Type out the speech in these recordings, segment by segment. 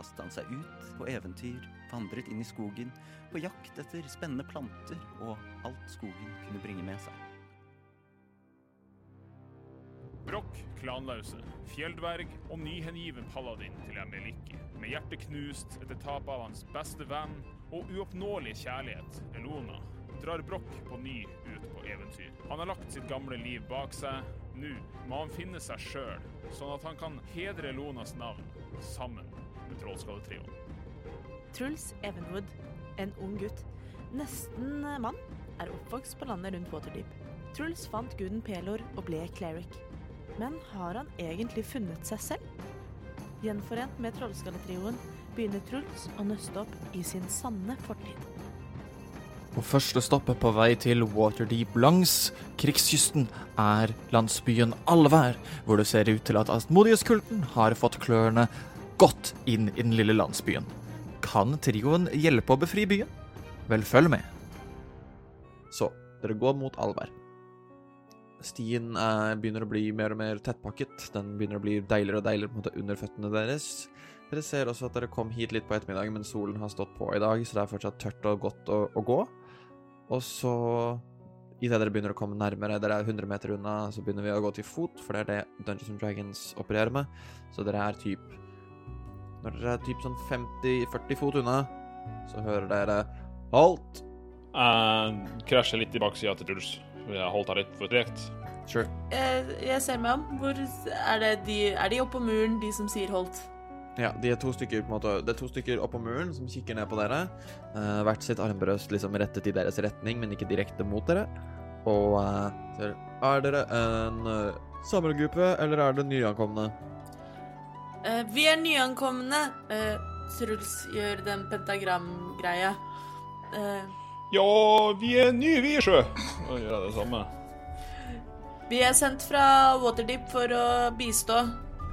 kastet han seg ut på eventyr, vandret inn i skogen, på jakt etter spennende planter og alt skogen kunne bringe med seg. Brokk, klanlause, fjelldverg og nyhengiven paladin til Emeliki. Med hjertet knust etter tapet av hans beste venn og uoppnåelige kjærlighet, Elona, drar Brokk på ny ut på eventyr. Han har lagt sitt gamle liv bak seg. Nå må han finne seg sjøl, sånn at han kan hedre Elonas navn sammen Trollskalletrioen. Truls Evenwood, en ung gutt, nesten mann, er oppvokst på landet rundt Waterdeep. Truls fant guden Pelor og ble cleric. Men har han egentlig funnet seg selv? Gjenforent med Trollskalletrioen begynner Truls å nøste opp i sin sanne fortid. Og første stoppet på vei til Waterdeep langs krigskysten er landsbyen Alvær, hvor det ser ut til at Astmodius-kulten har fått klørne godt inn i den lille landsbyen. Kan trioen hjelpe å befri byen? Vel, følg med. Så, dere går mot Alver. Stien eh, begynner å bli mer og mer tettpakket. Den begynner å bli deiligere og deiligere måte under føttene deres. Dere ser også at dere kom hit litt på ettermiddagen, men solen har stått på i dag, så det er fortsatt tørt og godt å, å gå. Og så, idet dere begynner å komme nærmere, dere er 100 meter unna, så begynner vi å gå til fot, for det er det Dungeons and Dragons opererer med. Så dere er typ Når dere er typ sånn 50-40 fot unna, så hører dere Halt! Uh, krasjer litt i baksida til Truls. Jeg har holdt her litt for tregt. Sure. Jeg, jeg ser meg om. Hvor er, det de, er de oppå muren, de som sier Holt? Ja, de er to stykker på en måte Det er to stykker oppå muren som kikker ned på dere. Uh, hvert sitt armbrøst liksom rettet i deres retning, men ikke direkte mot dere. Og uh, ser Er dere en uh, samlergruppe, eller er det nyankomne? Eh, vi er nyankomne. Uh, Truls gjør den pentagramgreia. Uh, Ja, vi er nye, vi, sjø. Da gjør jeg det samme. vi er sendt fra Waterdeep for å bistå.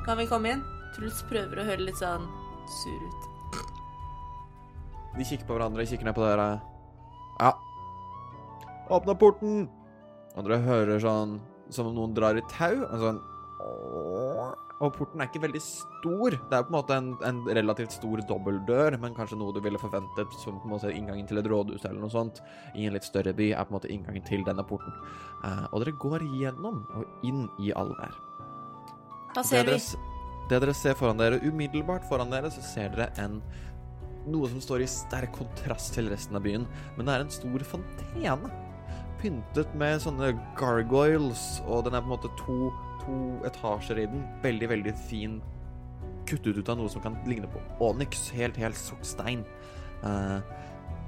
Kan vi komme inn? Truls prøver å høre litt sånn sur ut. De kikker på hverandre, kikker ned på dere. Ja. Åpna porten! Og dere hører sånn som om noen drar i tau. En sånn Og porten er ikke veldig stor. Det er på en måte en, en relativt stor dobbeltdør, men kanskje noe du ville forventet som på en måte inngangen til et rådhus eller noe sånt. I en litt større by er på en måte inngangen til denne porten. Eh, og dere går gjennom og inn i. Hva Det ser vi? det dere ser foran dere, umiddelbart foran dere, så ser dere en noe som står i sterk kontrast til resten av byen. Men det er en stor fontene. Pyntet med sånne gargoyles, og den er på en måte to, to etasjer i den. Veldig, veldig fin. Kuttet ut av noe som kan ligne på onyx. Helt, helt sort stein. Uh,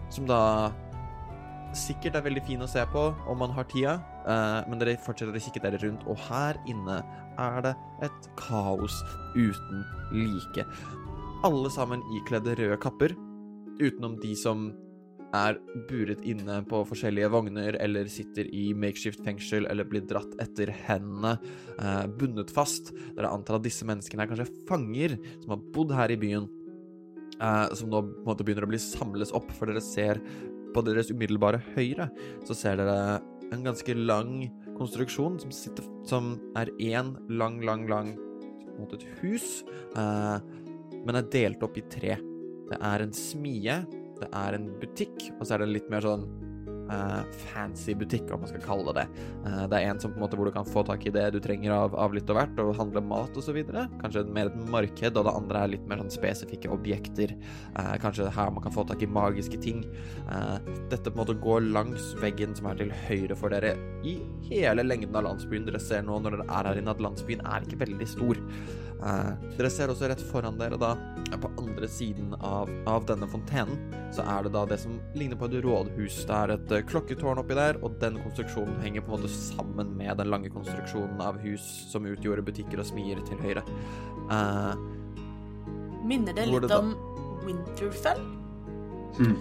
som da sikkert er veldig fin å se på om man har tida, uh, men dere fortsetter å kikke dere rundt, og her inne er det et kaos uten like. Alle sammen ikledde røde kapper, utenom de som er buret inne på forskjellige vogner eller sitter i makeshift fengsel eller blir dratt etter hendene, eh, bundet fast. Dere antar at disse menneskene er kanskje fanger som har bodd her i byen, eh, som nå på en måte begynner å bli samles opp, for dere ser på deres umiddelbare høyre, så ser dere en ganske lang konstruksjon som, sitter, som er én lang, lang, lang mot et hus, eh, men er delt opp i tre. Det er en smie, det er en butikk, og så er det en litt mer sånn uh, fancy butikk, om man skal kalle det det. Eh, det er en som på en måte hvor du kan få tak i det du trenger av, av litt og hvert, og handle mat videre. Kanskje mer et marked, og det andre er litt mer sånn spesifikke objekter. Uh, kanskje her man kan få tak i magiske ting. Dette på en måte går langs veggen som er til høyre for dere i hele lengden av landsbyen. Dere ser nå når dere er her inne at landsbyen er ikke veldig stor. Eh, dere ser også rett foran dere da, eh, på andre siden av, av denne fontenen, så er det da det som ligner på et rådhus. Det er et eh, klokketårn oppi der, og den konstruksjonen henger på en måte sammen med den lange konstruksjonen av hus som utgjorde butikker og smier til høyre. Eh, Minner det litt det om Winterfell? Hmm.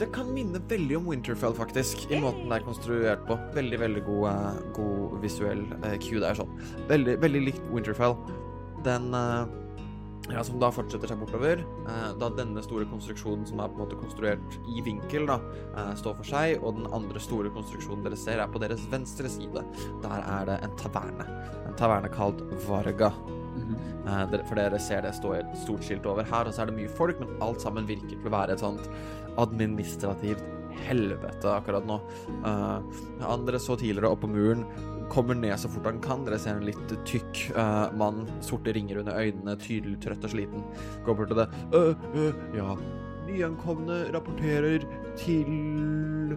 Det kan minne veldig om Winterfell, faktisk, i måten det er konstruert på. Veldig, veldig god, eh, god visuell uh, cue der, sånn. Veldig, veldig likt Winterfell. Den eh, ja, som da fortsetter seg bortover. eh, da denne store konstruksjonen som er på en måte konstruert i vinkel, da, eh, står for seg, og den andre store konstruksjonen dere ser, er på deres venstre side. Der er det en taverne. En taverne kalt Varga. Mhm. For dere ser det står et stort skilt over her, og så er det mye folk, men alt sammen virker til å være et sånt administrativt helvete akkurat nå. Uh, andre så tidligere opp på muren, kommer ned så fort han kan. Dere ser en litt tykk uh, mann, sorte ringer under øynene, tydelig trøtt og sliten. Går bort til det. «Øh, øh, ja, nyankomne rapporterer til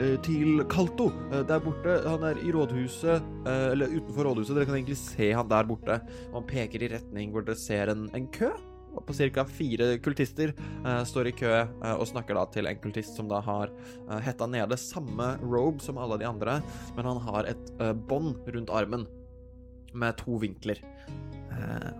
eh, til Kalto, eh, der borte. Han er i rådhuset, eller utenfor rådhuset. Dere kan egentlig se han der borte. Og han peker i retning hvor dere ser en, en kø. På ca. fire kultister uh, står i kø uh, og snakker da til en kultist som da har uh, hetta nede samme robe som alle de andre, men han har et uh, bånd rundt armen med to vinkler.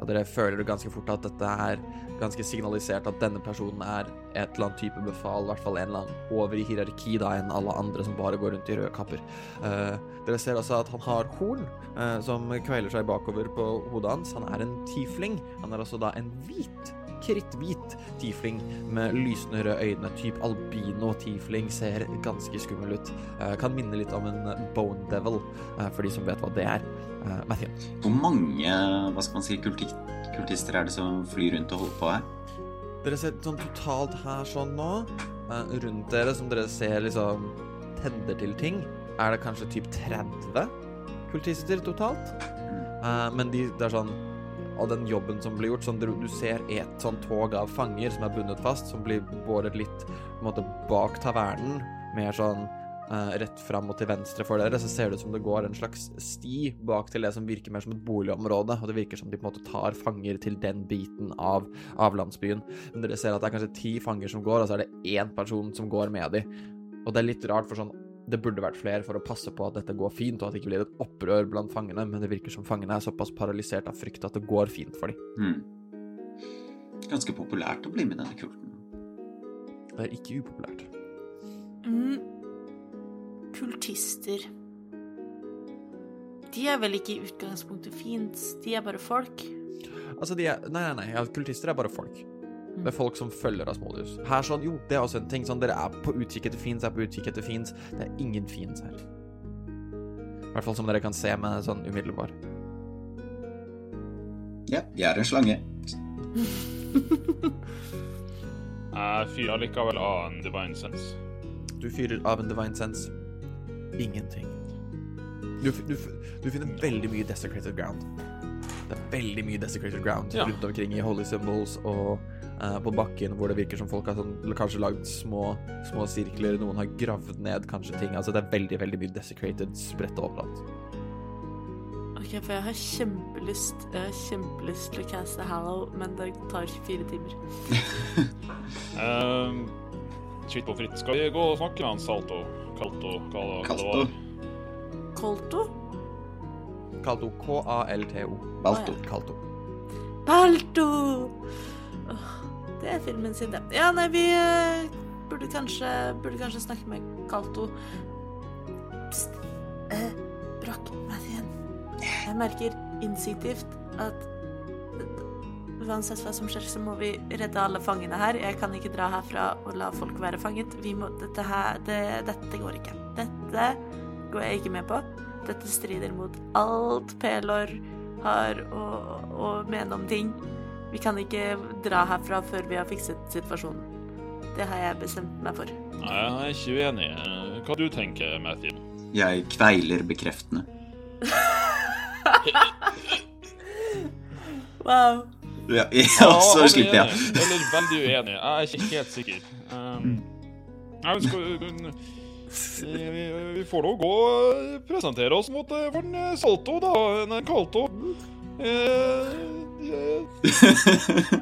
Og dere føler ganske fort at dette er ganske signalisert at denne personen er et eller annet type befal, i hvert fall en eller annen over i hierarki da enn alle andre som bare går rundt i røde kapper. Eh, dere ser altså at han har horn eh, som kveiler seg bakover på hodet hans. Han er en tiefling. Han er altså da en hvit, kritthvit tiefling med lysende røde øyne. Typ albino-tiefling ser ganske skummel ut. Eh, kan minne litt om en bone devil, eh, for de som vet hva det er. Eh, Matthew. Hvor mange hva skal man si, kulti kultister er det som flyr rundt og holder på her? Dere ser sånn totalt her sånn nå, rundt dere som dere ser liksom tender til ting, er det kanskje typ 30 kultister totalt. Uh, men de, det er sånn Og den jobben som blir gjort, sånn du, ser et sånn tog av fanger som er bundet fast, som blir båret litt på en måte bak tavernen, mer sånn uh, rett fram og til venstre for dere, så ser det ut som det går en slags sti bak til det som virker mer som et boligområde, og det virker som de på en måte tar fanger til den biten av, av landsbyen. Men dere ser at det er kanskje ti fanger som går, og så er det én person som går med dem. Og det er litt rart, for sånn det burde vært flere for å passe på at dette går fint, og at det ikke blir et opprør blant fangene, men det virker som fangene er såpass paralysert av frykt at det går fint for dem. Mm. Ganske populært å bli med i denne kulten. Det er ikke upopulært. Mm. Kultister. De er vel ikke i utgangspunktet fiends, de er bare folk. Altså, de er Nei, nei, nei. Ja, kultister er bare folk. Er folk som følger Asmodius. Her sånn, jo, det er også en ting sånn Dere er på utkikk etter fiends, er på utkikk etter fiends. Det er ingen fiends her. I hvert fall som dere kan se med sånn umiddelbar. Ja, jeg er en slange. Jeg fyrer likevel av en divine sense. Du fyrer av en divine sense. Ingenting. Du, du, du finner veldig mye desecrated ground. Det er veldig mye desecrated ground Ja. rundt omkring i holy symbols og på bakken hvor det virker som folk har sånn, kanskje lagd små, små sirkler, noen har gravd ned kanskje ting. Altså det er veldig, veldig mye desecrated spredt overalt. Ok, for jeg har kjempelyst Jeg har kjempelyst til å caste Hallow, men det tar 24 timer. Um, Skitt på fritt. Skal vi gå og snakke med han Salto? Kalto? Hva Kalto. Kolto? Kalto. K-a-l-t-o. Balto. Kalto. Balto! Det er filmen sin, det. Ja, nei, vi eh, burde kanskje, burde kanskje snakke med Kalto. Pst. Eh, meg igjen. Jeg merker instinktivt at uansett hva som skjer, så må vi redde alle fangene her. Jeg kan ikke dra herfra og la folk være fanget. Vi må, dette her, det, dette går ikke. Dette går jeg ikke med på. Dette strider mot alt Pelor har å, å mene om ting. Vi kan ikke dra herfra før vi har fikset situasjonen. Det har jeg bestemt meg for. Nei, jeg er ikke uenig. Eh, Hva du tenker Matthew? Jeg kveiler bekreftende. Wow. Ja, ja så slipper er jeg. enig, Eller veldig uenig. Jeg er ikke helt sikker. Um, jeg vi, skal, vi, får nå gå og presentere oss mot eh, vår eh, Salto, da. Nei, Kalto.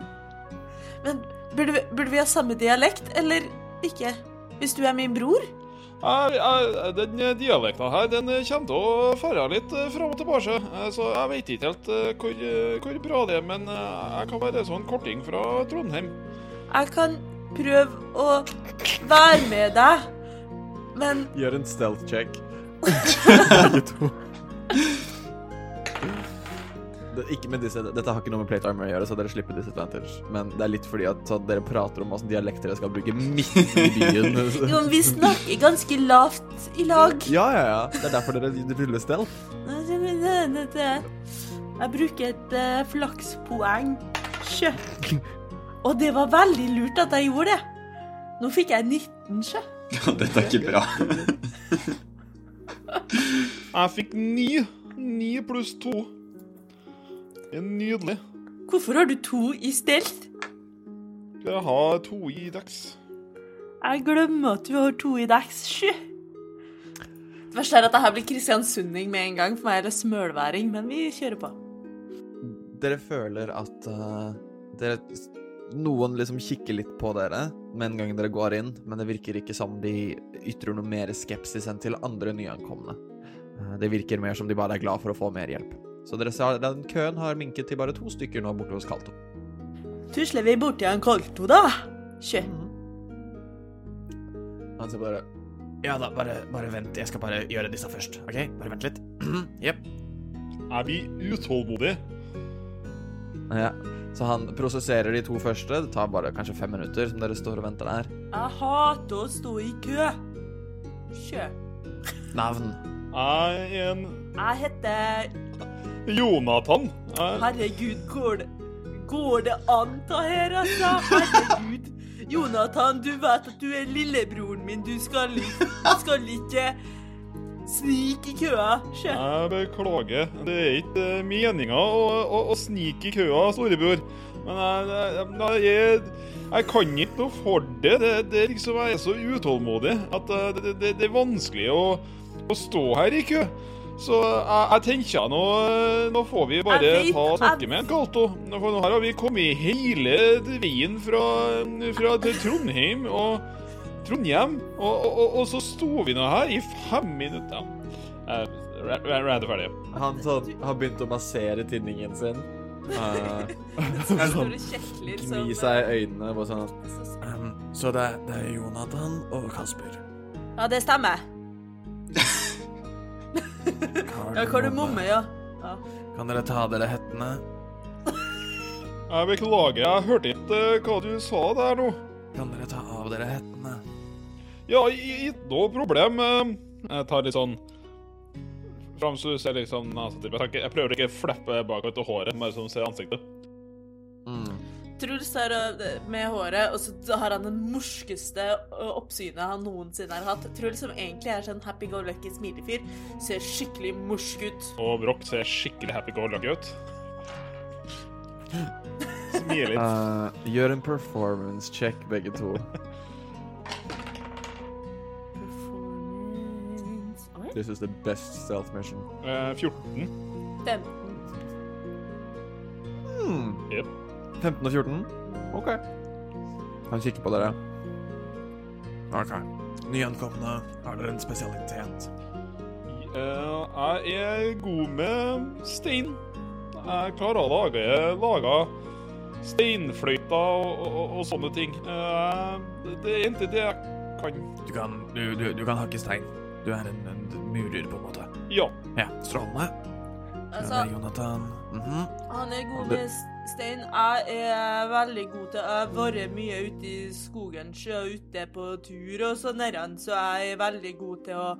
Men burde vi, burde vi ha samme dialekt, eller ikke? Hvis du er min bror? Jeg, jeg, den dialekten her den kommer til å fare litt eh, fram og tilbake. Eh, Så jeg vet ikke helt eh, hvor, hvor bra det er, men jeg kan være sånn korting fra Trondheim. Jeg kan prøve å være med deg, men Gjør en stealth check. Begge to. Ikke med disse, dette har ikke noe med plate armor å gjøre, så dere slipper disadvantage. Men det er litt fordi at så dere prater om åssen dialekter dere skal bruke midt i byen. jo, men vi snakker ganske lavt i lag. Ja, ja, ja. Det er derfor dere ruller stealth. Jeg bruker et uh, flakspoeng. Sjø. Og det var veldig lurt at jeg gjorde det. Nå fikk jeg 19, sjø. Dette er ikke bra. Jeg fikk ni. Ni pluss to. Det er nydelig. Hvorfor har du to i stelt? Jeg har to i dex. Jeg glemmer at du har to i dex. Sju. Det verste er at dette blir kristiansunding med en gang. For meg er det smølværing, men vi kjører på. Dere føler at uh, dere Noen liksom kikker litt på dere med en gang dere går inn, men det virker ikke som de ytrer noe mer skepsis enn til andre nyankomne. Eh, Det virker mer som de bare er glad for å få mer hjelp. Så dere ser den køen har minket til bare to stykker nå borte hos Kalto. Tusler vi borti han en Kolto, da? Sjø. Han ser på dere. Ja da, bare, bare vent. Jeg skal bare gjøre disse først. OK? Bare vent litt. Jepp. Er vi utålmodige? Ja. Så han prosesserer de to første. Det tar bare kanskje fem minutter som dere står og venter der. Jeg hater å stå i kø. Sjø. Navn. Jeg er en Jeg heter Jonathan. er Herregud, går det, går det an ta her, altså? Herregud. Jonathan, du vet at du er lillebroren min. Du skal, skal ikke snike i køa. Sjø. jeg beklager. Det er ikke eh, meninga å, å, å snike i køa, storebror. Men jeg, jeg, jeg, jeg kan ikke noe for det. det, det liksom, jeg er så utålmodig at eh, det, det, det er vanskelig å, å stå her i kø. Så jeg, jeg tenker nå, eh, nå får vi bare ta og snakke med en Galto. For nå her har vi kommet hele veien fra, fra til Trondheim og Trondheim, og, og, og, og så sto vi nå her i fem minutter. Eh, Ra- Ra- Rand er ferdig. Han sånn, har begynt å massere tinningen sin. Uh, sånn, gni seg i øynene. Bare sånn um, Så det, det er Jonathan og Kasper. Ja, det stemmer. Ja, kardemomme, ja. ja. Kan dere ta av dere hettene? Jeg beklager, jeg hørte ikke eh, hva du sa der nå. Kan dere ta av dere hettene? Ja, i- ikke noe problem. eh, Jeg tar litt sånn Fram så du ser liksom nesa til. Jeg prøver ikke å fleppe bakover til håret, bare sånn ser ansiktet. Truls øh, med håret, og så har han den morskeste oppsynet han noensinne har hatt. Truls, som egentlig er sånn happy-go-lucky smilefyr, ser skikkelig morsk ut. Og Broch ser skikkelig happy-go-lucky ut. Smil litt. Uh, gjør en performance check, begge to. Performance This is the best stealth mission. Uh, 14. 15. Hmm. Jep. 15 og 14? OK. Han kikker på dere. OK. Nyankomne, har dere en spesialitet? Uh, jeg er god med stein. Jeg klarer å lage lage steinfløyter og, og, og sånne ting. Uh, det er egentlig det jeg kan. Du kan, du, du, du kan hakke stein. Du er en, en murer, på en måte. Ja. Ja, strålende. Altså, Jonathan. Mm Jonathan. Mhm. han er god med s- stein. Jeg er veldig god til Jeg har vært mye ute i skogen, og ute på tur og sånn, så jeg er veldig god til å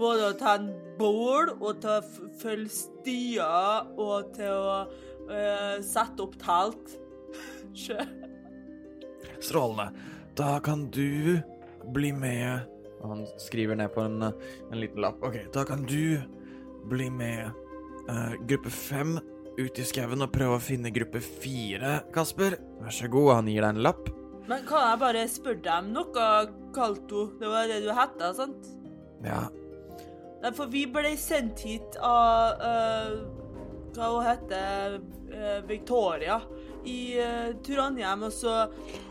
både å ta en bål og til å følge stier og til å uh, sette opp telt. Sjø. Strålende. Da kan du bli med Han skriver ned på en, en liten lapp. OK, da kan du bli med Uh, gruppe fem ut i skauen og prøve å finne gruppe fire, Kasper. Vær så god, han gir deg en lapp. Men kan jeg bare spørre deg om noe, Kalto? Det var det du hette, sant? Ja, Nei, for vi ble sendt hit av uh, Hva hun heter uh, Victoria i uh, Trondheim, og så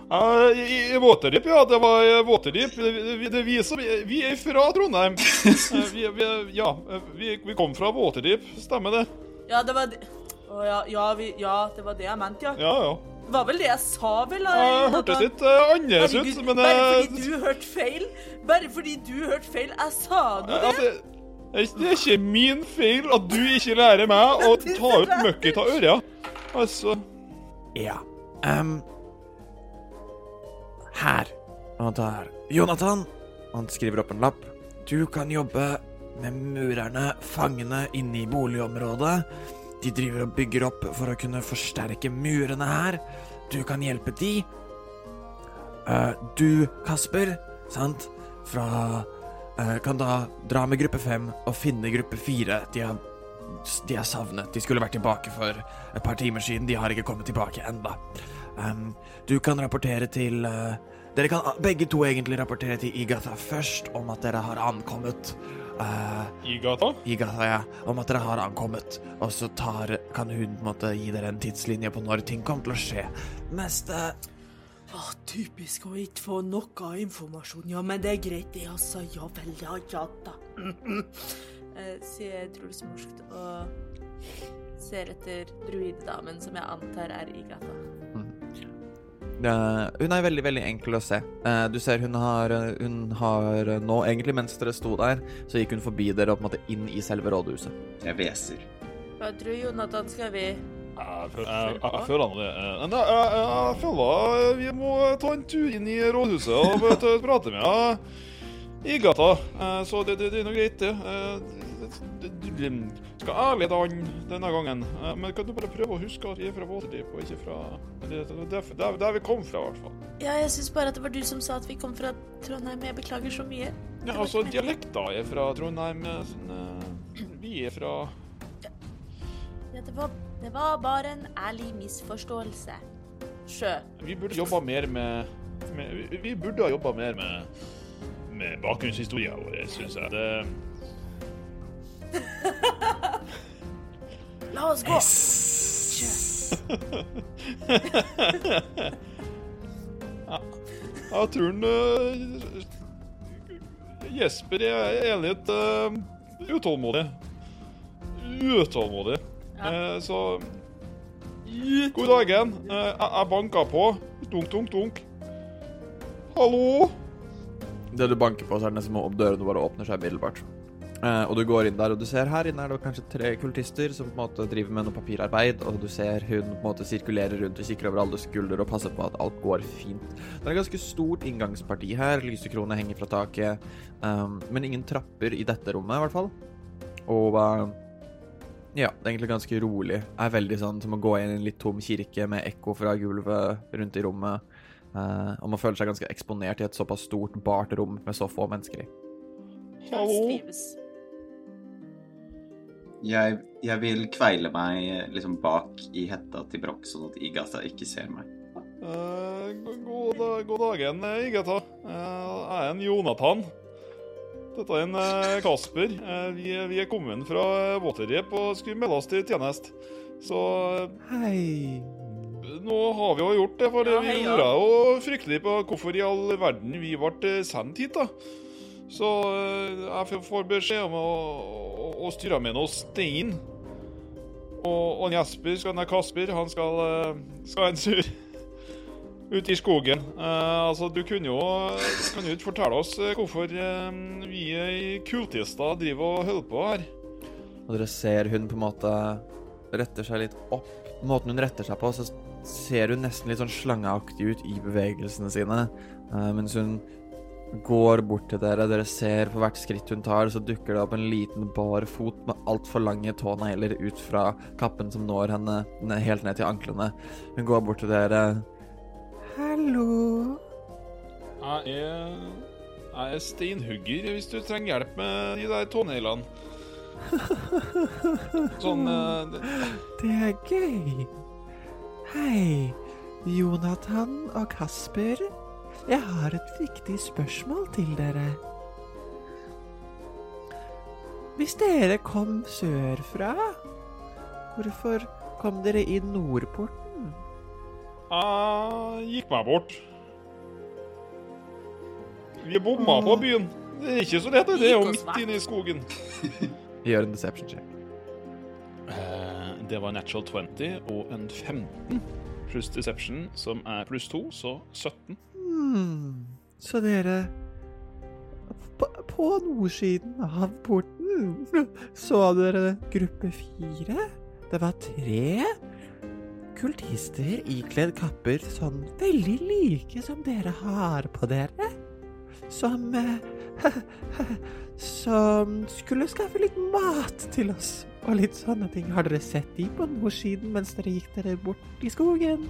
Ja, I, i Waterdeep, ja. Det var Waterdeep. Det, det, det viser vi, vi er fra Trondheim. Eh, Vi, vi, ja, eh, vi, vi kom fra Waterdeep, stemmer det? Ja, det var det. Å ja, ja, vi, ja, det var det jeg mente, ja. Ja, ja. Det var vel det jeg sa, vel? Ja, jeg hørtes litt uh, annerledes ut, men bare eh, fordi du hørte feil? Bare fordi du hørte feil? Jeg sa nå det! det, det er ikke min feil at du ikke lærer meg å ta ut møkket av øra. Altså Ja. Um, her. Og der. Jonathan. Han skriver opp en lapp. Du kan jobbe med murerne, fangene inne i boligområdet. De driver og bygger opp for å kunne forsterke murene her. Du kan hjelpe de. Uh, du, Kasper, sant, fra uh, Kan da dra med gruppe fem og finne gruppe fire. De de er savnet. De skulle vært tilbake for et par timer siden. De har ikke kommet tilbake enda. Um, du kan rapportere til uh, Dere kan begge to egentlig rapportere til Igatha først om at dere har ankommet. Uh, I gata? Ja. Om at dere har ankommet. Og så tar, kan hun på en måte gi dere en tidslinje på når ting kommer til å skje. Meste oh, typisk å ikke få noe informasjon. Ja, men det er greit, det, altså. Ja vel, ja, ja da. Eh, sier Truls morskt og ser etter druidedamen, som jeg antar er i Eh, hun er veldig veldig enkel å se. Eh, du ser hun har, hun har eh, nå, egentlig mens dere sto der, så gikk hun forbi dere og på en måte inn i selve rådhuset. Jeg hveser. Hva tror Jonathan skal vi Jeg, føl- jeg, jeg, jeg føler han det. Jeg, jeg, jeg føler vi må ta en tur inn i rådhuset og prate med henne i gata. Eh, Så det, det, det er nå greit, det. Skal ærlig an denne gangen. Eh, Men kan du bare prøve å huske at vi er fra Waterdeep og ikke fra Det er der, der vi kom fra, i hvert fall. Ja, jeg syns bare at det var du som sa at vi kom fra Trondheim. Jeg beklager så mye. Ja, altså, dialekta er fra Trondheim. eh, Sånn, uh, vi er fra Ja, det var, det var bare en ærlig misforståelse. Sjø. Vi burde jobba mer med, med vi- Vi burde ha jobba mer med, med bakgrunnshistoria vår, syns jeg. Det, La oss gå! Yes jeg tror han uh, Jesper er, enig litt uh, utålmodig. Utålmodig. Eh, så God dagen. Eh, jeg, jeg banka på. Dunk, dunk, dunk. Hallo? Det du banker på, så er det nesten som om dørene bare åpner seg umiddelbart. Eh, og du går inn der, og du ser her inne er det kanskje tre kultister som på en måte driver med noe papirarbeid, og du ser hun på en måte sirkulerer rundt og kikker over alle skuldre og passer på at alt går fint. Det er et ganske stort inngangsparti her, lysekrone henger fra taket, um, men ingen trapper i dette rommet i hvert fall. Og uh, ja, det er egentlig ganske rolig. Det er veldig sånn som å gå inn i en litt tom kirke med ekko fra gulvet rundt i rommet. Uh, og man føler seg ganske eksponert i et såpass stort, bart rom med så få mennesker i. Hallo? Jeg, jeg vil kveile meg eh, liksom bak i hetta til Broch, sånn at Igata ikke ser meg. Uh, god, da- god dagen, eh, Igata. Uh, jeg er en Jonathan. Dette er en uh, Kasper. Eh, vi, er- vi er kommet fra eh, Waterdeep og skulle melde oss til tjeneste. Så eh, Hei. nå har vi jo gjort det, for Ja, vi hei, ja. lurer jo fryktelig på hvorfor i all verden vi ble eh, sendt hit, da. Så eh, jeg får beskjed om å, å, å styre med noe stein. Og, og Jesper, skal, nei, Kasper, han skal, eh, skal en sur ut i skogen. Eh, altså, du kunne jo Kan jo ikke fortelle oss eh, hvorfor eh, vi i kultister driver og holder på her? Og dere ser hun på en måte retter seg litt opp. Måten hun retter seg på, så ser hun nesten litt sånn slangeaktig ut i bevegelsene sine. eh, mens hun går bort til dere. Dere ser på hvert skritt hun tar, så dukker det opp en liten bar fot med altfor lange tånegler ut fra kappen som når henne helt ned til anklene. Hun går bort til dere. Hallo. Jeg er, jeg er steinhugger hvis du trenger hjelp med de der tåneglene. Sånn eh, det- Det er gøy. Hei, Jonathan og Kasper. Jeg har et viktig spørsmål til dere. Hvis dere kom sørfra, hvorfor kom dere inn Nordporten? Jeg gikk meg bort. Vi bomma på byen. Det er ikke så lett, det er jo midt inne i skogen. Gjør en deception check. Eh, Det var natural 20 og en 15 pluss deception, som er pluss 2, så 17. Hmm. Så dere på, på nordsiden av porten så dere gruppe fire? Det var tre kultister ikledd kapper sånn veldig like som dere har på dere. Som Som skulle skaffe litt mat til oss og litt sånne ting. Har dere sett de på nordsiden mens dere gikk dere bort i skogen?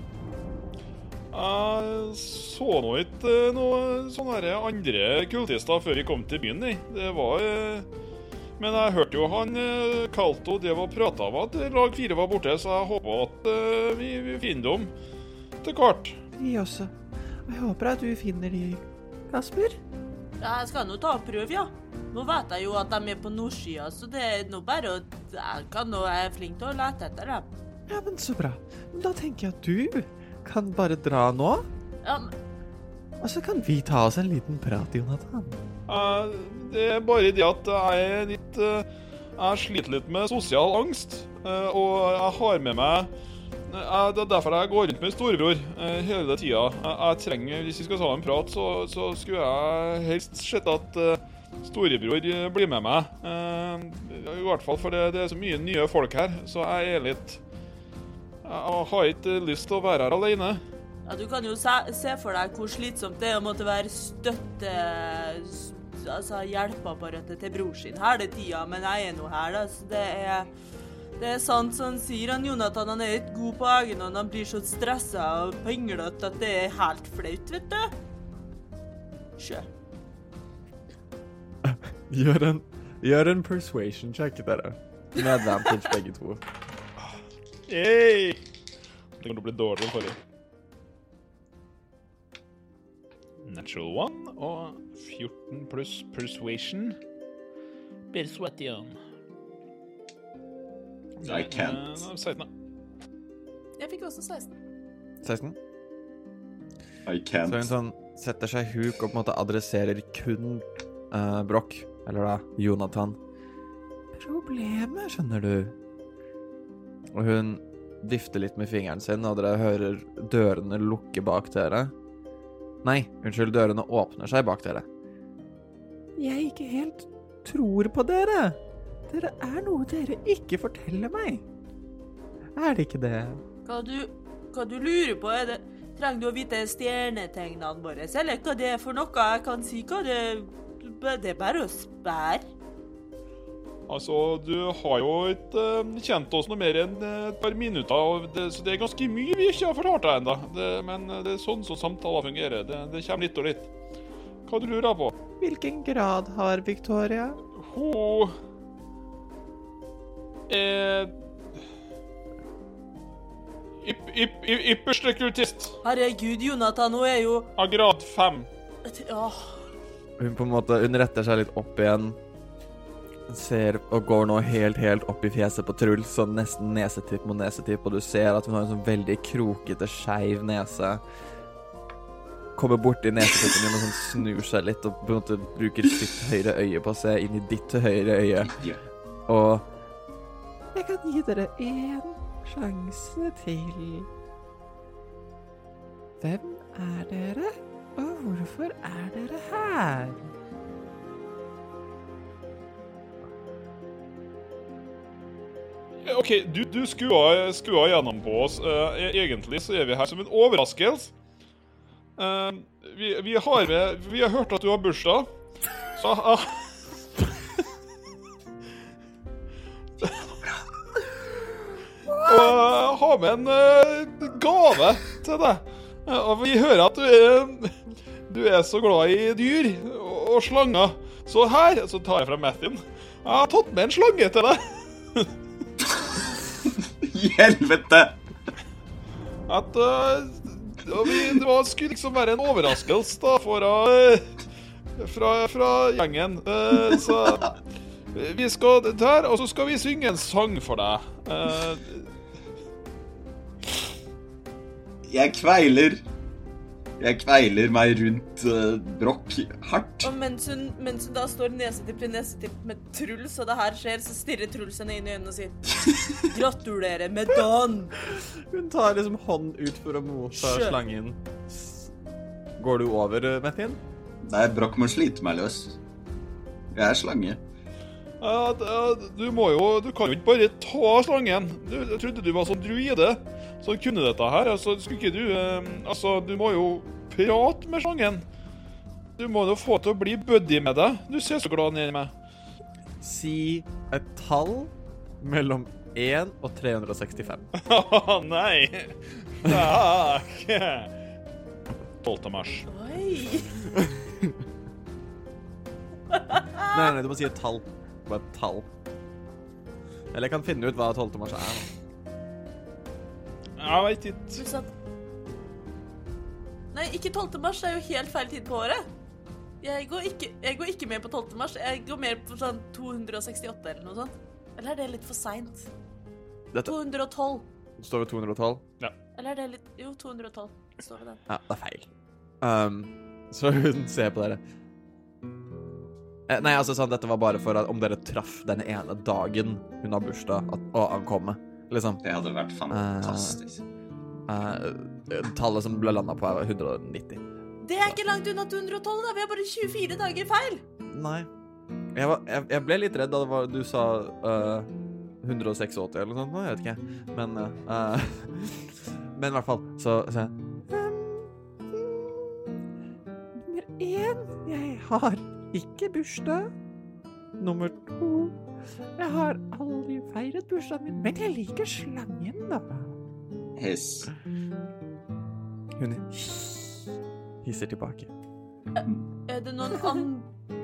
Jeg så nå ikke eh, noen sånne her andre kultister før vi kom til byen, nei. Det var eh, Men jeg hørte jo han eh, Kalto drev og prata om at lag fire var borte, så jeg håper at vi, vi finner dem til hvert. Vi også. Jeg håper at du finner de, Kasper. Jeg skal nå ta og prøve, ja. Nå vet jeg jo at de er på nordsida, så det er nå bare å Jeg kan nå er flink til å lete etter dem. Ja, men så bra. Da tenker jeg at du kan bare dra nå, Um. og så kan vi ta oss en liten prat, Jonathan. Uh, Det er bare det at jeg er litt uh, Jeg sliter litt med sosial angst, Uh, og jeg har med meg jeg, Det er derfor jeg går rundt med storebror eh, hele tida. Jeg, trenger, Hvis vi skal ta en prat, så, så skulle jeg helst sett at eh, storebror eh, blir med meg. Eh, I hvert fall for det, det er så mye nye folk her, så jeg er litt Jeg har ikke lyst til å være her alene. ja, du kan jo se, se for deg hvor slitsomt det er å måtte være støtte... Altså hjelpeapparatet til bror sin hele tida, men jeg er nå her, da, så det er det er sant som han sier, han Jonathan han er ikke god på egen hånd. Han blir så stressa og pinglete at det er helt flaut, vet du. Sjø. Gjør en, gjør en persuasion check, dere. Med advantage, begge to. Yay! Det kommer til å bli dårligere enn forrige. Natural one og 14 pluss persuasion. Persuasion. I can't. Eh, 16, da. Jeg fikk også 16. 16. I Så can't. hun sånn setter seg huk og på en måte adresserer kun uh, Broch, eller da Jonathan. Problemet, skjønner du. Og hun vifter litt med fingeren sin, og dere hører dørene lukke bak dere. Nei, unnskyld, dørene åpner seg bak dere. Jeg ikke helt tror på dere. Dere er noe dere ikke forteller meg. Er det ikke det? Hva du, hva du lurer på, er det Trenger du å vite stjernetegnene våre, eller hva det er for noe? Jeg kan si hva det Det er bare å sperre. Altså, du har jo ikke uh, kjent oss noe mer enn eh, et par minutter, og det, så det er ganske mye vi ikke har fortalt deg ennå. Men eh, det er sånn som samtaler fungerer. Det, det kommer litt og litt. Hva du lurer på? Hvilken grad har Victoria? Hun er ypp, ypp, ypp, Ypperste kultist Herregud, Jonathan, hun er jo av grad fem. Ja. Hun på en måte Hun retter seg litt opp igjen. Ser og går nå helt, helt opp i fjeset på Truls, sånn nesten nesetipp mot nesetipp, og du ser at hun har en sånn veldig krokete, skeiv nese. Kommer borti nesetippen din og sånn snur seg litt og på en måte bruker sitt høyre øye på å se inn i ditt høyre øye. Og Jeg kan gi dere én sjanse til. Hvem er dere, og hvorfor er dere her? OK, du, du skua, skua gjennom på oss. Eh, egentlig så er vi her som en overraskelse. Eh, vi, vi har med Vi har hørt at du har bursdag. Så ah. Og har med en eh, gave til deg. Eh, Og vi hører at du er Du er så glad i dyr og, og slanger. Så her så tar jeg fra Mathien. Jeg har tatt med en slange til deg. I helvete! At uh, vi, Det var, skulle liksom være en overraskelse da fra, uh, fra, fra gjengen. Uh, så vi skal der, og så skal vi synge en sang for deg. Uh, Jeg kveiler. Jeg kveiler meg rundt uh, Brokk hardt. Og mens hun, mens hun da står nesetipp til nesetipp med Truls, og det her skjer, så stirrer Truls henne inn i øynene og sier Gratulerer med dagen! Hun tar liksom hånd ut for å motta Sjø. slangen. Går du over, eh, Mettin? Nei, Brokk må slite meg løs. Jeg er slange. Ja, du må jo Du kan jo ikke bare ta slangen. Du, jeg trodde du var sånn druide som kunne dette her. Altså, skulle ikke du eh, Altså, du må jo prate med slangen. Du må jo få til å bli buddy med deg. Du ser så glad ned i meg. Si et tall mellom 1 og 365. Haha, nei. Takk. 12. mars. Oi! Nei, nei, du må si et tall. Bare et tall. Eller jeg kan finne ut hva 12. mars er. Jeg veit ikke. Nei, ikke 12. mars. Det er jo helt feil tid på året. Jeg går ikke, jeg går ikke med på 12. mars. Jeg går mer på sånn 268 eller noe sånt. Eller er det litt for seint? Dette 212. står ved 212. Eller er det litt Jo, 212 står det den. Ja, det er feil. Um, så hun ser på dere. Eh, Nei, altså sånn, dette var bare for at om dere traff den ene dagen hun har bursdag, at, å ankomme. Liksom. Det hadde vært fantastisk. Eh, tallet som ble landa på, er 190. Det er ikke langt unna 212, da. Vi har bare 24 dager feil. Nei. Jeg, var, jeg, jeg ble litt redd da det var, du sa uh, 186 eller noe sånt. nå, Jeg vet ikke. Men eh, Men i hvert fall, så så Nummer én Jeg har ikke bursdag. Nummer to Jeg har aldri feiret bursdagen min, men jeg liker slangen, da. Hiss. Hun hisser tilbake. Er det noen an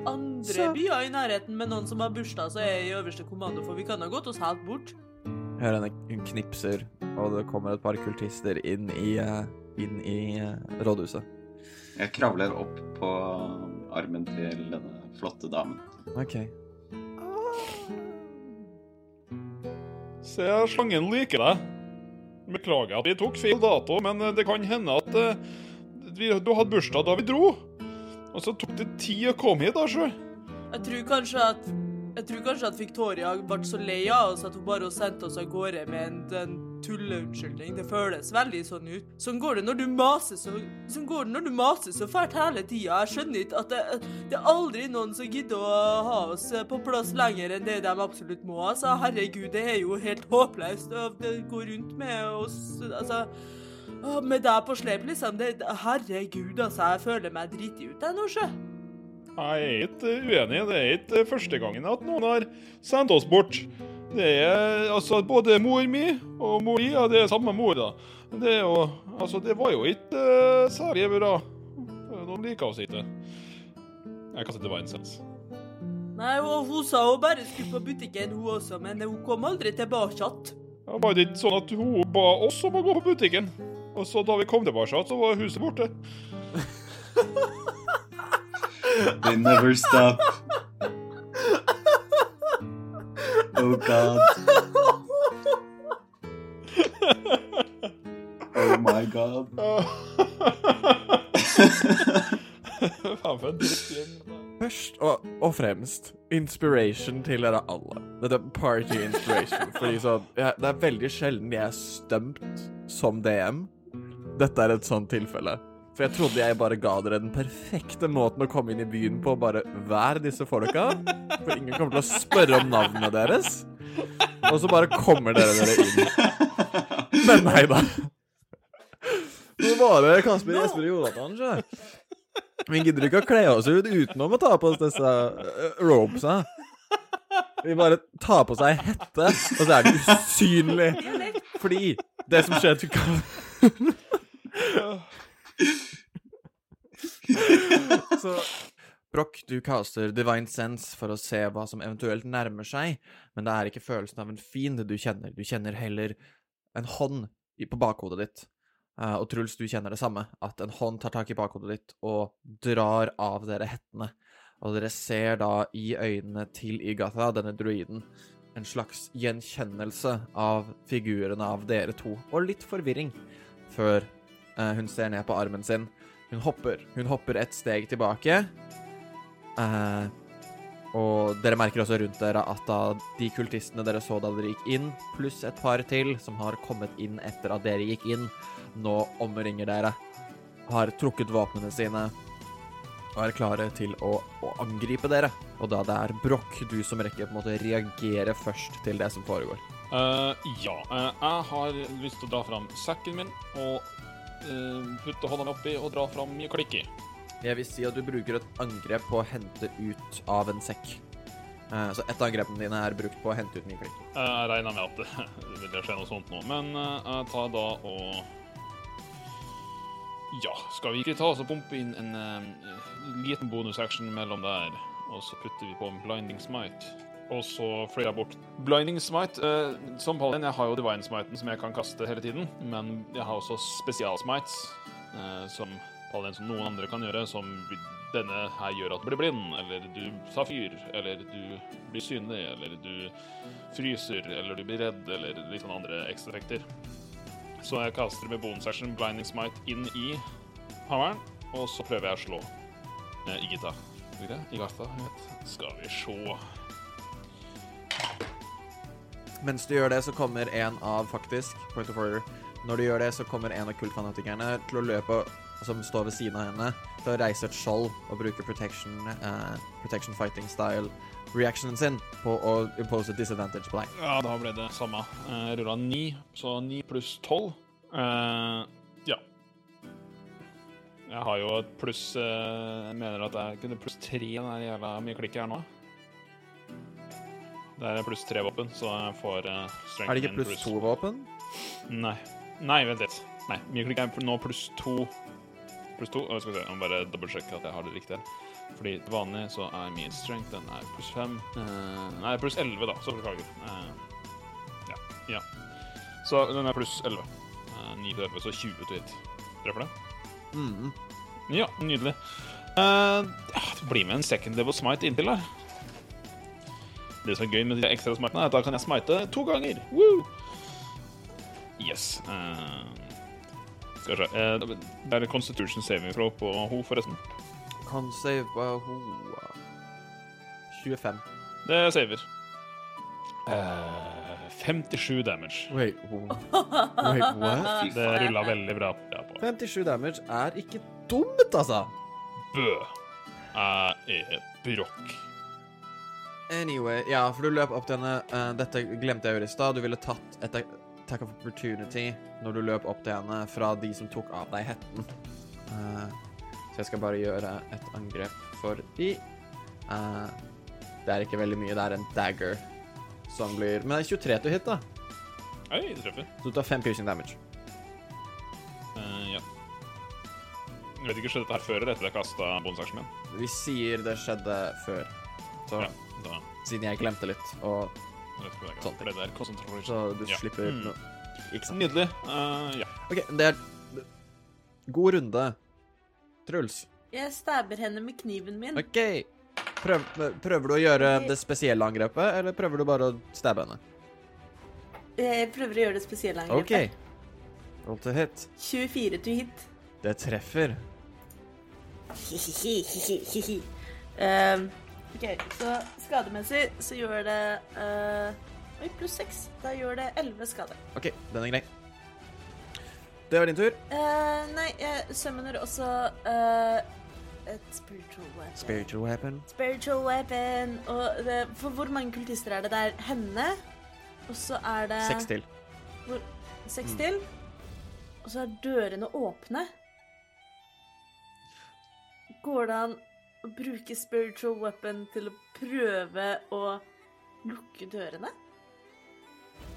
andre Så- byer i nærheten med noen som har bursdag, så er jeg i øverste kommando, for vi kan ha gått oss helt bort. Hører henne hun knipser, og det kommer et par kultister inn i, eh, inn i eh, rådhuset. Jeg kravler opp på armen til denne flotte damen. OK. Se, slangen liker deg. Beklager at vi tok feil dato, men det kan hende at eh, vi, du hadde bursdag da vi dro. Og så tok det tid å komme hit, da, sjø. Jeg tror kanskje at jeg tror kanskje at Victoria ble så lei av oss at hun bare sendte oss av gårde med en, en tulleunnskyldning. Det føles veldig sånn ut. Sånn går det når du maser så Sånn går det når du maser så fælt hele tida. Jeg skjønner ikke at det, det er aldri noen som gidder å ha oss på plass lenger enn det de absolutt må. Altså, herregud, det er jo helt håpløst å gå rundt med oss Altså med deg på slep, liksom. Det, herregud, altså. Jeg føler meg driti ut, jeg nå, sjø. Jeg er ikke uenig. Det er ikke første gangen at noen har sendt oss bort. Det er altså både mor mi og mor di, ja, det er samme mor, da. Det er jo Altså, det var jo ikke uh, særlig bra. De liker oss ikke. Jeg kan sette Vincents. Nei, og hun sa hun bare skulle på butikken, hun også, men hun kom aldri tilbake igjen. Ja, var det ikke sånn at hun ba oss om å gå på butikken? Og så da vi kom tilbake, så var huset borte. They never stop. Oh god. Oh my god. Faen for en drittgjeng. Først og, og fremst inspiration til dere alle. Dette party inspiration. Fordi så, jeg, Det er veldig sjelden jeg er stømt som DM. Dette er et sånt tilfelle. For jeg trodde jeg bare ga dere den perfekte måten å komme inn i byen på. Bare vær disse folka. For ingen kommer til å spørre om navnene deres. Og så bare kommer dere dere inn. Men nei da. Så bare Kasper, Jesper og Jonathan, sjø. Vi gidder ikke å kle oss ut utenom å ta på oss disse ropesa. Vi bare tar på seg hette, og så er det usynlig. Fordi det som skjer til Så Broch, du caster Divine Sense for å se hva som eventuelt nærmer seg, men det er ikke følelsen av en fiende du kjenner. Du kjenner heller en hånd på bakhodet ditt. Eh, og Truls, du kjenner det samme, at en hånd tar tak i bakhodet ditt og drar av dere hettene. Og dere ser da i øynene til Igatha, denne druiden, en slags gjenkjennelse av figurene av dere to, og litt forvirring, før Eh, hun ser ned på armen sin. Hun hopper. Hun hopper et steg tilbake. Eh, og dere merker også rundt dere at da de kultistene dere så da dere gikk inn, pluss et par til som har kommet inn etter at dere gikk inn, nå omringer dere. Har trukket våpnene sine og er klare til å, å angripe dere. Og da det er Broch, du som rekker på en måte reagere først til det som foregår. Uh, ja. Uh, jeg har lyst til å dra fram sekken min og putte hånda oppi og dra fram mye klikk i. Jeg vil si at du bruker et angrep på å hente ut av en sekk. Eh, så ett av angrepene dine er brukt på å hente ut mye klikk. Eh, jeg regner med at det, det vil skje noe sånt nå. Men eh, jeg tar da og Ja, skal vi ikke ta oss og pumpe inn en eh, liten bonusaction mellom der, og så putter vi på en blinding smite? Og så flyr jeg bort. Blinding smite eh, Som paladin, jeg har jo divine smiten som jeg kan kaste hele tiden, men jeg har også spesialsmites eh, som paladin som noen andre kan gjøre, som denne her gjør at du blir blind, eller du tar fyr, eller du blir synlig, eller du fryser, eller du blir redd, eller litt sånn andre ekstraeffekter. Så jeg kaster med bonus action blinding smite inn i hammeren, og så prøver jeg å slå eh, Igita. Igata. Skal vi se. Mens du gjør det, så kommer en av faktisk Point of order. Når du gjør det, så kommer en av kultfanatikerne til å løpe som står ved siden av henne, til å reise et skjold og bruke protection, uh, protection fighting style reactionen sin på å impose disadvantage på deg. Ja, da ble det samme. Uh, rulla ni, så ni pluss tolv. Eh, ja. Jeg har jo et pluss uh, Jeg mener at jeg kunne pluss tre den jævla mye klikket her nå. Det er pluss tre våpen, så jeg får uh, strength Er det ikke pluss pluss to våpen? Nei. Nei, vent litt. Nei, mye klikk er nå pluss to. Pluss to. Å, skal vi se, jeg må bare dobbeltsjekke at jeg har det riktig her. Fordi vanlig så er min strength den er pluss fem. Uh, nei, pluss elleve, da. Så beklager. Uh, ja. ja. Så den er pluss elleve. Eh, Ni til elleve, så 20 til hit. Treffer det? Mm. Ja, nydelig. Uh, blir med en second level smite inntil der. Det som er gøy med de ekstra smitene, er at da kan jeg smite to ganger. Woo! Yes. Uh, skal vi se uh, Det er Constitution saving throw på ho, forresten. Kan save på ho 25. Det saver. Uh, 57 damage. Wait. Wait, what? Det rulla veldig bra. på. 57 damage er ikke dumt, altså. Bø. Jeg er brokk. Anyway, ja, for du løp opp til henne. eh, dette glemte jeg å gjøre i stad. Du ville tatt et attack of opportunity når du løp opp til henne fra de som tok av deg hetten. Uh, så jeg skal bare gjøre et angrep for de. Uh, det er ikke veldig mye. Det er en dagger som blir Men det er 23 til hit, da. Oi, det treffer. Så du tar 5 piercing damage. Ja. Jeg vet ikke, skjedde dette her før eller etter jeg kasta bonusaksjen min? Vi sier det skjedde før. Så Ja, da siden jeg glemte litt, og sånne. Sånn. Det der så du Ja. slipper Mm. noe. Ikke sant? Nydelig. Uh, ja. OK, det er God runde. Truls. Jeg stabber henne med kniven min. OK. Prøv, prøver du å gjøre det spesielle angrepet, eller prøver du bare å stabbe henne? Jeg prøver å gjøre det spesielle OK. angrepet. Roll to hit. 24 to hit. Det treffer. um, OK, så skademessig så gjør det uh, Oi, pluss 6. Da gjør det 11 skade. OK, den er grei. Det var din tur. Uh, nei, jeg summoner også uh, et spiritual weapon. Spiritual weapon. Spiritual weapon. Og det, for hvor mange kultister er det? Det er henne, og så er det Seks til. Seks Mm. til. Og så er dørene åpne. Går det an å bruke spiritual weapon til å prøve å lukke dørene?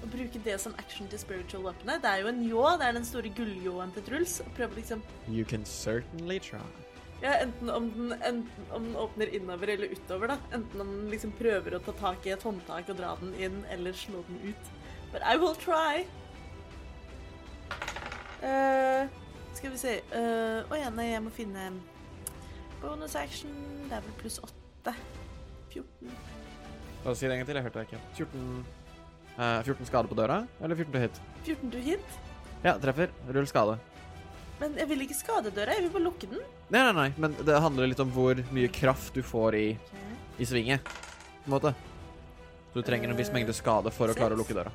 Å bruke det som action til spiritual weaponet? Det er jo en ljå, det er den store gulljåen til Truls. Og prøve liksom You can certainly try. Ja, enten om den, enten om den åpner innover eller utover, da. Enten om den liksom prøver å ta tak i et håndtak og dra den inn, eller slå den ut. But I will try. Uh, skal vi se uh, oh, ja, nei, jeg må finne bonus action. Det er vel pluss 8. 14. La oss si det en gang til. Jeg hørte deg ikke. 14 uh, 14 skade på døra, eller 14 to hit? 14 to hit. Ja, treffer. Rull skade. Men jeg vil ikke skade døra, jeg vil bare lukke den. Nei, nei, nei, men det handler litt om hvor mye kraft du får i, i svinget, på en måte. Så du trenger en viss mengde skade for å klare å lukke døra.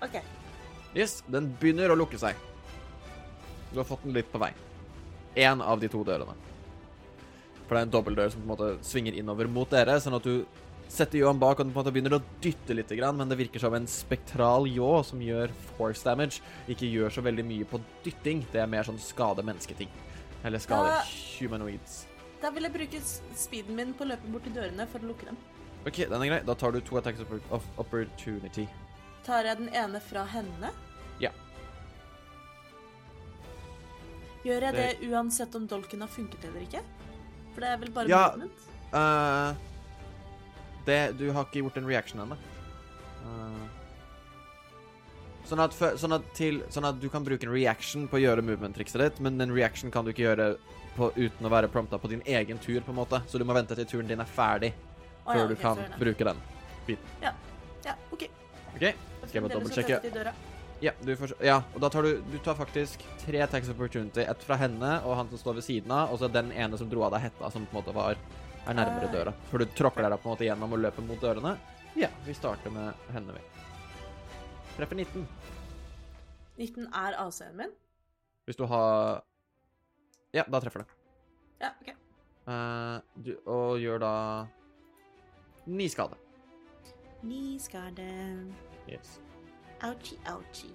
OK. Yes, den begynner å lukke seg. Du har fått den litt på vei. Én av de to dørene. For det er en dobbeltdør som på en måte svinger innover mot dere, sånn at du setter ljåen bak, og den på en måte begynner å dytte litt, men det virker som en spektral ljå som gjør force damage. Ikke gjør så veldig mye på dytting. Det er mer sånn skade mennesketing. Eller skade Da- humanoids. Da vil jeg bruke speeden min på å løpe bort til dørene for å lukke dem. OK, den er grei. Da tar du to attacks of opportunity. Tar jeg den ene fra henne? Ja. Gjør jeg det, Det- uansett om dolken har funket eller ikke? For det er vel bare Ja. movement? Eh, det, du har ikke gjort en reaction ennå. Uh, sånn, at, sånn, at til, sånn at du kan bruke en reaction på å gjøre movement-trikset ditt, men den reaction kan du ikke gjøre på, uten å være prompta på din egen tur, på en måte. Så du må vente til turen din er ferdig Å, før ja, du kan bruke den. Ja, OK. OK? Skal jeg bare dobbeltsjekke? Ja, du får, ja, og da tar du Du tar faktisk tre tax opportunity. Ett fra henne og han som står ved siden av, og så den ene som dro av deg hetta, som på en måte var er nærmere døra. For du tråkker deg da på en måte gjennom og løper mot dørene. Ja, vi starter med henne, vi. Treffer 19. 19 er AC-en min. Hvis du har Ja, da treffer det. Ja, OK. Uh, du, og gjør da ni skade. Ni skade. Yes. Ouchie, ouchie.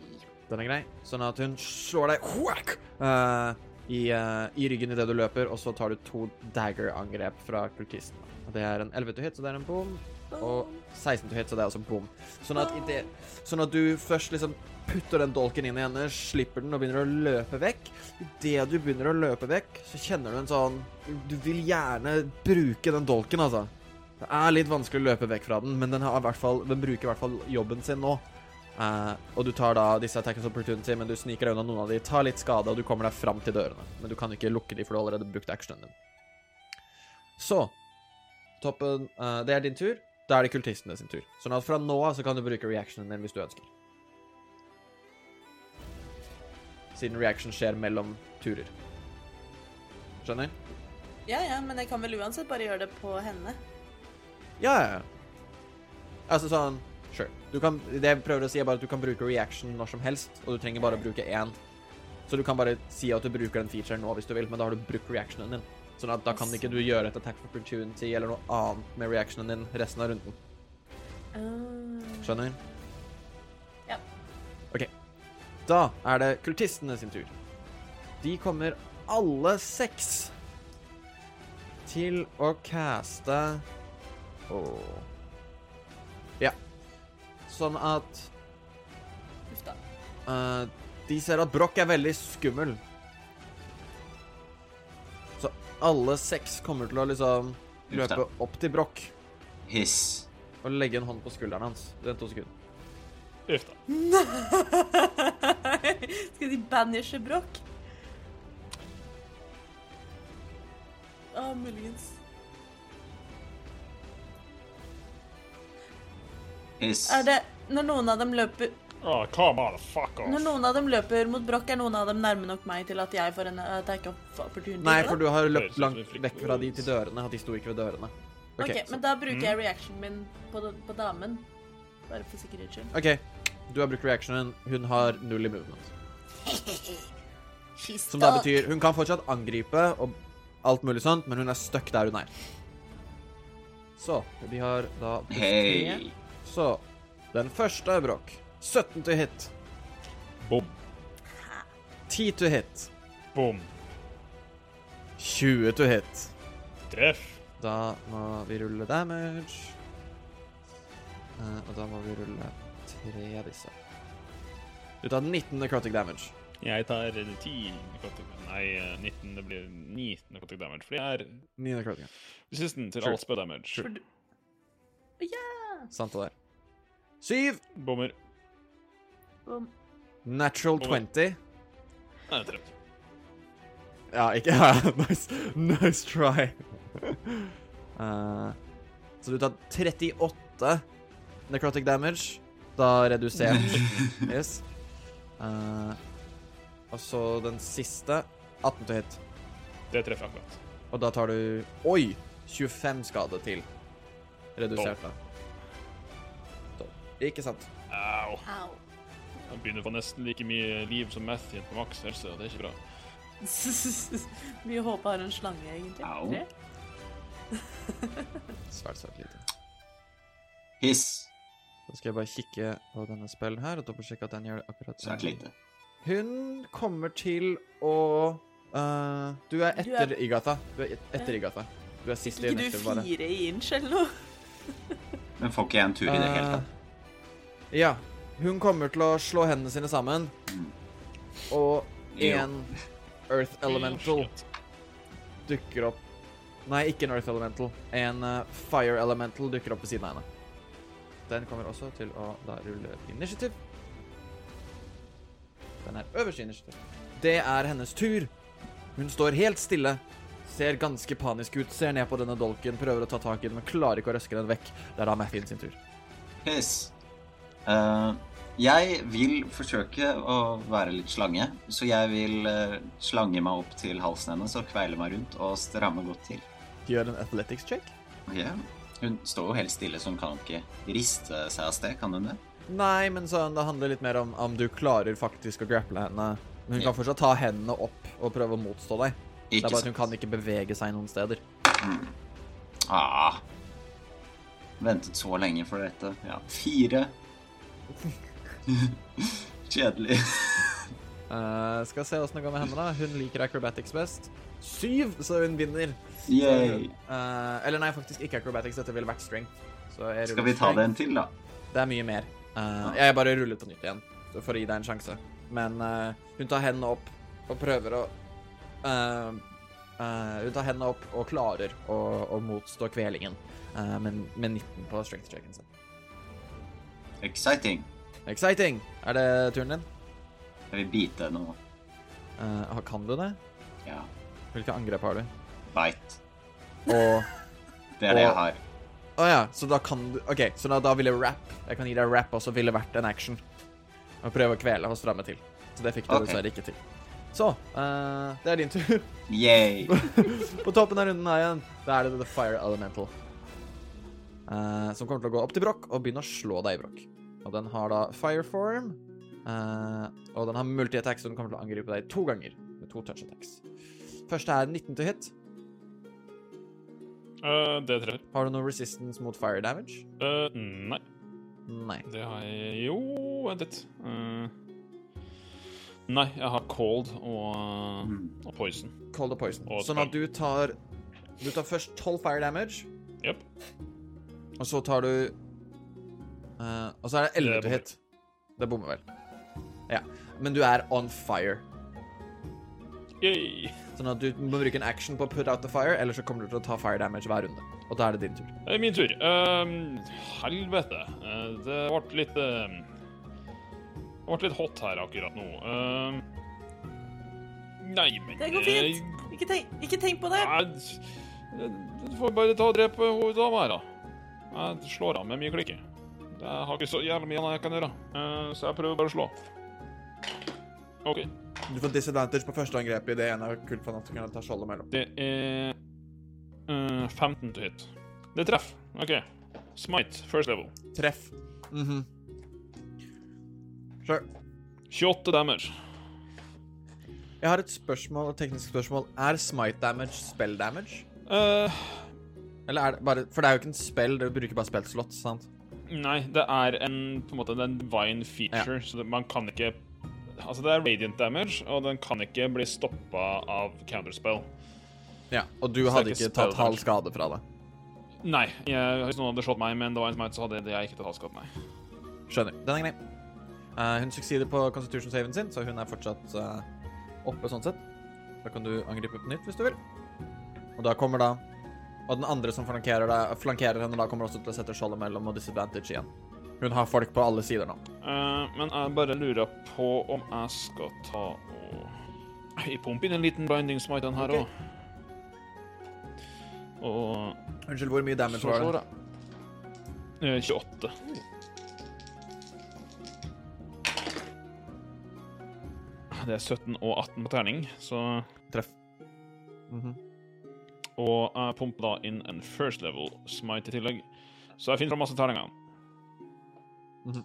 Den er grei. Sånn at hun slår deg whack, uh, i, uh, i ryggen idet du løper, og så tar du to dagger-angrep fra kultisten. Det er en 11 to hit, så det er en bom. Og 16 to hit, så det er også bom. Sånn at, det, sånn at du først liksom putter den dolken inn i henne, slipper den og begynner å løpe vekk. Idet du begynner å løpe vekk, så kjenner du en sånn Du vil gjerne bruke den dolken, altså. Det er litt vanskelig å løpe vekk fra den, men den, har i hvert fall, den bruker i hvert fall jobben sin nå. Eh, og du tar da disse attack opportunity, men du sniker deg unna noen av de, tar litt skade, og du kommer deg fram til dørene. Men du kan ikke lukke de, for du har allerede brukt actionen din. Så Toppen uh, Det er din tur. Da er det kultistene sin tur. Sånn at fra nå av så kan du bruke reactionen din hvis du ønsker. Siden reaction skjer mellom turer. Skjønner? Ja, ja, men jeg kan vel uansett bare gjøre det på henne. Ja, ja, ja. Altså sånn Sure. Du kan, det jeg prøver å si, er bare at du kan bruke reaction når som helst, og du trenger bare å bruke én. Så du kan bare si at du bruker den featuren nå hvis du vil, men da har du brukt reactionen din. Sånn at da kan ikke du gjøre et attack for opportunity eller noe annet med reactionen din resten av runden. Ah. Skjønner? Ja. OK. Da er det kultistene sin tur. De kommer alle seks til å caste Åh. Ja. Sånn at Uff da. eh, de ser at Broch er veldig skummel. Så alle seks kommer til å liksom løpe opp til Broch Hiss. og legge en hånd på skulderen hans. Vent to sekunder. Uff da. Skal de banishe Broch? Ah, muligens. Hiss. Er det Når noen av dem løper oh, come on, fuck Når noen av dem løper mot Broch, er noen av dem nærme nok meg til at jeg får en attack of opportunity? Nei, for du har løpt langt vekk fra de til dørene, At de sto ikke ved dørene. OK, okay men da bruker Mm. jeg reactionen min på, på damen. Bare for sikkerhets skyld. OK, du har brukt reactionen. Hun har null i movement. Som da betyr Hun kan fortsatt angripe og alt mulig sånt, men hun er stuck der hun er. Så vi har da. Hei. Så den første er brokk. 17 til hit. Bom, 10 til hit. bom. 20 til hit. Treff. Da må vi rulle damage. Eh, og da må vi rulle tre av disse. Du tar 19 necrotic damage. Jeg tar 10 necrotic Nei, eh, 19. Det blir 9 necrotic damage. Fordi jeg er 9 necrotic. resistant til Sure. all spell damage. For du- Ja! Sant det der. Syv. Bommer. Bom. Natural Bommer. 20. Nei, treff. Ja, ikke ja, nice, nice try. uh, så du tar 38 necrotic damage. Da redusert. yes. Uh, Og så den siste 18 til hit. Det treffer akkurat. Og da tar du Oi! 25 skade til. Redusert, da. Ikke sant? Au. Jeg begynner å få nesten like mye liv som Matthew på maks helse, og det er ikke bra. Mye håp har en slange, egentlig. Au. Svært, svært lite. Hiss. Da skal jeg bare kikke på denne spillen her og dobbeltsjekke at den gjør det akkurat Svært lite. Hun kommer til å uh, Du er Du etter er- Igata. Du er et- etter Igata. Du er sist i Ikke du fire i inch eller noe? Men får ikke jeg en tur i det hele tatt? Ja. Hun kommer til å slå hendene sine sammen, Mm. og en Earth Elemental dukker opp Nei, ikke en Earth Elemental. En eh, Fire Elemental dukker opp ved siden av henne. Den kommer også til å da rulle initiativ. Den er øverst i initiativ. Det er hennes tur. Hun står helt stille, ser ganske panisk ut, ser ned på denne dolken, prøver å ta tak i den, men klarer ikke å røske den vekk. Det er da Mathien sin tur. Hiss. Eh, jeg vil forsøke å være litt slange, så jeg vil eh, slange meg opp til halsen hennes og kveile meg rundt og stramme godt til. Gjør en athletics check. Yeah. Hun står jo helt stille, så hun kan ikke riste seg av sted, kan hun det? Nei, men sånn, det handler litt mer om om du klarer faktisk å grapple henne. Men hun Ja. kan fortsatt ta hendene opp og prøve å motstå deg. Det er bare at hun kan ikke bevege seg noen steder. Ah. Ventet så lenge for dette. Ja, fire. Kjedelig. uh, skal se åssen det går med henne, da. Hun liker acrobatics best. Syv, så hun vinner. Yay. uh, eller nei, faktisk ikke acrobatics. Dette ville vært strength. Så Skal vi ta strength. en til, da? Det er mye mer. Eh, jeg bare ruller på nytt igjen for å gi deg en sjanse. Men eh, hun tar hendene opp og prøver å eh, eh, Hun tar hendene opp og klarer å, å motstå kvelingen, eh, men med 19 på strength-checken sin. Exciting. Exciting! Er det turen din? Jeg vil bite nå. Eh, kan du det? Ja. Hvilke angrep har du? Bite. Og Det er det jeg har. Å ja, så da kan du OK, så da, da ville rap Jeg kan gi deg rap også, ville vært en action. Og prøve å kvele og stramme til. Så det fikk du okay. dessverre ikke til. Så uh, det er din tur. Yay. På toppen av runden her igjen, da er det The Fire Elemental. Uh, som kommer til å gå opp til Broch og begynne å slå deg, Broch. Og den har da Fire Form. eh, og den har multi-attack, så den kommer til å angripe deg to ganger. Med to touch attacks. Første er 19 til hit. Uh, det treffer. Har du noe resistance mot fire damage? Uh, nei, Nei. det har jeg Jo, vent litt. Uh, nei, jeg har cold og, Mm. og poison. Cold og poison. Og sånn at du tar Du tar først 12 fire damage, Yep. og så tar du eh, Og så er det 11 Det til hit. Det bommer vel. Ja. Men du er on fire. Yay. Sånn at du må bruke en action på å put out the fire, eller så kommer du til å ta fire damage hver runde. Og da er det din tur. Det er min tur. Um, helvete. Eh, det ble litt ehm, Det ble litt hot her akkurat nå. Ehm, nei, men Det går fint. Ikke tenk, ikke tenk på det. Nei, Du får bare ta og drepe hun dama her, da. Jeg slår av med mye klikke. Jeg har ikke så jævlig mye annet jeg kan gjøre, Eh, så jeg prøver bare å slå. OK. Du får disadvantage på første angrep i det ene er kult for at du kan ta skjoldet mellom. Det er uh, 15 til hit. Det treffer. OK. Smite, first level. Treff. Mhm. Sure. 28 damage. Jeg har et spørsmål, et teknisk spørsmål. Er smite damage spell damage? Uh, Eller er det bare For det er jo ikke en spell, du bruker bare spellslott, sant? Nei, det er en på en måte en divine feature, så det, man kan ikke Altså, det er radiant damage, og den kan ikke bli stoppa av counterspell. Ja. Og du hadde ikke ikke tatt halv skade fra det? Nei, jeg, hvis noen hadde slått meg med en divine smite, så hadde jeg ikke tatt halv halvskadd, nei. Skjønner. Den er grei. Uh, hun succeeder på constitution saven sin, så hun er fortsatt uh, oppe sånn sett. Da kan du angripe på nytt hvis du vil. Og da kommer da Og den andre som flankerer, deg, flankerer henne, da kommer også til å sette skjoldet mellom og disadvantage igjen. Hun har folk på alle sider nå. Uh, men jeg bare lurer på om jeg skal ta og Jeg pumper inn en liten blinding smite den her òg. Okay. Og Unnskyld, hvor mye damage så var det? jeg. Eh, 28. Det er 17 og 18 på terning, så Treff. Mhm. Og jeg pumper da inn en first level smite i tillegg. Så jeg finner fram masse terninger. Mhm.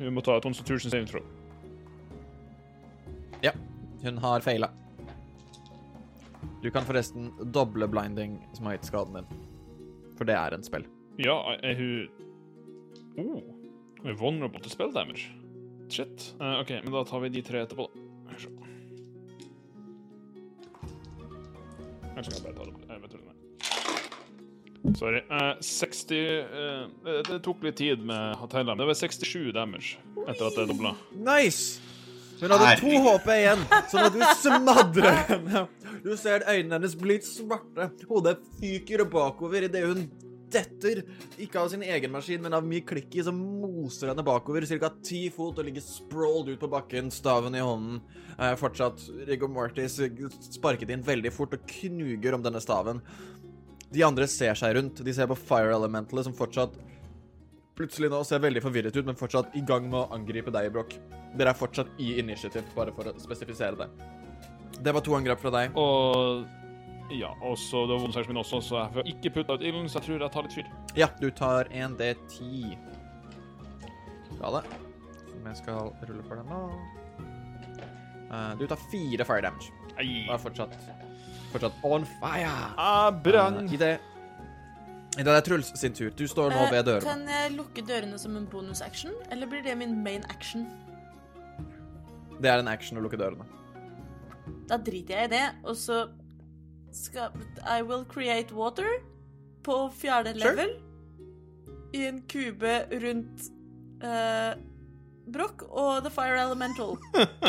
Hun må ta et constitution save, throw. Ja, hun har feila. Du kan forresten doble blinding smite-skaden din. For det er en spill. Ja, er hun Oh. Hun er vulnerable til spell damage. Shit. Uh, OK, men da tar vi de tre etterpå, da. Eller så kan bare ta det opp. Jeg vet ikke det. Sorry. Eh, 60 eh, det- Det tok litt tid med Hotellene. Det var 67 damage etter at det dobla. Nice! Hun hadde to HP igjen, sånn at du smadrer henne. Du ser øynene hennes blir svarte. Hodet fyker bakover idet hun detter. Ikke av sin egen maskin, men av mye klikk i som moser henne bakover. Ca. ti fot og ligger sprawled ut på bakken, staven i hånden. Eh, fortsatt Rigor Mortis sparket inn veldig fort og knuger om denne staven. De andre ser seg rundt. De ser på Fire Elementalet, som fortsatt plutselig nå ser veldig forvirret ut, men fortsatt i gang med å angripe deg, Brokk. Dere er fortsatt i initiativ, bare for å spesifisere det. Det var to angrep fra deg. Og ja, og så det var vondsaksen min også, så jeg får ikke putta ut ilden, så jeg tror jeg tar litt fyr. Ja, du tar 1D10. Bra, det. Som jeg skal rulle for den nå. Eh, du tar fire fire damage. Ei. Og er fortsatt, fortsatt on fire. Jeg brenner. Eh, I det i det er Truls sin tur. Du står nå Eh, ved dørene. Kan jeg lukke dørene som en bonus-action, eller blir det min main action? Det er en action å lukke dørene. Da driter jeg i det, og så skal I will create water på fjerde Sure. level. I en kube rundt uh, Broch og The Fire Elemental.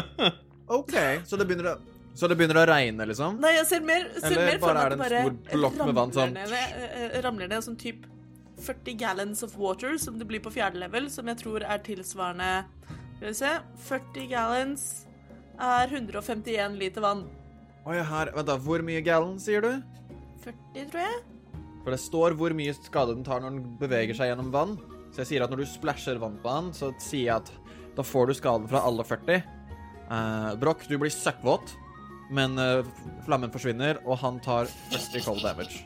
OK, så det begynner å, så det begynner å regne, liksom? Nei, jeg ser mer, ser Eller mer for bare meg at det blokk med vann ramler ned, eh, eh, ramler ned sånn type 40 gallons of water, som det blir på fjerde level, som jeg tror er tilsvarende Skal vi se 40 gallons er 151 liter vann. Oi, her Vent, da. Hvor mye gallon, sier du? 40, tror jeg. For det står hvor mye skade den tar når den beveger seg gjennom vann. Så jeg sier at når du splæsjer vann på han, så sier jeg at da får du skaden fra alle 40. Uh, Broch, du blir søkkvåt, men uh, flammen forsvinner, og han tar 40 cold damage.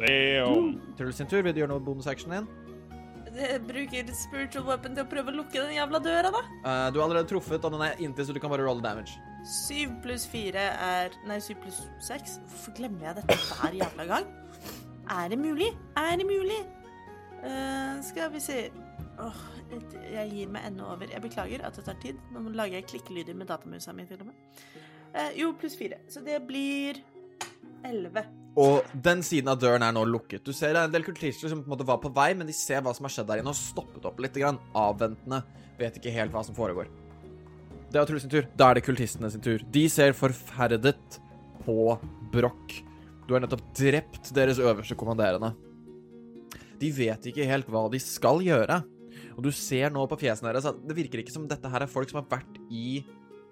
Damn. Truls sin tur. Vil du gjøre noe bonusaction din? Jeg bruker spiritual weapon til å prøve å lukke den jævla døra, da. Uh, du har allerede truffet, og den er inntil, så du kan bare rolle damage. 7 pluss 4 er Nei, 7 pluss 6. Hvorfor glemmer jeg dette hver jævla gang? Er det mulig? Er det mulig? Uh, skal vi se et- jeg gir meg ennå over. Jeg beklager at det tar tid. Nå lager jeg klikkelyder med datamusa mi, med. Eh, jo, pluss 4. Så det blir 11. Og den siden av døren er nå lukket. Du ser det en del kultister som på en måte var på vei, men de ser hva som har skjedd der inne, og stoppet opp litt. Grann. Avventende. Vet ikke helt hva som foregår. Det er Truls sin tur. Da er det kultistene sin tur. De ser forferdet på Brokk. Du har nettopp drept deres øverste kommanderende. De vet ikke helt hva de skal gjøre. Og du ser nå på fjesene deres at det virker ikke som dette her er folk som har vært i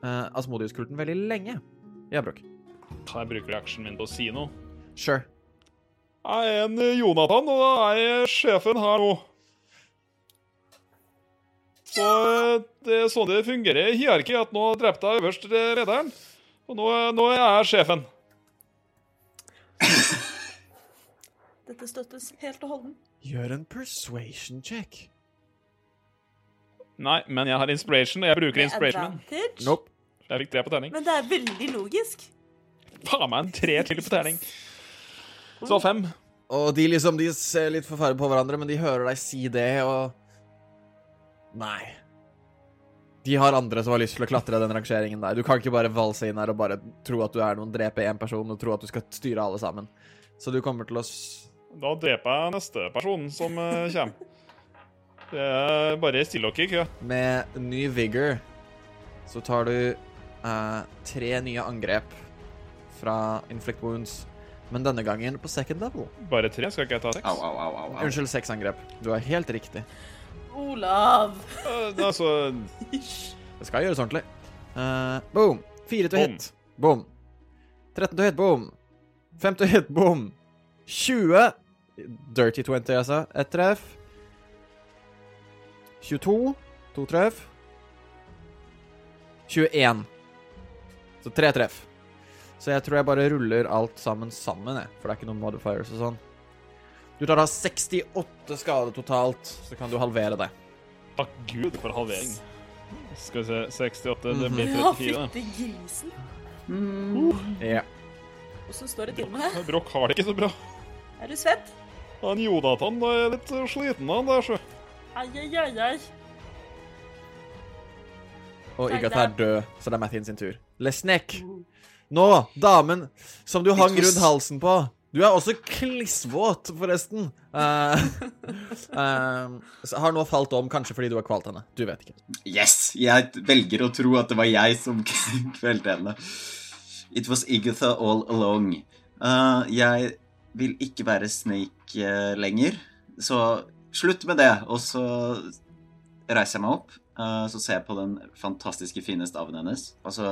uh, Asmodius-kulten veldig lenge. Ja, Brokk. Kan jeg bruke reaksjonen min på å si noe? Sure. Jeg er en Jonathan, og jeg er sjefen her nå. Så eh, det er sånn det fungerer i hierarkiet, at nå drepte jeg øverst lederen. Og nå, nå er jeg sjefen. Dette støttes helt og holdent. Gjør en persuasion check. Nei, men jeg har inspiration, og jeg bruker inspiration Nope. Jeg fikk tre på terning. Men det er veldig logisk. Faen meg en tre til på terning. Så fem. Og de liksom, de ser litt forferdet på hverandre, men de hører deg si det, og Nei. De har andre som har lyst til å klatre den rangeringen der. Du kan ikke bare valse inn her og bare tro at du er noen, drepe én person og tro at du skal styre alle sammen. Så du kommer til å s- Da dreper jeg neste person som uh, kommer. Det er bare still dere i kø. Med ny vigor så tar du uh, tre nye angrep fra inflict wounds, men denne gangen på second level. Bare tre, skal ikke jeg ta seks? Au, au, au, au. au. Unnskyld, seks angrep. Du har helt riktig. Olav. Altså Det skal gjøres ordentlig. Uh, boom. Fire til hit. Boom. 13 til hit. Boom. 5 til hit. Boom. 20. Dirty 20, altså. Ett treff. 22. To treff. 21. Så tre treff. Så jeg tror jeg bare ruller alt sammen sammen, jeg. For det er ikke noen modifiers og sånn. Du tar da 68 skade totalt, så kan du halvere det. Takk Gud for halvering. Skal vi se 68, det blir Ja, 34. fytti grisen. Ja. Åssen står det til med deg? Brokk har det ikke så bra. Er du svett? Han Jonathan da er litt sliten, han der, sjø. Ai, ai, ai, ai. Og Igath er død, så det er Mathien sin tur. Lesnek. Nå, damen som du hang rundt halsen på. Du er også klissvåt, forresten. Uh, uh, har nå falt om, kanskje fordi du har kvalt henne. Du vet ikke. Yes! Jeg velger å tro at det var jeg som kvelte henne. It was Igatha all along. Uh, jeg vil ikke være Snake lenger, så slutt med det. Og så reiser jeg meg opp, så ser jeg på den fantastiske fine staven hennes, og så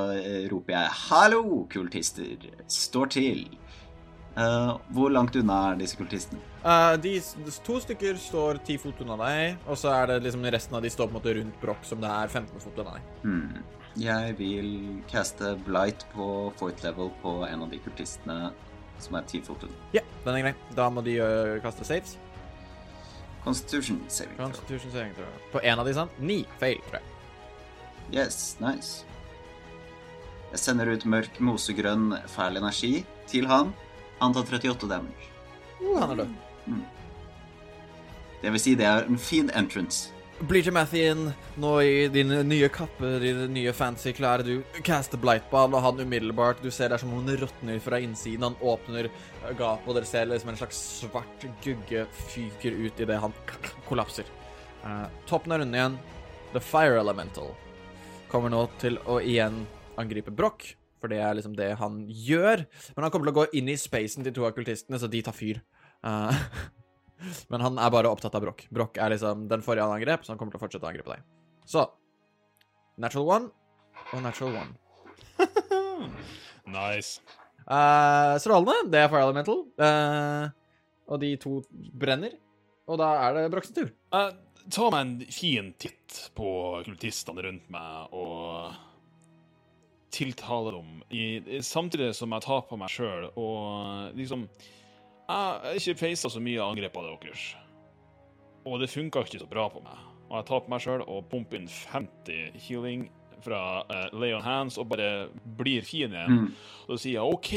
roper jeg 'hallo, kultister, står til'. Eh, hvor langt unna er disse kultistene? Uh, de to stykker står ti fot unna deg, og så er det liksom resten av de står på en måte rundt Broch, som det er 15 fot unna deg. Hmm. Jeg vil caste Blight på fourth level på en av de kultistene som er ti fot unna. Ja, den er grei. Da må de uh, kaste saves. Constitution saving. throw. Constitution saving throw. På en av de, sant? Ni feil, tror jeg. Yes, nice. Jeg sender ut mørk mosegrønn fæl energi til han. Han tar 38 damage. Uh, han er død. Det vil si, det er en fin entrance. Bleacher Mathien, nå i din nye kappe, dine nye fancy klær, du caster Blightball, og han umiddelbart Du ser det er som om han råtner fra innsiden. Han åpner gapet, og dere ser liksom en slags svart gugge fyker ut idet han kollapser. Uh, toppen av runden igjen. The Fire Elemental kommer nå til å igjen angripe Broch, for det er liksom det han gjør. Men han kommer til å gå inn i spacen til to av kultistene, så de tar fyr. Uh, men han er bare opptatt av Broch. Broch er liksom den forrige han angrep, så han kommer til å fortsette å angripe deg. Så Natural one og natural one. Nice. Uh, strålende, det er Fire Elemental. Uh, og de to brenner. Og da er det Brochs tur. Uh, ta meg en fin titt på kultistene rundt meg og tiltale dem, i, samtidig som jeg tar på meg sjøl og liksom Jeg har ikke feisa så mye angrepene deres, og det funka ikke så bra på meg. Og jeg tar på meg sjøl og pumper inn 50 healing fra uh, Lay on Hands og bare blir fin igjen. Mm. Og så sier jeg OK,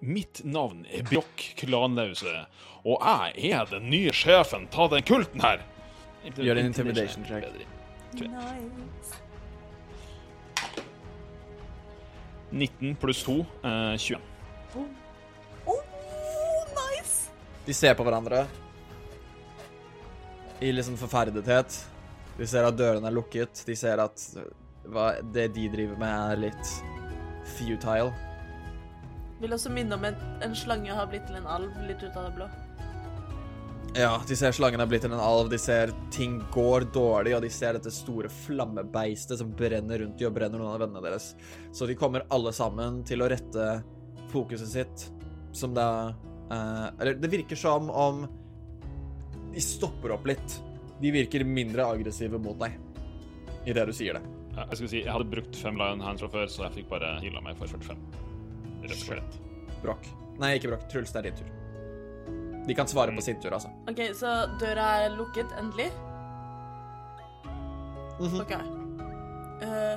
mitt navn er Brokk Klanlause, og jeg er den nye sjefen. Ta den kulten her! Gjør en intimidation check. Nice. 19 pluss 2, eh, 21. Oh, nice! De ser på hverandre i liksom forferdethet. De ser at dørene er lukket. De ser at hva, det de driver med, er litt futile. Vil også minne om at en slange har blitt til en alv litt ut av det blå. Ja, de ser slangen er blitt til en alv, de ser ting går dårlig, og de ser dette store flammebeistet som brenner rundt de og brenner noen av vennene deres. Så de kommer alle sammen til å rette fokuset sitt, som da eh, Eller det virker som om de stopper opp litt. De virker mindre aggressive mot deg i det du sier det. Ja, Jeg skulle si, jeg hadde brukt fem Lion Hands fra før, så jeg fikk bare heala meg for 45. Rett og slett. Nei, ikke Brokk. Truls, det er din tur. De kan svare på sin tur, altså. OK, så døra er lukket endelig? Mhm. OK. Uh,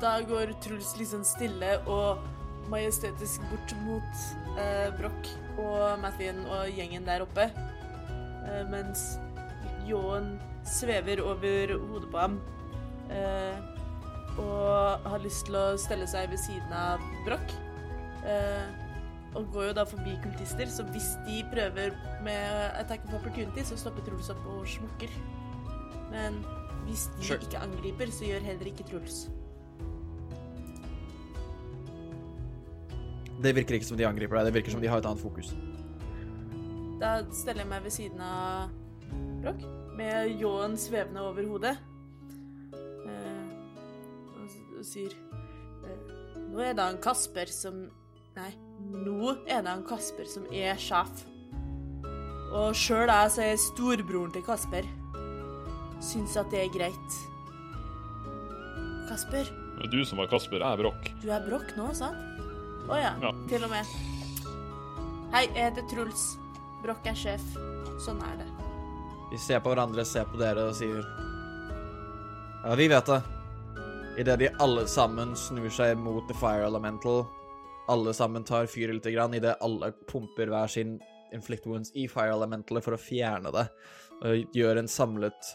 da går Truls liksom stille og majestetisk bort mot uh, Broch og Mathien og gjengen der oppe. uh, mens ljåen svever over hodet på ham. eh, og har lyst til å stelle seg ved siden av Broch. Eh, og går jo da forbi kultister, så hvis de prøver med attack of opportunity, så stopper Truls opp og smukker. Men hvis de Sure. ikke angriper, så gjør heller ikke Truls. Det virker ikke som de angriper deg, det virker som de har et annet fokus. Da steller jeg meg ved siden av Broch, med ljåen svevende over hodet. Eh, og, og sier eh, Nå er det han Kasper som Nei, nå er det han Kasper som er sjef. Og sjøl jeg som er storbroren til Kasper, syns at det er greit. Kasper, Det er du som var Kasper, jeg er Brokk. du er Brokk nå, sant? Å ja. Ja. Til og med. Hei, jeg heter Truls. Brokk er sjef. Sånn er det. Vi ser på hverandre, ser på dere og sier Ja, vi vet det. Idet de alle sammen snur seg mot The Fire Elemental, alle sammen tar fyr lite grann, idet alle pumper hver sin inflict wounds i Fire Elementalet for å fjerne det, og gjør en samlet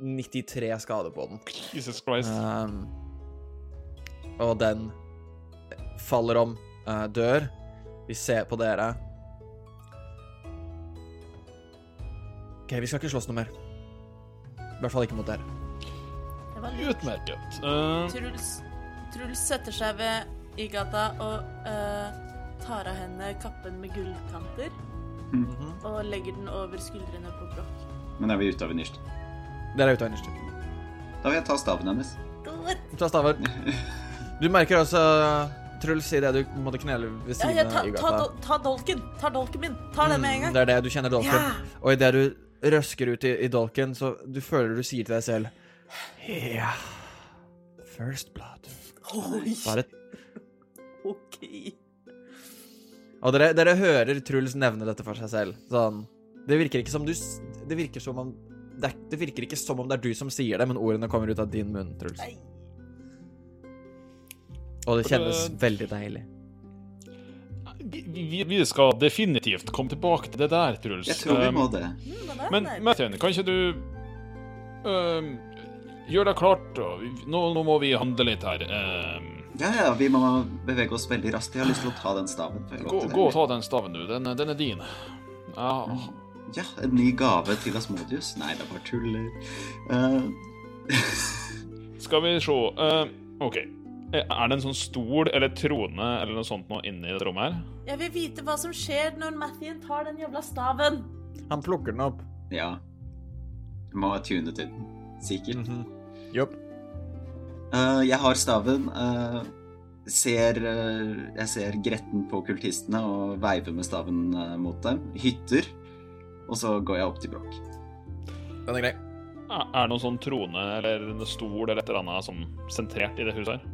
93 skade på den. Jesus Christ. Um, og den faller om, uh, dør. Vi ser på dere. OK, vi skal ikke slåss noe mer. I hvert fall ikke mot dere. Det var lurt. Utmerket. Uh... Truls, Truls setter seg ved i gata og uh, tar av henne kappen med gullkanter Mhm. og legger den over skuldrene på Brokk. Men er vi ute av initiativ? Der er ute av initiativ. Da vil jeg ta staven hennes. Ta staven. Du merker altså Truls, idet du måtte knele ved siden siden ja, ta, av ta, Ygata. ta dolken. Ta dolken min. Ta den med en Mm, gang. Det er det, du kjenner dolken. Ja. Og idet du røsker ut i, i dolken, så du føler du sier til deg selv Ja First blood. Bare OK. Og dere, dere hører Truls nevne dette for seg selv. Sånn Det virker ikke som du Det virker som om det, er, det virker ikke som om det er du som sier det, men ordene kommer ut av din munn, Truls. Nei. Og det kjennes Det- veldig deilig. vi, vi, vi skal definitivt komme tilbake til det der, Truls. Jeg tror vi Um, må det. Mm. Men. Mathien, kan ikke du um, gjøre deg klart? Nå, nå må vi handle litt her. Um, Ja, ja, vi må bevege oss veldig raskt. Jeg har lyst til å ta den staven. gå, gå og ta den staven, du. Den, den er din. Ja, Ja, en ny gave til Asmodius. Nei, det er bare tuller. Uh... skal vi se. Uh, OK. Er det en sånn stol eller trone eller noe sånt nå inne i dette rommet her? Jeg vil vite hva som skjer når Mathien tar den jævla staven. Han plukker den opp. ja. Du må tune til den. Sikkert. Jopp. Eh, jeg har staven. Uh, ser, uh, jeg ser gretten på kultistene og veiver med staven mot dem. Hytter. Og så går jeg opp til Brokk. Den er grei. Er det noen sånn trone eller en stol eller et eller annet sånn sentrert i det huset her?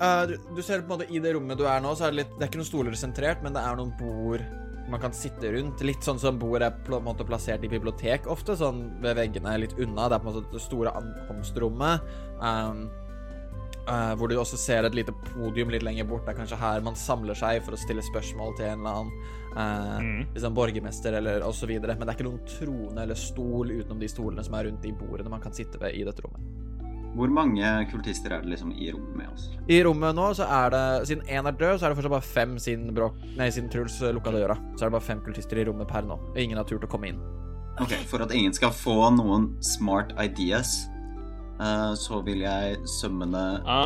Eh, du, du ser på en måte I det rommet du er nå, så er det litt Det er ikke noen stoler sentrert, men det er noen bord man kan sitte rundt. Litt sånn som bord er på en måte plassert i bibliotek ofte, sånn ved veggene litt unna. Det er på en måte det store ankomstrommet. Um, uh, hvor du også ser et lite podium litt lenger bort. Det er kanskje her man samler seg for å stille spørsmål til en eller annen uh, Mm. liksom borgermester eller osv. Men det er ikke noen trone eller stol utenom de stolene som er rundt de bordene man kan sitte ved i dette rommet. Hvor mange kultister er det liksom i rommet med oss? I rommet nå så er det Siden én er død, så er det fortsatt bare fem siden, Brok, nei, siden Truls lukka døra. Så er det bare fem kultister i rommet per nå. Og ingen har turt å komme inn. Ok, For at ingen skal få noen smart ideas, uh, så vil jeg summone Ja,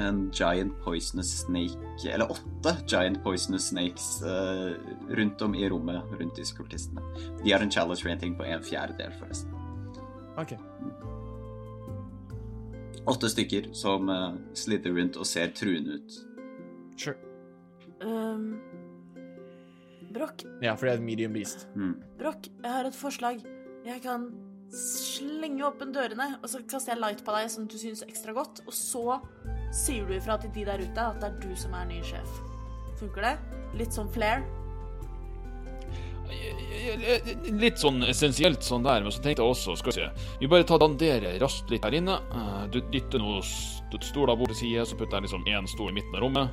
en giant poisonous snake Eller åtte giant poisonous snakes uh, rundt om i rommet rundt disse kultistene. De har en challenge rating på en fjerdedel, forresten. Ok. Åtte stykker som uh, sliter rundt og ser truende ut. Sure. Um, Brokk, Ja, for det er et medium beast. Mm. Brokk, jeg har et forslag. Jeg kan slenge åpen dørene, og så kaster jeg light på deg som du synes ekstra godt, og så sier du ifra til de der ute at det er du som er ny sjef. Funker det? Litt sånn flair? Litt sånn essensielt sånn der, men så tenkte jeg også, skal vi se Vi bare tar dandere raskt litt her inne. Eh, Du dytter noen stoler bort til side, så putter jeg liksom én stol i midten av rommet.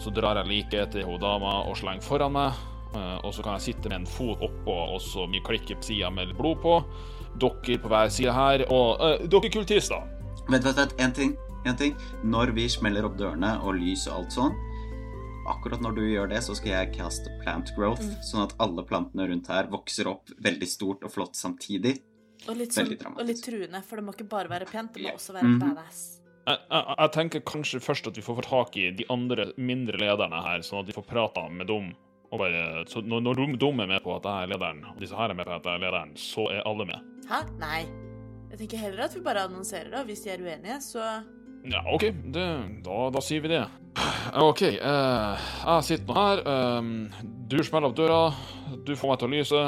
Så drar jeg like etter hun dama og slenger foran meg. Eh, Og så kan jeg sitte med en fot oppå og så mye klikke på sida med blod på. Dere på hver side her. Og eh, dere kultister. Vent, vent, vent. En ting. En ting. Når vi smeller opp dørene og lys og alt sånn Akkurat når du gjør det, så skal jeg caste plant growth, sånn at alle plantene rundt her vokser opp veldig stort og flott samtidig. Og litt, sånn, og litt truende, for det må ikke bare være pent, det må også være Mhm. badass. Jeg, jeg, jeg tenker kanskje først at vi får få tak i de andre mindre lederne her, sånn at vi får prata med dem. Og bare, så når, når de- de er med på at jeg er lederen, og disse her er med på at jeg er lederen, så er alle med. Hæ? Nei. Jeg tenker heller at vi bare annonserer det, og hvis de er uenige, så Ja, OK, det, da, da sier vi det. OK, eh, jeg sitter nå her. eh, du smeller opp døra, du får meg til å lyse,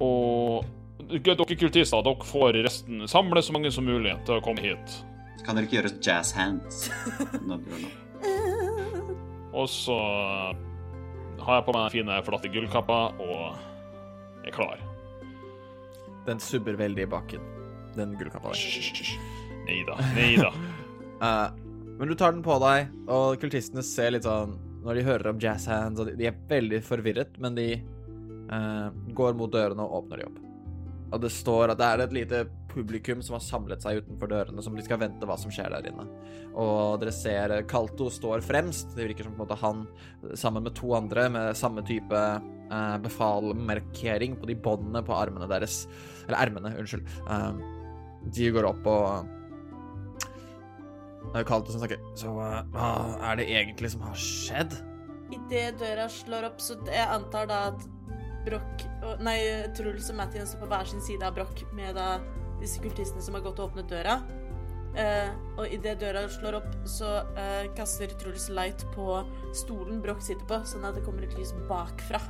og dere kultister, dere får resten Samle så mange som mulig til å komme hit. Kan dere ikke gjøre jazz hands? Og så har jeg på meg den fine, Flatte gullkappa og er klar. Den subber veldig i bakken, den gullkappa der. Hysj, Nei da, nei da. Eh, men du tar den på deg, og kultistene ser litt sånn Når de hører om jazz hands, og de, er veldig forvirret, men de eh, går mot dørene og åpner de opp. Og det står at det er et lite publikum som har samlet seg utenfor dørene, som de skal vente hva som skjer der inne. Og dere ser Kalto står fremst. Det virker som på en måte han, sammen med to andre med samme type eh, befalmarkering på de båndene på armene deres Eller ermene, unnskyld. Eh, de går opp og det er Kalto som snakker. Så eh, hva er det egentlig som har skjedd? Idet døra slår opp, så jeg antar da at Broch Nei, Truls og Mattian står på hver sin side av Broch med da disse kultistene som har gått og åpnet døra. Eh, og idet døra slår opp, så eh, kaster Truls light på stolen Broch sitter på, sånn at det kommer et lys bakfra.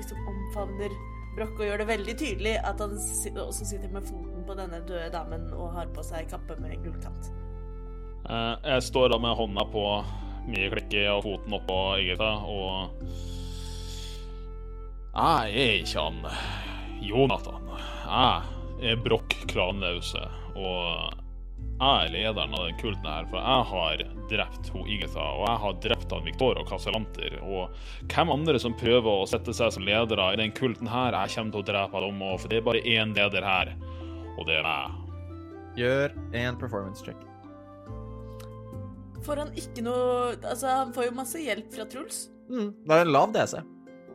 Liksom omfavner Broch og gjør det veldig tydelig at han også sitter med foten på denne døde damen og har på seg kappe med gullkant. Eh, Jeg står da med hånda på mye klikke og foten oppå Igeta, og Jeg er ikke han Jonathan. Jeg er Broch Klanlause, og jeg er lederen av den kulten her, for jeg har drept ho Igeta, og jeg har drept han Victor og Casalanter, og hvem andre som prøver å sette seg som ledere i den kulten her, jeg kommer til å drepe dem òg, for det er bare én leder her, og det er meg. Gjør en performance check. Får han ikke noe Altså, han får jo masse hjelp fra Truls. Mm, det er en lav DC.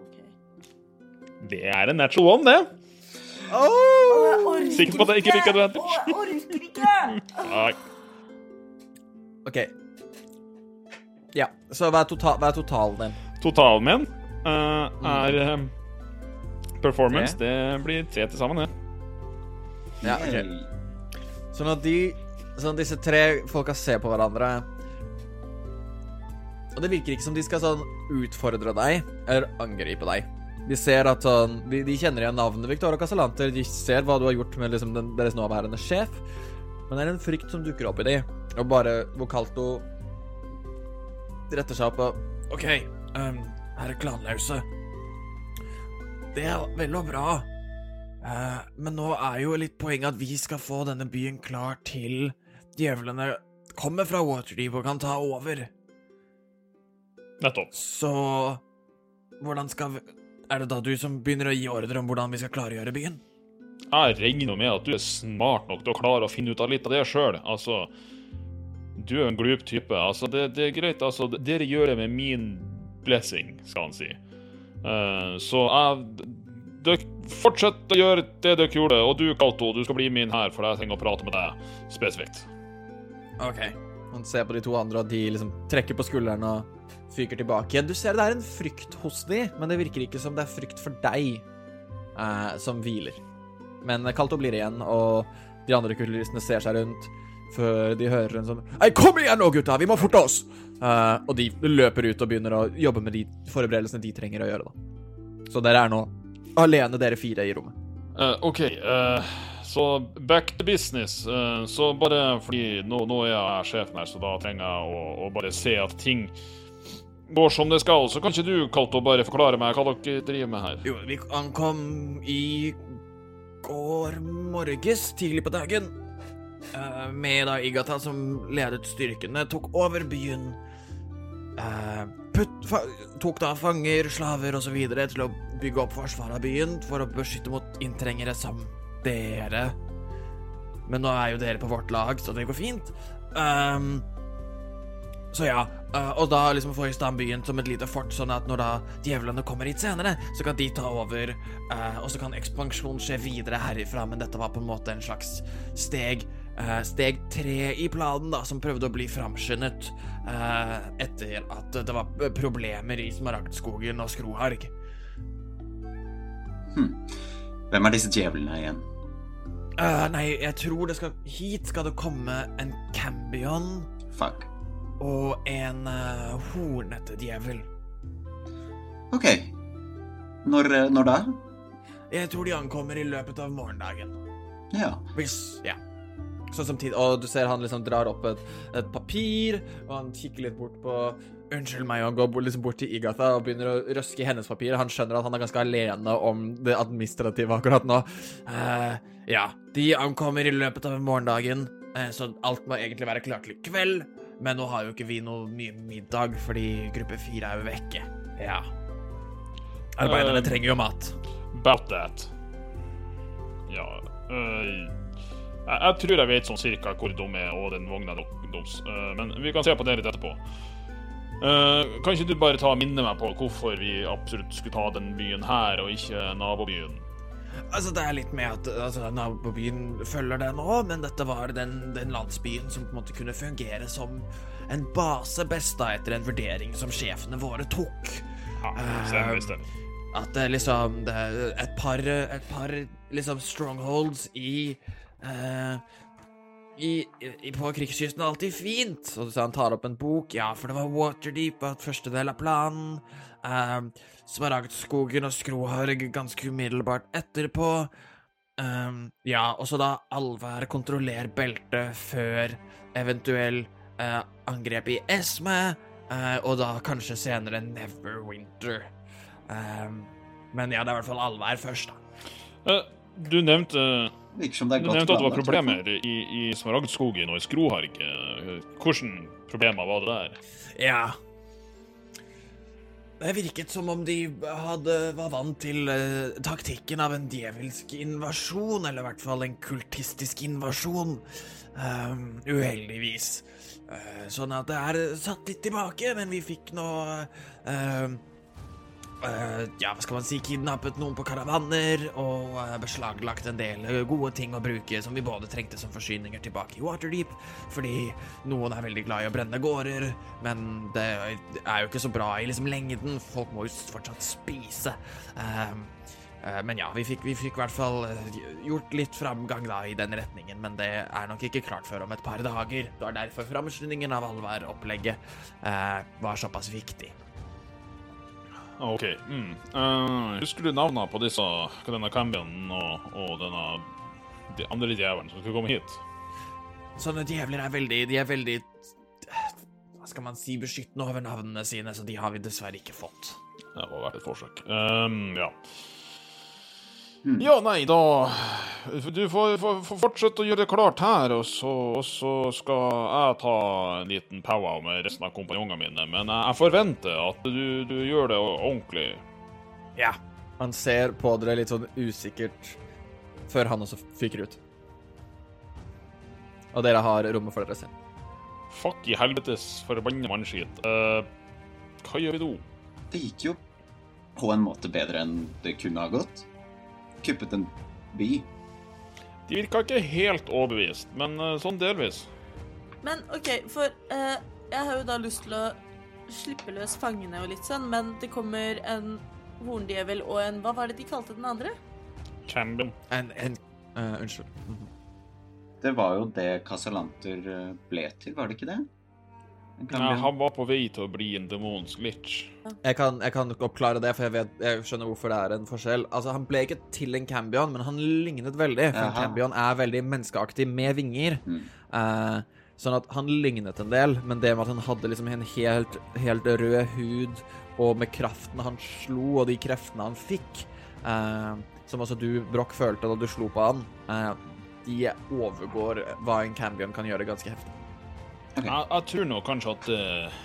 Okay. Det er en natural one, det. Sikker på at jeg ikke fikk advantage. jeg orker ikke! Nei. OK. Ja, så hva er, total, hva er totalen din? Totalen min uh, er uh, performance. Det blir tre til sammen, det. Ja, ok. Sånn Så når de Sånn disse tre folka ser på hverandre Og det virker ikke som de skal sånn utfordre deg eller angripe deg. De ser at sånn De, de kjenner igjen navnet Victoria Casalanter, de ser hva du har gjort med liksom den, deres nåværende sjef, men det er en frykt som dukker opp i dem, og bare Vokalto retter seg opp og OK, um, her er klanlause. Det er vel og bra. uh, men nå er jo litt poenget at vi skal få denne byen klar til djevlene kommer fra Waterdeep og kan ta over. Nettopp. Så hvordan skal vi Er det da du som begynner å gi ordre om hvordan vi skal klargjøre byen? Jeg regner med at du er smart nok til å klare å finne ut av litt av det sjøl. Altså, du er en glup type. Altså, det, det er greit. Altså, dere gjør det med min blessing, skal han si. Uh, så jeg Dere fortsett å gjøre det dere gjorde, og du, Kato, du skal bli min her, for jeg trenger å prate med deg spesifikt. OK. Han ser på de to andre, og de liksom trekker på skuldrene og fyker tilbake. Du ser det er en frykt hos de, men det virker ikke som det er frykt for deg eh, som hviler. Men Kalto blir igjen, og de andre kulturistene ser seg rundt før de hører en sånn Hei, kom igjen nå, gutta! Vi må forte oss! Uh, og de løper ut og begynner å jobbe med de forberedelsene de trenger å gjøre, da. Så dere er nå alene, dere fire, i rommet. Uh, OK, Uh, så back to business. Så bare fordi nå, nå er jeg sjefen her, så da trenger jeg å, å bare se at ting går som det skal. Så kan ikke du, Kalto, bare forklare meg hva dere driver med her? Jo, vi ankom i går morges, tidlig på dagen. uh, med da Igata som ledet styrkene, tok over byen. Uh, putt, fa tok da fanger, slaver osv. til å bygge opp forsvaret av byen for å beskytte mot inntrengere som dere. Men nå er jo dere på vårt lag, så det går fint. Ehm, så ja, eh, og da liksom få i stand byen som et lite fort, sånn at når da djevlene kommer hit senere, så kan de ta over, eh, og så kan ekspansjon skje videre herifra, men dette var på en måte en slags steg, eh, steg tre i planen da, som prøvde å bli framskyndet etter at det var problemer i Smaragdskogen og Skroharg. Hvem er disse djevlene igjen? Uh, nei, jeg tror det skal, hit skal det komme en Cambion Fuck. Og en uh, hornete djevel. OK. Når, eh, når da? Jeg tror de ankommer i løpet av morgendagen. Ja. Hvis Ja. Sånn samtidig, og du ser han liksom drar opp et, et papir, og han kikker litt bort på Unnskyld meg, og han går liksom bort til Igatha og begynner å røske i hennes papir. Han skjønner at han er ganske alene om det administrative akkurat nå. Uh, ja, de ankommer i løpet av morgendagen, uh, så alt må egentlig være klart til i kveld. Men nå har jo ikke vi noe mye middag, fordi gruppe fire er jo vekke. Ja. Arbeiderne uh, trenger jo mat. About that. Ja uh, jeg, jeg tror jeg vet sånn cirka hvor de er, og den vogna deres. uh, men vi kan se på det litt etterpå. Uh, kan ikke du bare ta minne meg på hvorfor vi absolutt skulle ta den byen her, og ikke nabobyen? Altså, det er litt med at altså, nabobyen følger det nå, men dette var den, den landsbyen som på en måte kunne fungere som en base best da, etter en vurdering som sjefene våre tok. Ja, Eh, stemmer, Uh, At det liksom det et par, et par liksom strongholds i uh, i, i, på krigskysten er alltid fint. Og så han tar opp en bok. Ja, for det var Waterdeep var første del av planen. Um, Smaragdskogen og Skroharg ganske umiddelbart etterpå. Um, ja, og så da Alvær kontroller beltet før eventuell uh, angrep i Esme. uh, og da kanskje senere Neverwinter. Um, men ja, det er i hvert fall Alvær først, da. Uh, du nevnte Virker som det er Du nevnte at det var problemer i, i Smaragdskogen og i Skroharg. Hvilke problemer var det der? Ja. Det virket som om de hadde, var vant til eh, taktikken av en djevelsk invasjon, eller i hvert fall en kultistisk invasjon. Ehm, uheldigvis. Uh, sånn at det er satt litt tilbake, men vi fikk nå uh, ja, hva skal man si, kidnappet noen på karavaner og eh, beslaglagt en del eh, gode ting å bruke som vi både trengte som forsyninger tilbake i Waterdeep, fordi noen er veldig glad i å brenne gårder, men det er jo ikke så bra i liksom lengden, folk må jo fortsatt spise. Ehm, eh, men ja, vi fikk, vi fikk i hvert fall eh, gjort litt framgang da i den retningen, men det er nok ikke klart før om et par dager. Det var derfor framskyndingen av Alvar-opplegget eh, var såpass viktig. Ah, OK. Mm. Uh, husker du navnene på disse, denne Cambionen og, og denne de andre djevelen som skulle komme hit? Sånne djevler er veldig De er veldig Hva skal man si beskyttende over navnene sine, så de har vi dessverre ikke fått. Det var verdt et forsøk. Um, ja. Hmm. Ja, nei, da Du får, får, får fortsette å gjøre det klart her, og så, og så skal jeg ta en liten power med resten av kompanjongene mine. Men jeg forventer at du, du gjør det ordentlig. Ja. Han ser på dere litt sånn usikkert før han også fyker ut. Og dere har rommet for dere selv. Fuck i helvetes forbanna mannskit. Uh, hva gjør vi nå? Det gikk jo på en måte bedre enn det kunne ha gått. Kuppet en by. De virka ikke helt overbevist, men eh, sånn delvis. Men OK, for eh, jeg har jo da lyst til å slippe løs fangene og litt sånn, men det kommer en horndjevel og en Hva var det de kalte den andre? Cambion. En, en uh, Unnskyld. Det var jo det Casalanter eh, ble til, var det ikke det? En Ja, han var på vei til å bli en demonsk glitch. Jeg kan, jeg kan oppklare det, for jeg, vet, jeg skjønner hvorfor det er en forskjell. Altså, Han ble ikke til en cambion, men han lignet veldig. For en cambion er veldig menneskeaktig med vinger. Mm. Eh, sånn at han lignet en del, men det med at han hadde liksom en helt, helt rød hud, og med kraften han slo, og de kreftene han fikk, eh, som også du, Broch, følte da du slo på han, eh, de overgår hva en cambion kan gjøre ganske heftig. Ok. Jeg, jeg tror nå kanskje at uh,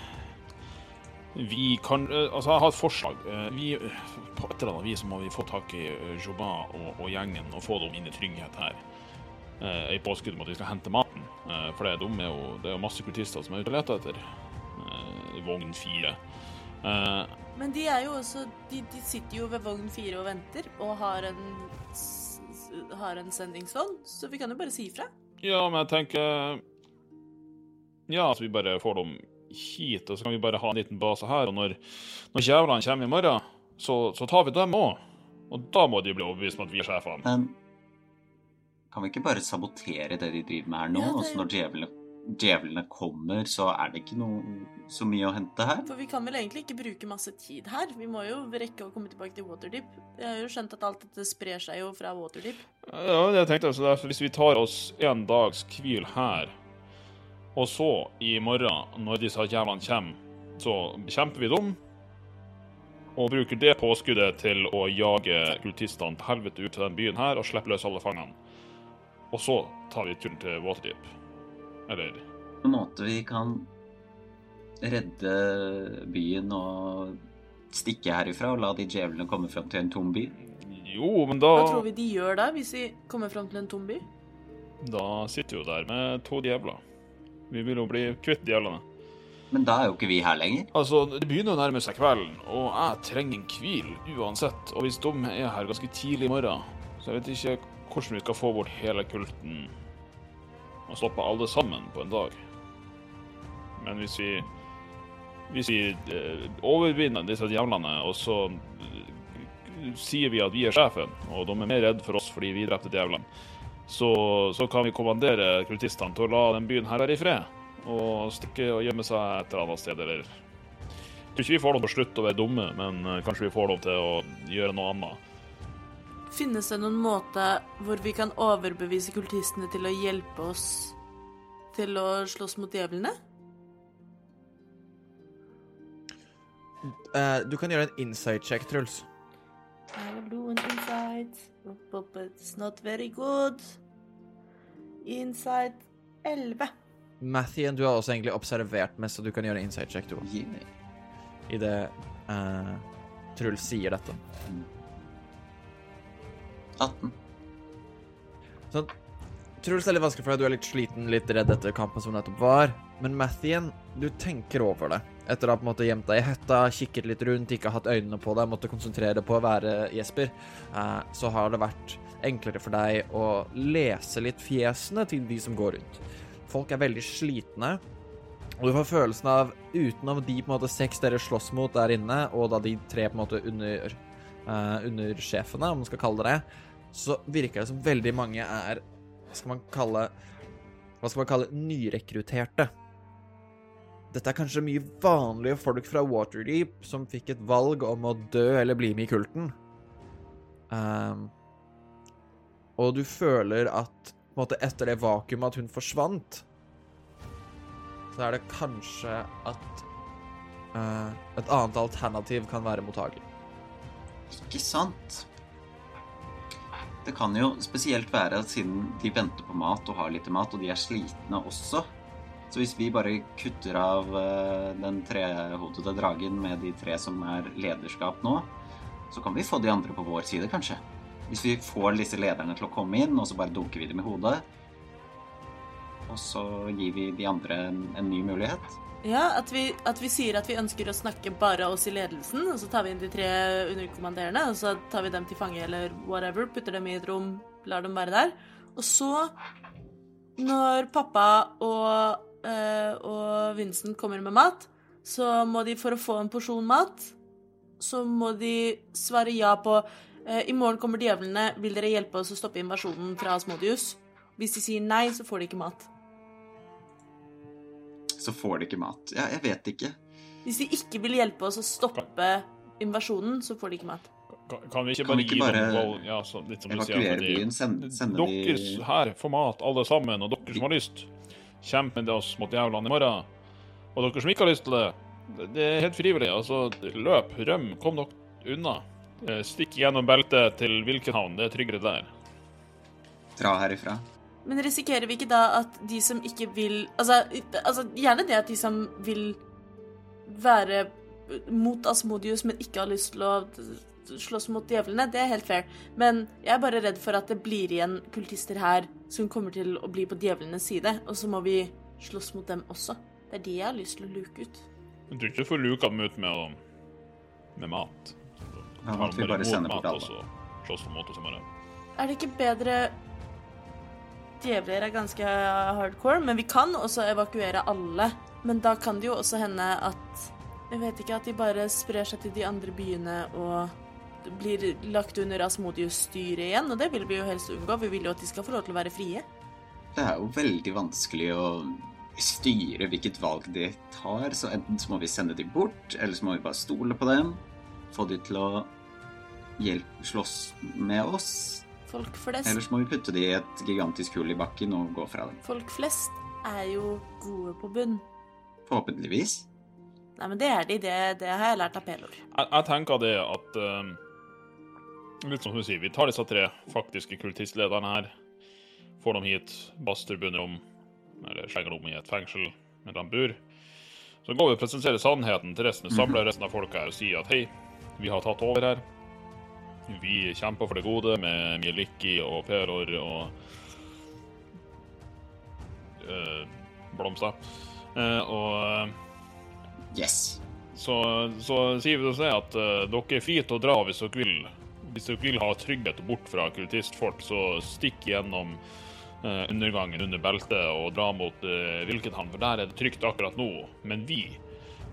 vi kan uh, Altså, jeg har et forslag. Uh, vi, på et eller annet vis må vi få tak i uh, Jobin og, og gjengen og få dem inn i trygghet her. Uh, I påskudd om at vi skal hente maten. Eh, for det er, de er jo, det er jo masse kultister som er ute og leter etter i vogn fire. Eh, Men de er jo også De, de sitter jo ved vogn fire og venter, og har en har en sendingsvogn, så vi kan jo bare si ifra. ja, men jeg tenker Ja, så vi bare får dem hit, og så kan vi bare ha en liten base her. Og når, når jævlene kommer i morgen, så, så tar vi dem òg. Og da må de bli overbevist om at vi er sjefene. Men kan vi ikke bare sabotere det de driver med her nå, Ja, det- også når djevlene, djevlene kommer, så er det ikke noe så mye å hente her. For vi kan vel egentlig ikke bruke masse tid her. Vi må jo rekke å komme tilbake til Waterdeep. Jeg har jo skjønt at alt dette sprer seg jo fra Waterdeep. Ja, jeg tenkte altså derfor, Hvis vi tar oss en dags hvil her, og så i morgen, når disse jævlene kommer, så bekjemper vi dem, og bruker det påskuddet til å jage kultistene til helvete ut til den byen her og slippe løs alle fangene. Og så tar vi turen til Waterdeep. Eller På en måte vi kan redde byen og stikke herifra og la de djevlene komme fram til en tom by. Jo, men da Hva tror vi de gjør da, hvis vi kommer fram til en tom by? Da sitter vi jo der med to djevler. Vi vil jo bli kvitt djevlene. Men da er jo ikke vi her lenger. Altså, Det begynner å nærme seg kvelden, og jeg trenger en hvil uansett. Og hvis de er her ganske tidlig i morgen, så jeg vet ikke hvordan vi skal få bort hele kulten og stoppe alle sammen på en dag. Men hvis vi hvis vi eh, overvinner disse djevlene, og så eh, sier vi at vi er sjefen, og de er mer redd for oss fordi vi drepte djevlene, så, så kan vi kommandere kultistene til å la den byen her være i fred. Og stikke og gjemme seg et eller annet sted, eller Jeg tror ikke vi får dem til å slutte å være dumme, men eh, kanskje vi får dem til å gjøre noe annet. Finnes det noen måte hvor vi kan overbevise kultistene til å hjelpe oss til å slåss mot djevlene? Uh, du kan gjøre en insight check, Truls. I will do inside. it's not very good. Inside 11. Mathien, du har også egentlig observert mest, så du kan gjøre inside check, du òg. Idet uh, Truls sier dette. 18. Sånn, Truls er litt vanskelig for deg, du er litt sliten, litt redd etter kampen som nettopp var. Men Mathien, du tenker over det. Etter å ha på en måte gjemt deg i hetta, kikket litt rundt, ikke hatt øynene på deg, måtte konsentrere deg på å være Jesper, eh, så har det vært enklere for deg å lese litt fjesene til de som går rundt. Folk er veldig slitne, og du får følelsen av, utenom de på en måte seks dere slåss mot der inne, og da de tre på en måte under, eh, undersjefene, om man skal kalle det det, så virker det som veldig mange er Hva skal man kalle Hva skal man kalle nyrekrutterte? Dette er kanskje mye vanlige folk fra Waterdeep som fikk et valg om å dø eller bli med i kulten. Um, og du føler at måte, etter det vakuumet at hun forsvant, så er det kanskje at uh, et annet alternativ kan være mottagelig. Ikke sant? Det kan jo spesielt være at siden de venter på mat og har litt mat, og de er slitne også. Så hvis vi bare kutter av eh, den trehodede dragen med de tre som er lederskap nå, så kan vi få de andre på vår side, kanskje. Hvis vi får disse lederne til å komme inn, og så bare dunker vi dem i hodet. Og så gir vi de andre en, en ny mulighet. Ja, at vi, at vi sier at vi ønsker å snakke bare oss i ledelsen, og så tar vi inn de tre underkommanderende, og så tar vi dem til fange eller whatever, putter dem i et rom, lar dem være der. Og så, når pappa og, og Vincent kommer med mat, så må de, for å få en porsjon mat, så må de svare ja på eh, I morgen kommer djevlene, vil dere hjelpe oss å stoppe invasjonen fra Asmodius? Hvis de sier nei, så får de ikke mat. Så får de ikke mat. Ja, jeg vet ikke. Hvis de ikke vil hjelpe oss å stoppe invasjonen, så får de ikke mat. Kan, kan vi ikke Kan bare vi ikke gi bare dem? Ja, så, litt som evakuere sier. Byen, Sende, sende Dere de her får mat, alle sammen, og dere som har lyst, kjemp med oss mot jævlene i morgen. Og dere som ikke har lyst til det, det- er helt frivillig. Altså, løp, røm, kom dere unna. Eh, Stikk gjennom beltet til hvilken havn, det er tryggere der. dra herifra. Men risikerer vi ikke da at de som ikke vil Altså, altså gjerne det at de som vil være mot Asmodius, men ikke har lyst til å slåss mot djevlene, det er helt fair. Men jeg er bare redd for at det blir igjen kultister her som kommer til å bli på djevlenes side, og så må vi slåss mot dem også. Det er de jeg har lyst til å luke ut. Men du ikke får luka dem ut med, med mat. Da at vi bare sende bort og alle. slåss mot oss i morgen. Er det ikke bedre Djevler er ganske hardcore, men vi kan også evakuere alle. Men da kan det jo også hende at Jeg vet ikke, at de bare sprer seg til de andre byene og blir lagt under Asmodius-styret igjen, og det vil vi jo helst unngå. Vi vil jo at de skal få lov til å være frie. Det er jo veldig vanskelig å styre hvilket valg de tar, så enten så må vi sende dem bort, eller så må vi bare stole på dem. Få dem til å hjelpe, slåss med oss. Folk flest, Eller så må vi putte dem i et gigantisk hull i bakken og gå fra dem. folk flest er jo gode på bunn. Forhåpentligvis. Nei, men det er de. Det, det har jeg lært av Pelor. Jeg, jeg tenker det at eh, Litt som du sier, vi tar disse tre faktiske kultistlederne her. Får dem hit, baster bundet om, eller slenger dem i et fengsel med de bor. Så går vi og presenterer sannheten til resten, samler resten av folka her og sier at hei, vi har tatt over her. Vi kjemper for det gode med Mjeliki og Peror og øh, Blomster. Uh, og eh, Yes. så, så sier vi til det at uh, dere er fri til å dra hvis dere vil. Hvis dere vil ha trygghet bort fra kultistfolk, så stikk gjennom eh, undergangen under beltet og dra mot eh, Vilkenhamn, for der er det trygt akkurat nå. Men vi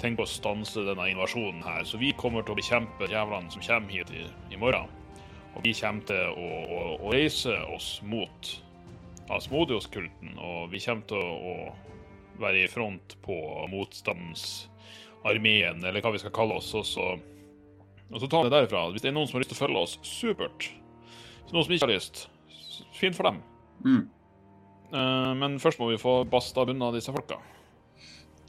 tenker å stanse denne invasjonen her, så vi kommer til å bekjempe djevlene som kommer hit i, i morgen. Og vi kommer til å, å, å reise oss mot Asmodios-kulten, og vi kommer til å, å være i front på motstandsarmeen, eller hva vi skal kalle oss. Og så, og så tar vi det derifra. Hvis det er noen som har lyst til å følge oss, supert. Hvis noen som ikke har lyst, fint for dem. Mm. Uh, men først må vi få basta unna disse folka.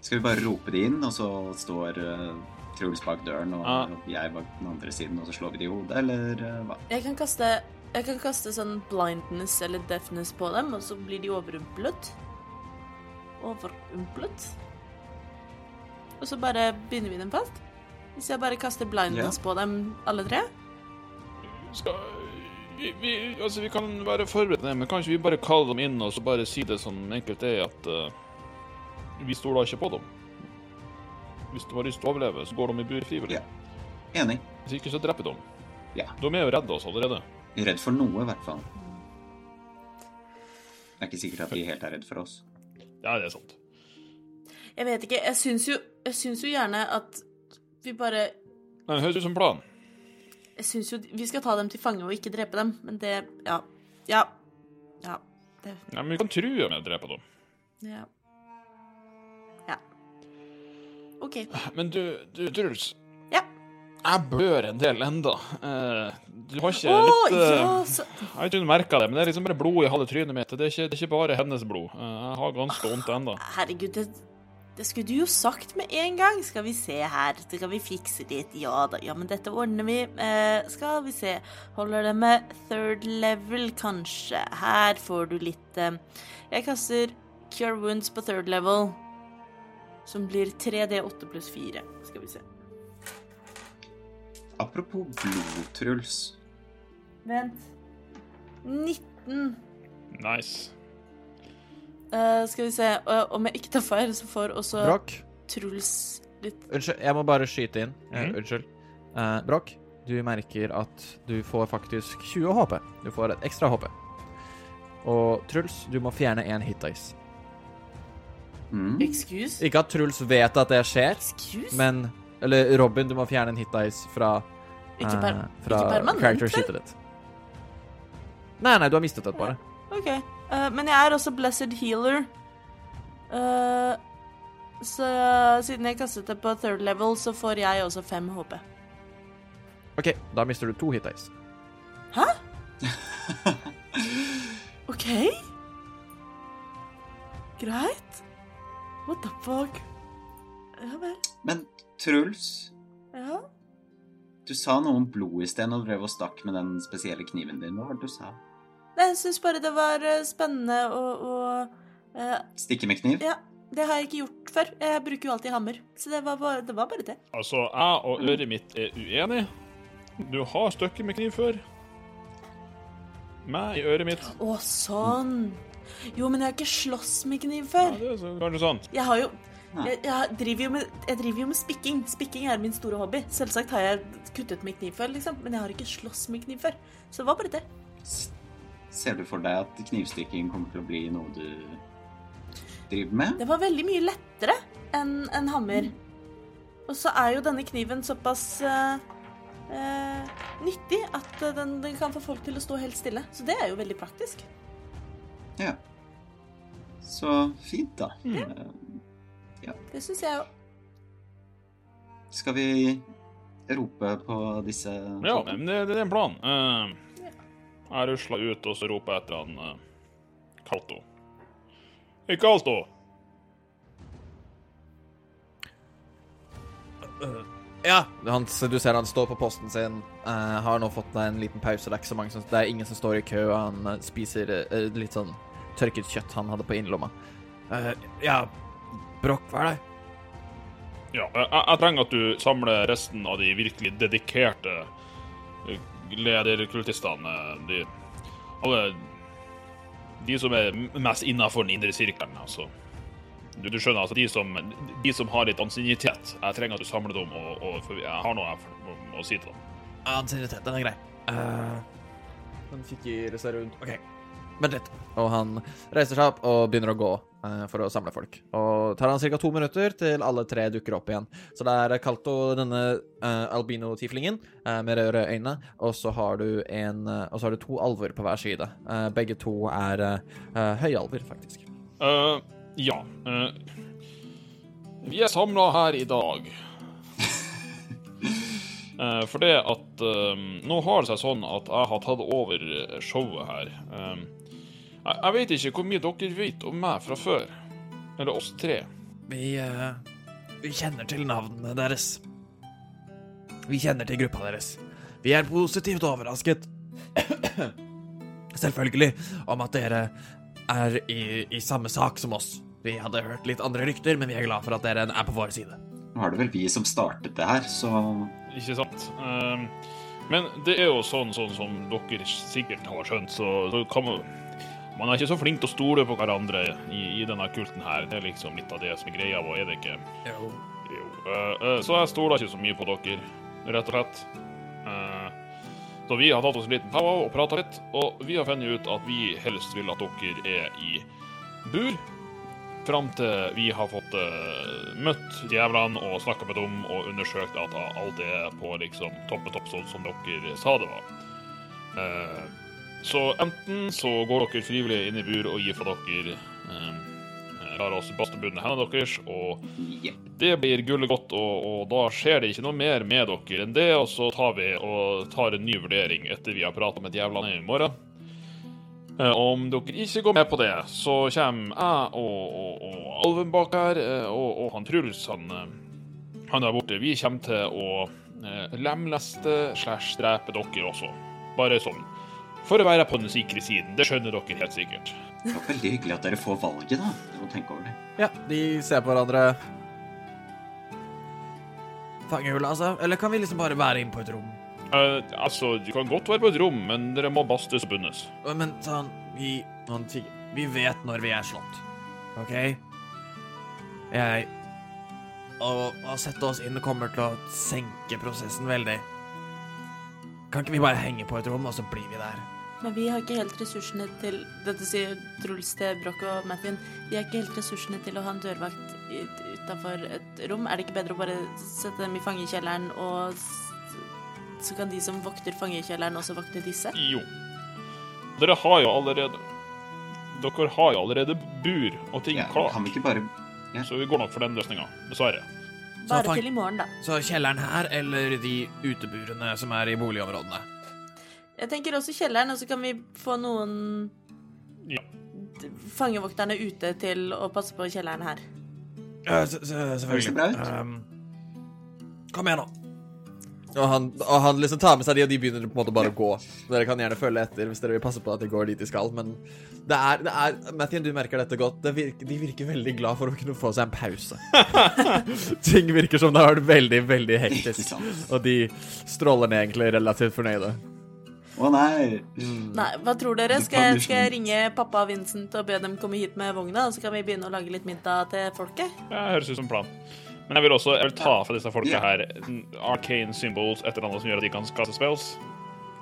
Skal vi bare rope de inn, og så står uh, Truls bak døren, og Ja. jeg bak den andre siden, og så slår vi de i hodet, eller uh, hva? Jeg kan kaste jeg kan kaste sånn blindness eller deafness på dem, og så blir de overrumplet. Overrumplet. Og så bare binder vi dem fast. Hvis jeg bare kaster blindness på dem, alle tre. Skal vi, vi, altså, vi kan være forberedt, men kanskje vi bare kaller dem inn og så bare si det som enkelt er at uh, vi stoler ikke på dem. Hvis de har lyst til å overleve, så går de i bur frivillig. Ja. Enig. Hvis ikke, så dreper de. Ja. De er jo redde oss allerede. Redd for noe, i hvert fall. Det er ikke sikkert at de helt er redd for oss. Ja, det er sant. Jeg vet ikke, jeg syns jo, jeg syns jo gjerne at vi bare Nei, det høres ut som plan. Jeg syns jo vi skal ta dem til fange og ikke drepe dem, men det Ja. Ja. Ja. Det, Nei, men vi kan true med å drepe dem. ja. Ja. OK. Men du, du Truls. Ja. Jeg blør en del enda. Eh, du har ikke oh, litt eh, ja, så Jeg har ikke merka det, men det er liksom bare blod i halve trynet mitt. Det er ikke, det er ikke bare hennes blod. Eh, jeg har ganske vondt ennå. Herregud, det, det skulle du jo sagt med en gang. Skal vi se her, skal vi fikse litt? Ja da, ja, men dette ordner vi. Eh, skal vi se, holder det med third level, kanskje? Her får du litt eh, Jeg kaster Cure Wounds på third level, som blir 3D8 pluss 4. Skal vi se. Apropos blod, Truls. Vent. 19. Nice. Eh, skal vi se, eh, om jeg ikke tar feil, så får også Broch, Truls litt unnskyld, jeg må bare skyte inn. Mm. Uh, Unnskyld. Eh, Broch, du merker at du får faktisk 20 HP. Du får et ekstra HP. Og Truls, du må fjerne én hitdice. Mm. Excuse? Ikke at Truls vet at det skjer, Excuse? men Eller Robin, du må fjerne en hitdice fra, ikke, per, fra ikke permanent, character shitet sheetet ditt. Nei, nei, du har mistet et bare. OK. Eh, men jeg er også blessed healer. Uh, så siden jeg kastet det på third level, så får jeg også fem HP. OK, da mister du to hit dice. OK? Greit. What the fuck? Ja vel. Men Truls, Ja. du sa noe om blod i sted når du drev og stakk med den spesielle kniven din. Hva var det du sa? Nei, jeg syns bare det var eh, spennende å, å uh, Stikke med kniv? Ja. Det har jeg ikke gjort før. Jeg bruker jo alltid hammer. Så det var bare det. Var bare det. Altså, jeg og øret mitt er uenig. Du har stukket med kniv før. Meg i øret mitt. Å, sånn. Jo, men jeg har ikke slåss med kniv før. Ja, det er kanskje sant. Jeg har jo jeg, jeg, driver jo med, jeg driver jo med spikking. Spikking er min store hobby. Selvsagt har jeg kuttet med kniv før, liksom, men jeg har ikke slåss med kniv før. Så det var bare det. Ser du for deg at knivstikking kommer til å bli noe du driver med? Det var veldig mye lettere enn en hammer. Og så er jo denne kniven såpass uh, uh, nyttig at eh, den, den kan få folk til å stå helt stille. Så det er jo veldig praktisk. Ja. Så fint, da. Mm. Eh, Det syns jeg jo. Skal vi rope på disse Ja, men det, det er en plan. Eh, jeg rusler ut og så roper jeg etter han uh, Kalto. Hei, Kalto! Ja. Han, du ser han står på posten sin. Uh, har nå fått en liten pause. Det er, ikke så mange som, det er ingen som står i kø. og Han eh, spiser uh, litt sånn tørket kjøtt han hadde på innerlomma. Uh, ja, Brokk, hva er det? Ja, jeg, jeg trenger at du samler resten av de virkelig dedikerte eh, lederkultistene. De, alle De som er mest innafor den indre sirkelen, altså. Du, du skjønner, altså de som, de som har litt ansiennitet. Jeg trenger at du samler dem, og, og, for jeg har noe jeg må, si til dem. Ansiennitet, den er grei. Uh, han fikk i rundt. OK, vent litt. Og han reiser seg opp og begynner å gå eh, for å samle folk. Og tar han ca. to minutter til alle tre dukker opp igjen. Så det er Kalto, denne eh, albino-tiflingen eh, med røde øyne, og så har du en eh, Og så har du to alver på hver side. Eh, begge to er eh, høyalver, faktisk. Uh, ja. Uh, vi er samla her i dag. Uh, for det at uh, Nå har det seg sånn at jeg har tatt over showet her. Eh, jeg, jeg vet ikke hvor mye dere vet om meg fra før. Eller oss tre. Vi, uh, vi kjenner til navnene deres. Vi kjenner til gruppa deres. Vi er positivt overrasket. Selvfølgelig om at dere er i, i samme sak som oss. Vi hadde hørt litt andre rykter, men vi er glad for at dere er på vår side. Nå er det vel vi som startet det her, så Ikke sant? Eh, men det er jo sånn, sånn som dere sikkert har skjønt, så, så kan man Man er ikke så flink til å stole på hverandre i, i denne kulten her. Det er liksom litt av det som er greia, vår, er det ikke? Jo. jo. Uh, uh, så jeg stoler ikke så mye på dere, rett og slett. Uh, så vi har tatt oss en liten pause og prata litt, og vi har funnet ut at vi helst vil at dere er i bur. Fram til vi har fått møtt djevlene og snakka med dem og undersøkt at alt er på liksom toppe topp sånn som dere sa det var. Eh, så enten så går dere frivillig inn i bur og gir fra dere eh, lar oss bastebundne hendene deres, og det blir gullet godt, og, og da skjer det ikke noe mer med dere enn det, og så tar vi og tar en ny vurdering etter vi har prata med djevlene i morgen. Eh, Om dere ikke går med på det, så kommer jeg og, og, og Alven bak her, eh, og, og han Truls, han, eh, han der borte. Vi kommer til å lemleste slash drepe dere også. Bare sånn. For å være på den sikre siden. Det skjønner dere helt sikkert. det var veldig hyggelig at dere får valget, da. Må tenke over det. Ja, de ser på hverandre. Fangehullet, altså? Eller kan vi liksom bare være inne på et rom? Uh, altså, du kan godt være på et rom, men dere må bastes og bundes. Men sånn, vi Vi vet når vi er slått, OK? Jeg Å, å sette oss inn kommer til å senke prosessen veldig. Kan ikke vi bare henge på et rom, og så blir vi der? Men vi har ikke helt ressursene til Dette sier Truls til Broch og Mathien. Vi har ikke helt ressursene til å ha en dørvakt utafor et rom. Er det ikke bedre å bare sette dem i fangekjelleren, og så kan de som vokter fangekjelleren, også vokte disse? Jo. Dere har jo allerede Dere har jo allerede bur og ting Ja, klart, kan vi ikke bare så vi går nok for den løsninga. Dessverre. Bare til i morgen, da. Så kjelleren her, eller de uteburene som er i boligområdene? Jeg tenker også kjelleren, og så kan vi få noen Ja. fangevokterne ute til å passe på kjelleren her. Ja, selvfølgelig. bra ut? Um, kom igjen, nå. Og han, og han liksom tar med seg de, og de begynner på en måte bare å gå. Dere kan gjerne følge etter hvis dere vil passe på at de går dit de skal, men det er, det er Mathien, du merker dette godt. Det virker, de virker veldig glad for å kunne få seg en pause. Ting virker som det har vært veldig, veldig hektisk. Og de stråler ned egentlig relativt fornøyde. Å nei! Nei, hva tror dere? Skal jeg, skal jeg ringe pappa og Vincent og be dem komme hit med vogna, og så kan vi begynne å lage litt middag til folket? Det høres ut som plan. Men jeg vil også jeg vil ta fra disse folka her arcane symbols, et eller annet som gjør at de kan kaste spells.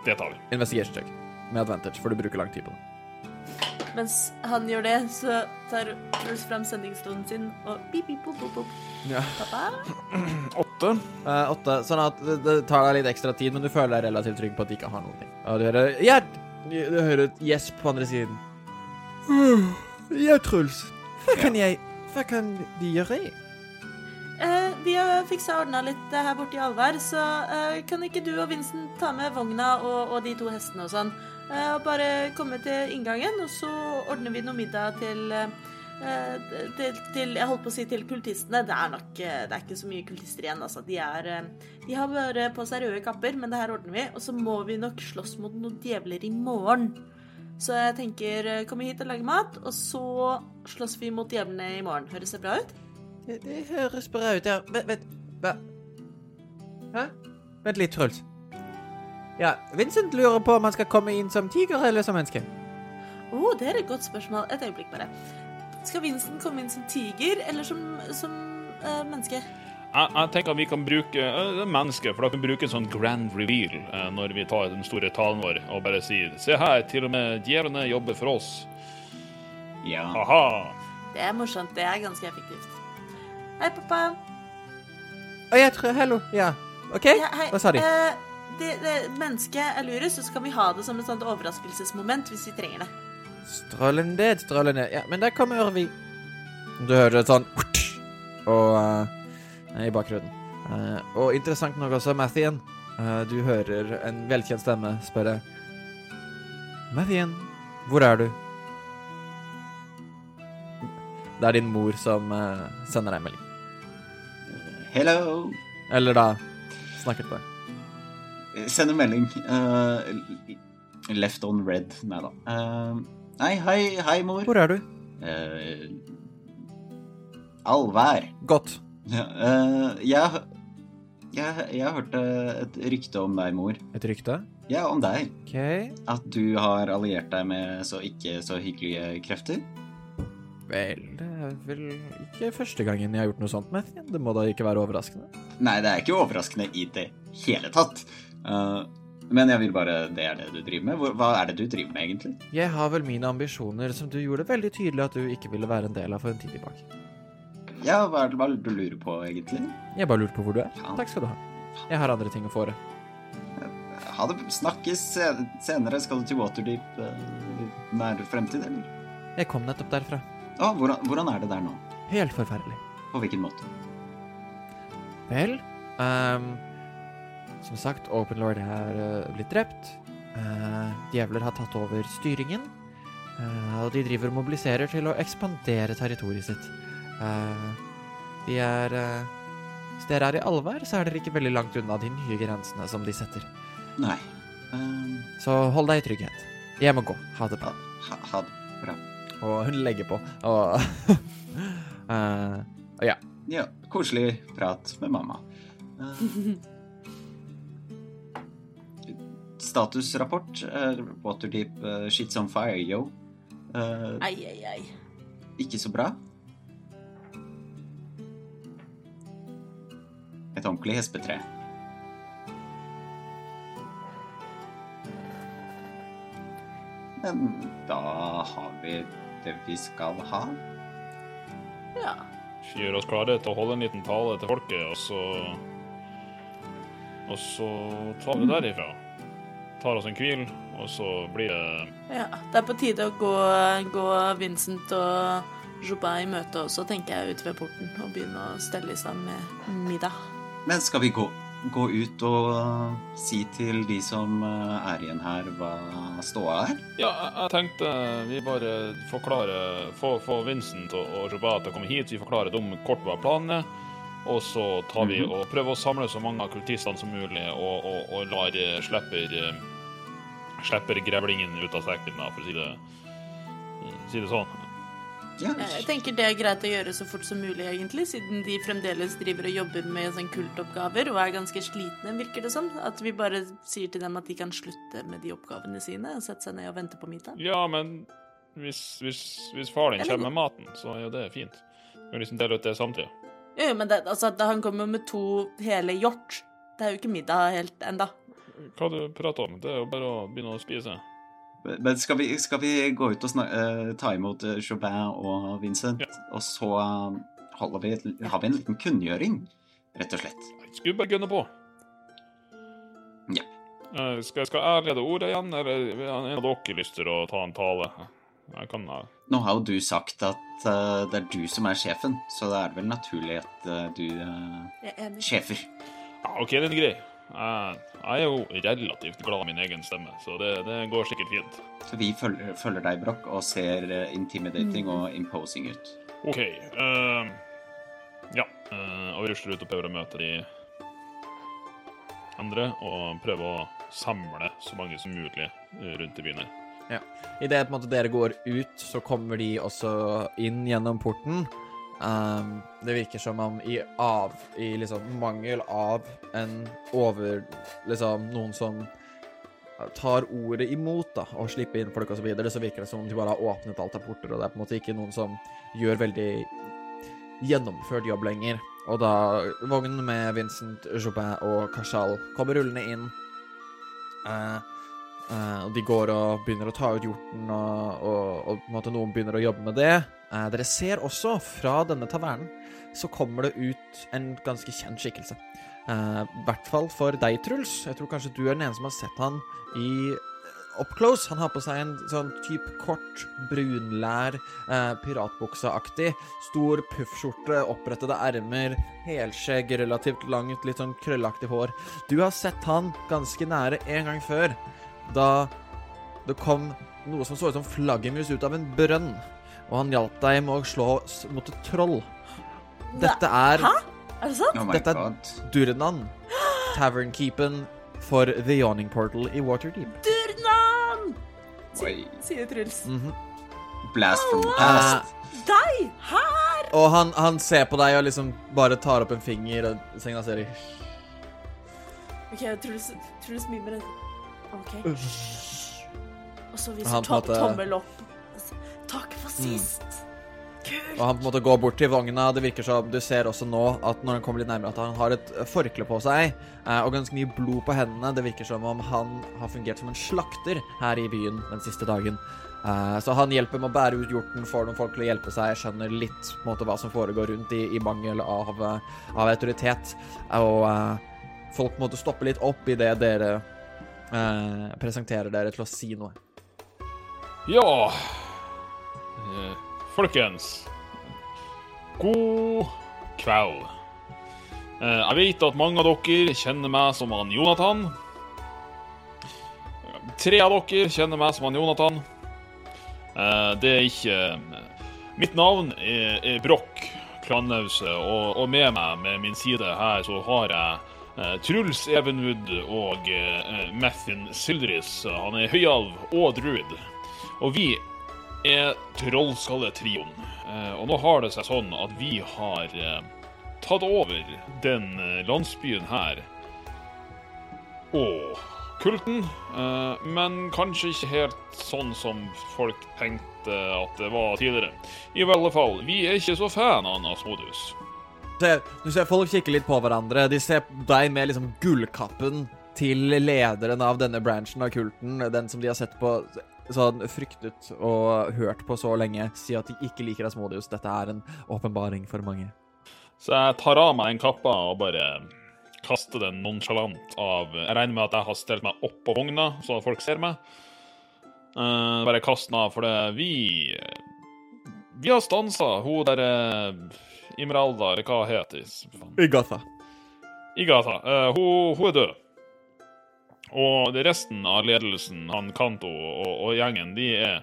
Det tar vi. Investigation check med advantage, for du bruker lang tid på det. Mens han gjør det, så tar Truls fram sendingsstolen sin og pip, pip, pop, pop, pop. Ja. Pappa? Åtte. Eh, åtte. Sånn at det, det tar deg litt ekstra tid, men du føler deg relativt trygg på at de ikke har noen ting. Og du hører Gjerd! Du hører et gjesp på andre siden. Ja, Truls. Hva kan jeg Hva kan de gjøre? Eh, vi har fiksa ordna litt eh, her borte i Alvær, så eh, kan ikke du og Vincent ta med vogna og, og de to hestene og sånn? Eh, bare komme til inngangen, og så ordner vi noe middag til eh, til, til Jeg holdt på å si til kultistene. Det er nok eh, Det er ikke så mye kultister igjen, altså. De er De har bare på seg røde kapper, men det her ordner vi. Og så må vi nok slåss mot noen djevler i morgen. Så jeg tenker komme hit og lage mat, og så slåss vi mot djevlene i morgen. Høres det bra ut? Det, det høres bra ut, ja. Vent, vent Hæ? Vent litt, Truls. Ja, Vincent lurer på om han skal komme inn som tiger eller som menneske. Å, oh, det er et godt spørsmål. Et øyeblikk, bare. Skal Vincent komme inn som tiger eller som, som uh, menneske? Jeg, jeg tenker at vi kan bruke uh, mennesket, for da kan vi bruke en sånn grand reveal uh, når vi tar den store talen vår og bare sier Se her, til og med djevlene jobber for oss. Ja. Aha. Det er morsomt. Det er ganske effektivt. Hei, pappa. Å, jeg tror Hallo. Ja. OK? Ja, hei. Hva sa de? Eh, det, mennesket er lurest, så skal vi ha det som et sånt overraskelsesmoment hvis vi trenger det. Strålende, strålende. Ja, men der kommer vi. Du hører et sånn og uh, i bakgrunnen. Uh, og interessant nok også Mathien. Uh, du hører en velkjent stemme spørre Mathien, hvor er du? Det er din mor som eh, sender deg en melding. Hello. Eller da snakker til deg. Send en melding. Uh, left on red. Nei da. Uh, nei, hei, hei, mor. Hvor er du? Uh, Allvær. Godt. Ja, eh, jeg, jeg, jeg hørte et rykte om deg, mor. Et rykte? Ja, om deg. Okay. At du har alliert deg med så ikke så hyggelige krefter. Vel, det er vel ikke første gangen jeg har gjort noe sånt med Det må da ikke være overraskende? Nei, det er ikke overraskende i det hele tatt. Eh, men jeg vil bare Det er det du driver med. Hva er det du driver med, egentlig? Jeg har vel mine ambisjoner, som du gjorde veldig tydelig at du ikke ville være en del av for en tid tilbake. Ja, hva er det du lurer på, egentlig? Jeg bare lurte på hvor du er. Ja. Takk skal du ha. Jeg har andre ting å fore. Ha det. Snakkes se- senere. Skal du til Waterdeep uh, nær fremtid, eller? Jeg kom nettopp derfra. Å, hvordan, hvordan er det der nå? Helt forferdelig. På hvilken måte? Vel, ehm, som sagt, Open Lord er uh, blitt drept. Uh, djevler har tatt over styringen. Uh, og de driver og mobiliserer til å ekspandere territoriet sitt. Eh, de er eh, Hvis dere er i allvær, så er dere ikke veldig langt unna de nye grensene som de setter. Nei. Um... Så hold deg i trygghet. Jeg må gå. Ha det bra. ha, ha det bra. Og hun legger på. Og eh, ja. Ja, koselig prat med mamma. Eh, statusrapport. Uh, Waterdeep uh, shits on fire, yo. Uh, ei, ei, ei. ikke så bra. Et ordentlig hespetre. Men da har vi det vi skal ha. Ja. Vi gjør oss klare til å holde en liten tale til folket, og så Og så tar vi det derifra. Tar oss en hvil, og så blir det ja. Det er på tide å gå, gå Vincent og Jobin i møte også, tenker jeg, ute ved porten. Og begynne å stelle i stand med middag. Men skal vi gå, gå ut og si til de som uh, er igjen her, hva ståa er? Ja, jeg, tenkte vi bare forklarer Få, få Vincent og, og Robert til å komme hit. Vi forklarer dem kort hva planen er. Og så tar vi Mhm. og prøver å samle så mange av kultistene som mulig, og, og, og lar eh, slipper eh, Slipper grevlingen ut av sekken, da, for å si det, si det sånn. Jeg tenker det er greit å gjøre så fort som mulig, egentlig, siden de fremdeles driver og jobber med sånn kultoppgaver og er ganske slitne, virker det som. At vi bare sier til dem at de kan slutte med de oppgavene sine og sette seg ned og vente på middag. Ja, men hvis, hvis, hvis far din kommer med maten, så er jo det fint. Vi kan liksom dele ut det samtidig. Jo, men det, altså, han kommer med to hele hjort. Det er jo ikke middag helt enda. Hva du prater om? Det er jo bare å begynne å spise. Men skal vi, skal vi gå ut og snak, uh, ta imot Chaubert Jobin og Vincent, og så uh, vi, et- har vi en liten kunngjøring, rett og slett? Skal vi bare gunne på? Ja. Uh, Skal, skal jeg lede ordet igjen, eller har en av dere lyst til å ta en tale? Jeg kan uh, Nå har jo du sagt at uh, det er du som er sjefen, så da er det vel naturlig at eh, du eh, er sjefer. Ja, OK, den er grei. Jeg, jeg er jo relativt glad i min egen stemme, så det, det går sikkert fint. Så vi følger, følger deg, Broch, og ser eh, intimidating og imposing ut. OK. Uh, ja. Uh, og vi rusler ut og prøver å møte de andre, og prøver å samle så mange som mulig rundt i byen her. Idet på en måte dere går ut, så kommer de også inn gjennom porten. Um, det virker som om i av I liksom mangel av en over Liksom noen som tar ordet imot da og slipper inn folk osv., så, videre, så virker det som om de bare har åpnet alt av porter, og det er på en måte ikke noen som gjør veldig gjennomført jobb lenger. Og da vognen med Vincent Jobin og Kashal kommer rullende inn. Uh, uh, og de går og begynner å ta ut hjorten, og, og, og noen begynner å jobbe med det. Eh, dere ser også fra denne tavernen så kommer det ut en ganske kjent skikkelse. Eh, I hvert fall for deg, Truls. Jeg tror kanskje du er den eneste som har sett han i up close. Han har på seg en sånn type kort, brunlær, eh, piratbukseaktig, stor puffskjorte, opprettede ermer, helskjegg, relativt langt, litt sånn krøllaktig hår. Du har sett han ganske nære en gang før, da det kom noe som så ut som flaggermus ut av en brønn, og han hjalp deg med å slå mot et troll. Dette er Hæ? Er det sant? Oh Dette er-. Durnan, tavernkeepen for The Yawning Portal i Waterdeep. Durnan! Sier Truls. Mhm. Blast from past. Uh. Deg! Her! og han, han ser på deg og liksom bare tar opp en finger og signaliserer. OK, Truls, Truls mimer en OK. Og så viser Han tommel opp. Takk for sist. Kult. Og han på en måte går bort til vogna. Det virker som du ser også nå at når han kommer litt nærmere, at han har et forkle på seg eh, og ganske mye blod på hendene. Det virker som om han har fungert som en slakter her i byen den siste dagen. Eh, så han hjelper med å bære ut hjorten, får noen folk til å hjelpe seg, skjønner litt på en måte, hva som foregår rundt i, i mangel av, eh, av autoritet. Og eh, folk måtte stoppe litt opp idet dere eh, presenterer dere til å si noe. Ja Folkens. God kveld. Eh, jeg vet at mange av dere kjenner meg som han Jonathan. Tre av dere kjenner meg som han Jonathan. Eh, det er ikke Mitt navn er, er Broch Klanlause, og, og med meg med min side her så har jeg eh, Truls Evenwood og eh, Methin Sildris. Han er høyalv og druid. Og vi er Trollskalletrioen. Eh, og nå har det seg sånn at vi har eh, tatt over den eh, landsbyen her. Og kulten. Men kanskje ikke helt sånn som folk tenkte at det var tidligere. I alle fall, vi er ikke så fan av Asmodus. ser, du ser folk kikker litt på hverandre. De ser deg med liksom gullkappen til lederen av denne branchen av kulten, den som de har sett på sånn fryktet og hørt på så lenge, si at de ikke liker Asmodius. Dette er en åpenbaring for mange. Så jeg tar av meg den kappa og bare kaster den nonsjalant av Jeg regner med at jeg har stelt meg opp på vogna, så folk ser meg. Uh, bare kast den av, for det Vi Vi har stansa hun derre Imralda, eller hva heter hun? Igatha. Igata. Uh, hun, hun er død. Og resten av ledelsen, han Kanto og, og gjengen, de er,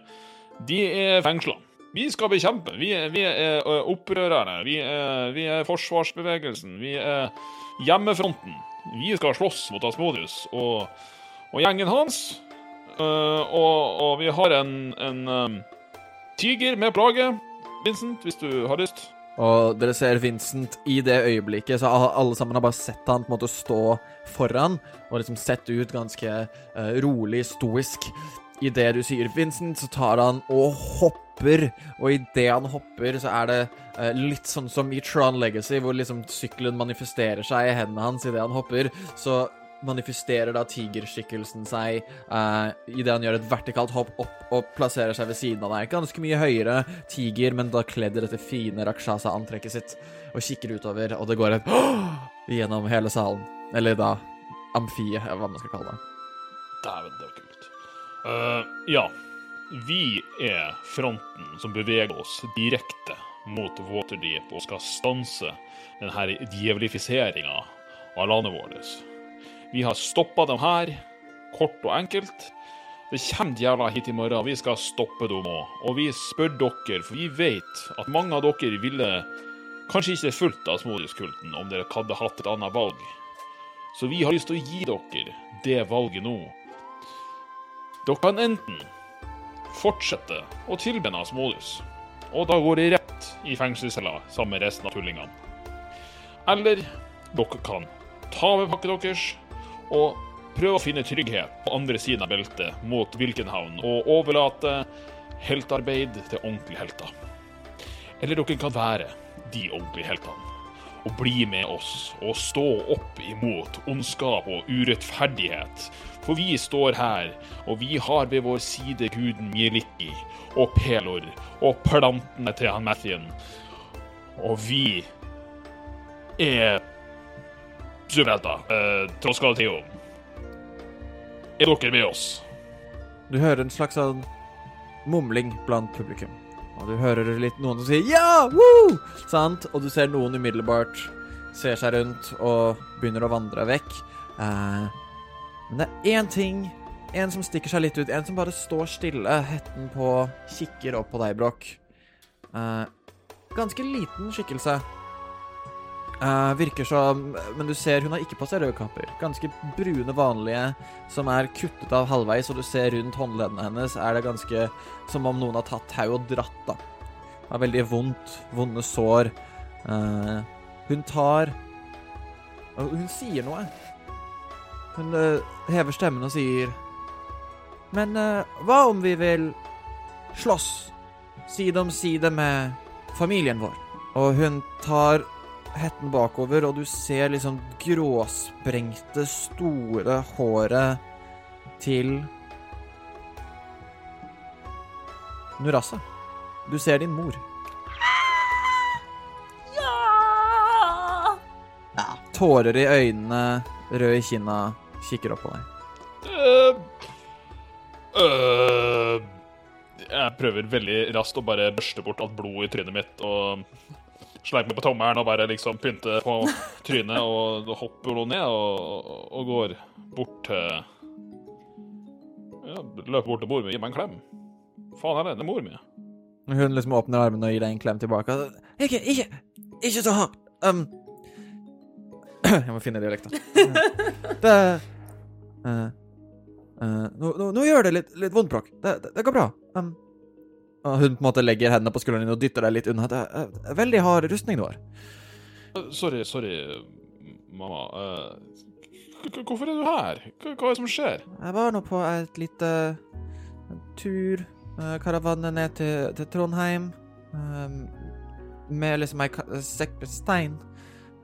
de er fengsla. Vi skal bekjempe. Vi er, vi er opprørerne. Vi er, vi er forsvarsbevegelsen. Vi er hjemmefronten. Vi skal slåss mot Asmodius og, og gjengen hans. Uh, og, og vi har en, en um, tiger med plage. Vincent, hvis du har lyst. Og dere ser Vincent i det øyeblikket, så alle- sammen har bare sett han på en måte stå foran, og liksom sett ut ganske uh, rolig, stoisk. I det du sier Vincent, så tar han og hopper, og i det han hopper, så er det uh, litt sånn som i Tron Legacy, hvor liksom sykkelen manifesterer seg i hendene hans i det han hopper, så manifesterer da tigerskikkelsen seg uh, idet han gjør et vertikalt hopp opp og plasserer seg ved siden av deg. Ganske mye høyere tiger, men da kledd i dette fine rakshasa-antrekket sitt, og kikker utover, og det går et gjennom hele salen. Eller da amfiet, hva man skal kalle det. Dæven, det var kult. Uh, ja. Vi er fronten som beveger oss direkte mot Waterdeep og skal stanse denne djevelifiseringa av landet vårt. Vi har stoppa dem her, kort og enkelt. Det kommer jævla hit i morgen, vi skal stoppe dem òg. Og vi spør dere, for vi vet at mange av dere ville kanskje ikke fulgt Asmodius-kulten om dere hadde hatt et annet valg. Så vi har lyst til å gi dere det valget nå. Dere kan enten fortsette å tilbe Asmodius, og da går det rett i fengselscella sammen med resten av tullingene. Eller dere kan ta med pakket deres og prøve å finne trygghet på andre siden av beltet mot Wilkenhavn og overlate heltearbeid til ordentlige helter. Eller dere kan være de ordentlige heltene og bli med oss og stå opp imot ondskap og urettferdighet. For vi står her, og vi har ved vår side guden Mieliki og Pelor og plantene til han Mathien. Og vi er Suvelta, eh, Troskaldeo. Er dere med oss? Du hører en slags sånn mumling blant publikum. Og du hører litt noen som sier 'ja, woo!' Sant? Og du ser noen umiddelbart ser seg rundt og begynner å vandre vekk. Eh, men det er én ting, en som stikker seg litt ut, en som bare står stille, hetten på, kikker opp på deg, Brokk. Eh, ganske liten skikkelse. Eh, virker som Men du ser hun har ikke på seg røde kapper. Ganske brune, vanlige, som er kuttet av halvveis, og du ser rundt håndleddene hennes er det ganske som om noen har tatt tau og dratt, da. Har veldig vondt, vonde sår. Uh, hun tar uh, Hun sier noe. Hun eh, hever stemmen og sier Men hva om vi vil slåss side om side med familien vår? Og hun tar hetten bakover, og du ser liksom gråsprengte, store håret til Nurassa. Du ser din mor. Ja! Tårer i øynene, rød i kinna, kikker opp på deg. Uh, øh, jeg prøver veldig raskt å bare børste bort alt blod i trynet mitt og sleipe meg på tommelen og bare liksom pynte på trynet og hopper hun ned og, og går bort til ja, Løper bort til mor mi og gir meg en klem. Faen heller, det er mor mi. Hun liksom åpner armene og gir deg en klem tilbake. Ikke, ikke, ikke så hardt. Um. Jeg må finne dialekta. Det uh, uh, nå, no, no, no gjør det litt, litt vondt, Brokk. Det, det, det går bra. Um. Hun på en måte legger hendene på skulderen din og dytter deg litt unna. Det er uh, veldig hard rustning du har. Eh, Sorry, sorry, mamma. Eh, hvorfor er du her? Hva, er det som skjer? Jeg var nå på et lite tur, karavane ned til, til Trondheim, med liksom ei sekk med stein.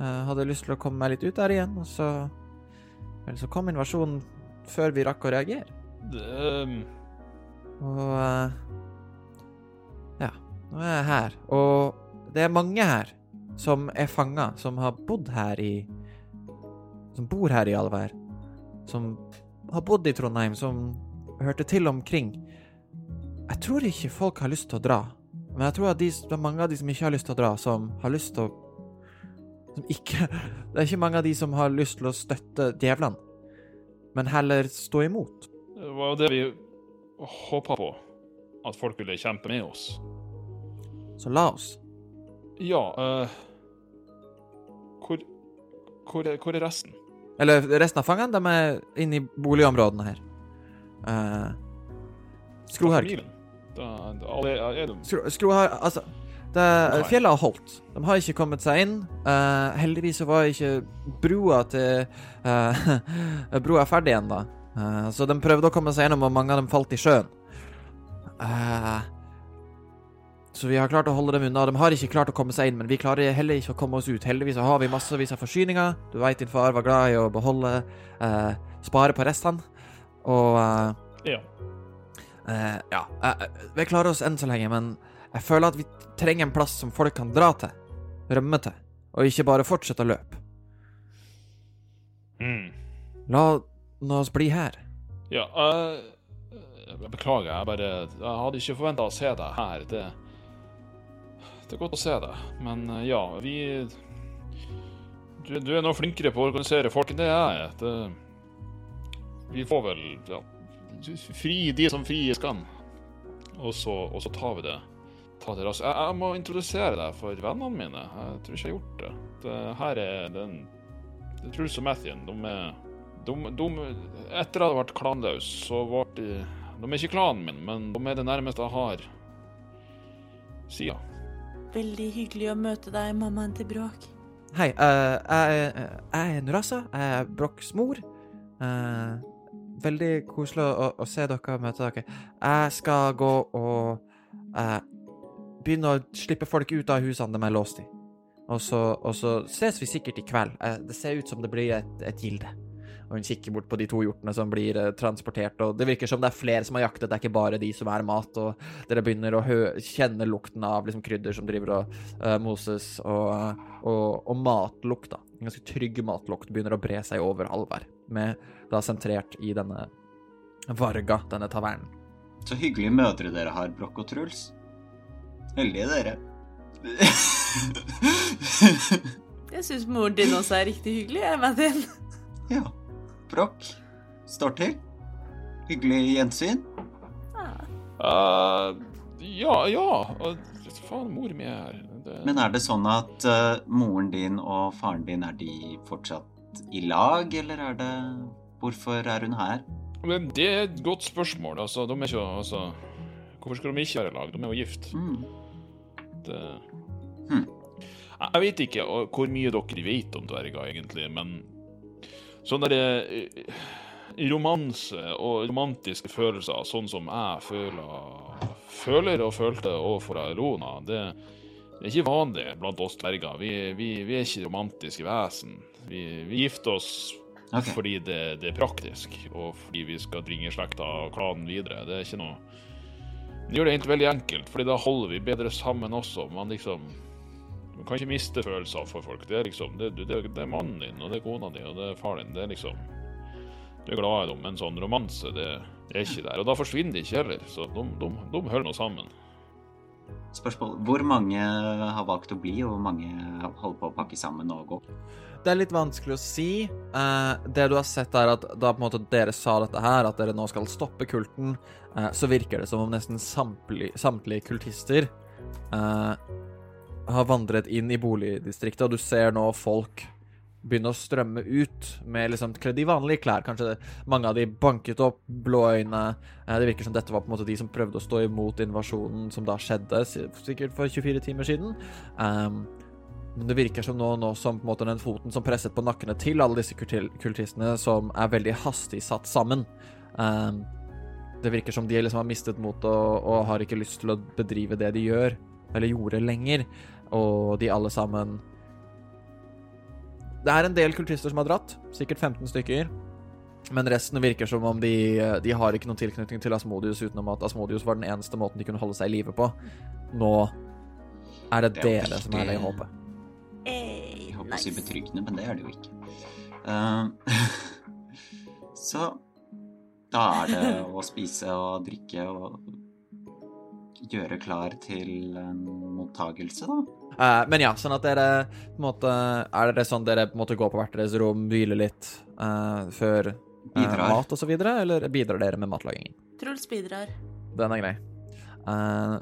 Hadde lyst til å komme meg litt ut der igjen, og så Vel, så kom invasjonen før vi rakk å reagere. Det, Og eh, nå er jeg her. Og det er mange her som er fanga, som har bodd her i Som bor her i Alver. Som har bodd i Trondheim, som hørte til omkring. Jeg tror ikke folk har lyst til å dra. Men jeg tror at de, det er mange av de som ikke har lyst til å dra, som har lyst til å Som ikke Det er ikke mange av de som har lyst til å støtte djevlene, men heller stå imot. det var jo det vi håpa på. At folk ville kjempe med oss. Så la oss. Ja eh, hvor, hvor, er, hvor er resten? Eller resten av fangene, de er inne i boligområdene her. Uh, Skrohaug. Er Skro, Skrohaug Altså, det, fjellet har holdt. De har ikke kommet seg inn. Uh, heldigvis så var ikke broa til uh, Broa ferdig ennå. Uh, så de prøvde å komme seg gjennom, og mange av dem falt i sjøen. Eh, så vi har klart å holde dem unna. De har ikke klart å komme seg inn, men vi klarer heller ikke å komme oss ut. Heldigvis har vi massevis av forsyninger. Du veit din far var glad i å beholde eh, Spare på restene. Og eh, Ja. Eh, ja, eh, vi klarer oss enn så lenge, men jeg føler at vi trenger en plass som folk kan dra til, rømme til, og ikke bare fortsette å løpe. Mm. La oss bli her. Ja, uh, beklager, jeg bare Jeg hadde ikke forventa å se deg her. Det, det er godt å se deg, men eh, ja, vi Du, du er nå flinkere på å organisere folk enn det jeg er. Det, vi får vel ja, fri de som fries kan, og så, og så tar vi det. Ta det raskt. Jeg, jeg må introdusere deg for vennene mine. Jeg tror ikke jeg har gjort det. det her er den det er Truls og Mathien. De er de, de, Etter at jeg ble klanløs, så ble de De er ikke klanen min, men de er det nærmeste jeg har sida. Veldig hyggelig å møte deg, mammaen til Bråk. Hei, uh, jeg, jeg er Nurasa. Jeg er Broks mor. Uh, veldig koselig å, å se dere og møte dere. Jeg skal gå og uh, begynne å slippe folk ut av husene de er låst i. Og så, og så ses vi sikkert i kveld. Eh, det ser ut som det blir et, et gilde. Og hun kikker bort på de to hjortene som blir eh, transportert, og det virker som det er flere som har jaktet, det er ikke bare de som er mat, og dere begynner å hø kjenne lukten av liksom, krydder som driver og uh, moses, og, og, og matlukt, da. En ganske trygg matlukt begynner å bre seg over Alvær, med da sentrert i denne Varga, denne tavernen. Så hyggelige mødre dere har, Brokk og Truls. Heldige dere. Jeg syns moren din også er riktig hyggelig, jeg, Martin. ja. Brokk. Står til. Hyggelig gjensyn. Uh, ja, ja. Faen, mor mi er her. Det, Men er det sånn at uh, moren din og faren din, er de fortsatt i lag, eller er det Hvorfor er hun her? men det er et godt spørsmål. Altså, de er ikke altså, Hvorfor skal de ikke være i lag? De er jo gift. Mm. Det... Hmm. Jeg vet ikke hvor mye dere vet om dverger, egentlig, men sånn derre uh, romanse og romantiske følelser, sånn som jeg føler, føler og følte overfor Rona, det, det er ikke vanlig blant oss dverger. Vi, vi, vi er ikke romantiske vesen. Vi, vi gifter oss okay. fordi det, det er praktisk, og fordi vi skal bringe slekta og klanen videre. Det er ikke noe Det gjør det egentlig veldig enkelt, fordi da holder vi bedre sammen også. Man liksom Man kan ikke miste følelser for folk. Det er liksom Det, det, det er mannen din, og det er kona di, og det er faren din. Det er liksom Du er glad i dem, men sånn romanse, det, det er ikke der. Og da forsvinner de ikke heller, så de, de, de holder nå sammen. Spørsmål. Hvor mange har valgt å bli, og hvor mange holder på å pakke sammen og gå? Det er litt vanskelig å si. Eh, det du har sett, er at da på en måte dere sa dette her, at dere nå skal stoppe kulten, eh, så virker det som om nesten samtlige, samtlige kultister eh, har vandret inn i boligdistriktet, og du ser nå folk begynne å strømme ut med liksom kledd i vanlige klær. Kanskje mange av de banket opp, blå øyne. Eh, Det virker som dette var på en måte de som prøvde å stå imot invasjonen som da skjedde, sikkert for 24 timer siden. Um, men det virker som nå, nå som på en måte den foten som presset på nakkene til alle disse kultistene, som er veldig hastig satt sammen. Um, det virker som de liksom har mistet motet og, og har ikke lyst til å bedrive det de gjør, eller gjorde lenger. Og de alle sammen Det er en del kultister som har dratt, sikkert 15 stykker. Men resten virker som om de, de har ikke noen tilknytning til Asmodius, utenom at Asmodius var den eneste måten de kunne holde seg i live på. Nå er det Det er dere som er det i håpet. Hey, Jeg håper å si betryggende, men det er det jo ikke. Uh, så da er det å spise og drikke og gjøre klar til en mottagelse, da. Uh, men ja, sånn at dere på en måte Er det sånn dere på en måte går på hvert deres rom, hviler litt uh, før uh, mat og så videre, eller bidrar dere med matlagingen? Truls bidrar. Den er grei. Eh,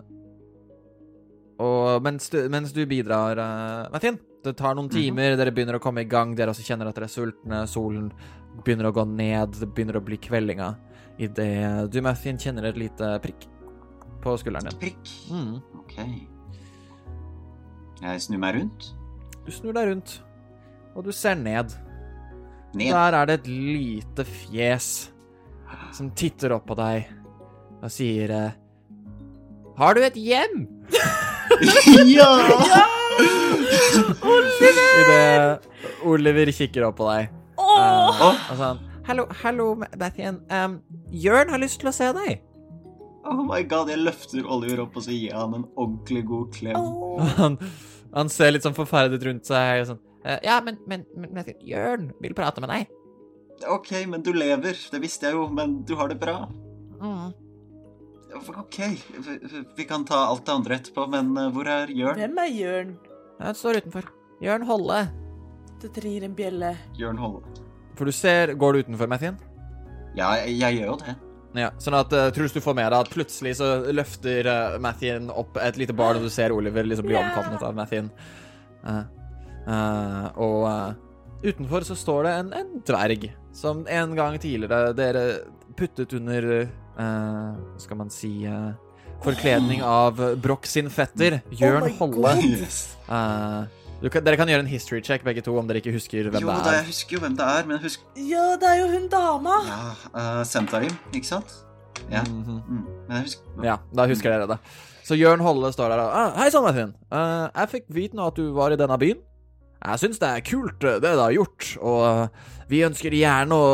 og mens du, mens du bidrar, uh, Mathien, det tar noen timer, dere begynner å komme i gang, dere også kjenner at dere er sultne, solen begynner å gå ned, det begynner å bli kveldinga. Idet du, Mathien, kjenner et lite prikk på skulderen din. Prikk. Mm. Ok. Jeg snur meg rundt. Du snur deg rundt, og du ser ned. Ned. Der er det et lite fjes som titter opp på deg og sier eh, Har du et hjem? ja! Idet Oliver kikker opp på deg. Oh! Uh, og sånn Hallo, hallo, Mathien. Um, Jørn har lyst til å se deg. Oh my god, jeg løfter Oliver opp og så gir han en ordentlig god klem. Oh. Han, han ser litt sånn forferdet rundt seg og sånn «Eh, Ja, men, men, men Jørn vil prate med deg. Ok, men du lever. Det visste jeg jo, men du har det bra. Mm. OK, vi- vi kan ta alt det andre etterpå, men eh, hvor er Jørn? Hvem er Jørn? Han står utenfor. Jørn Holle. Det rir en bjelle. Jørn Holle. For du ser Går du utenfor, Mathien? Ja, jeg, jeg gjør jo det. Ja, sånn at uh, Truls, du får med deg at plutselig så løfter uh, Mathien opp et lite barn, og du ser Oliver liksom bli Ja. omfavnet av Mathien. Uh, uh, og utenfor så står det en, en dverg som en gang tidligere dere puttet under uh, Skal man si Forkledning av Broch sin fetter, Jørn my Holle. Eh, kan, dere kan gjøre en history check, begge to, om dere ikke husker hvem Jo det da, Jo, jeg husker jo hvem det er, men jeg husker Ja, det er jo hun dama. Ja, uh, Sentarim, ikke sant? Ja. Mhm. Mm. Men jeg husker Ja, da husker dere det. Så Jørn Holle står der og ah, Hei sann, Martin. Uh, jeg fikk vite nå at du var i denne byen. Jeg syns det er kult, eh, det du har gjort, og eh, vi ønsker gjerne å,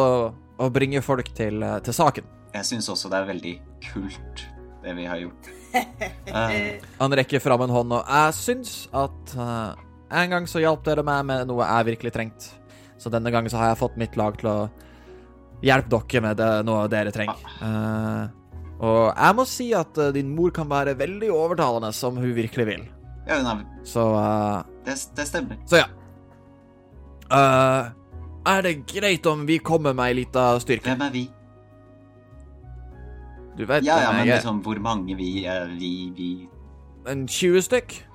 å bringe folk til, eh, til saken. Jeg syns også det er veldig kult, det vi har gjort. Uh. Han rekker fram en hånd, og jeg syns at eh, en gang så hjalp dere meg med noe jeg virkelig trengte. Så denne gangen så har jeg fått mitt lag til å hjelpe dere med det, noe dere trenger. Uh, og jeg må si at uh, din mor kan være veldig overtalende som hun virkelig vil. ja, hun er, Så uh, det, det stemmer. Så ja. Er det greit om vi kommer med ei lita styrke? Hvem er vi? Du vet Ja, ja, men liksom hvor mange vi vi, vi En 20 stykk?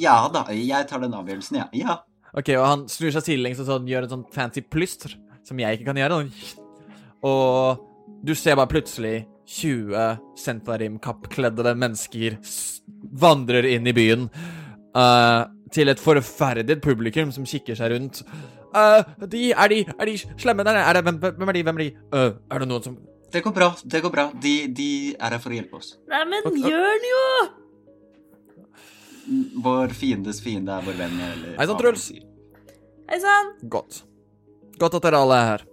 Ja da, jeg tar den avgjørelsen, ja. Ja. Ok, og han snur seg sidelengs og sånn, gjør en sånn fancy plyster, som jeg ikke kan gjøre. Sånn. Og du ser bare plutselig 20 Sentarim-kappkledde mennesker vandrer inn i byen. Uh, til et forferdet publikum som kikker seg rundt. Uh, de, er de Er de slemme der? Er det, hvem, hvem er de? Hvem er de? Uh, er det noen som Det går bra. det går bra. De, de er her for å hjelpe oss. Nei, men gjør Jørn, jo! Vår fiendes fiende er vår venn. Eller Hei sann, Truls. Hei sann. Godt. Godt at dere alle er her.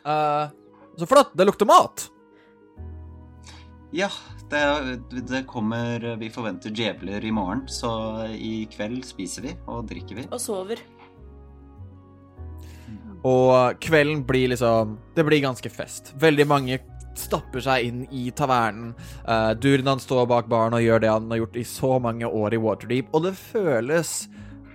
Uh, så flott. Det lukter mat. Ja, det, det kommer Vi forventer djevler i morgen, så i kveld spiser vi og drikker vi. Og sover. Og kvelden blir liksom Det blir ganske fest. Veldig mange stapper seg inn i tavernen. Uh, Durnan står bak baren og gjør det han har gjort i så mange år i Waterdeep, og det føles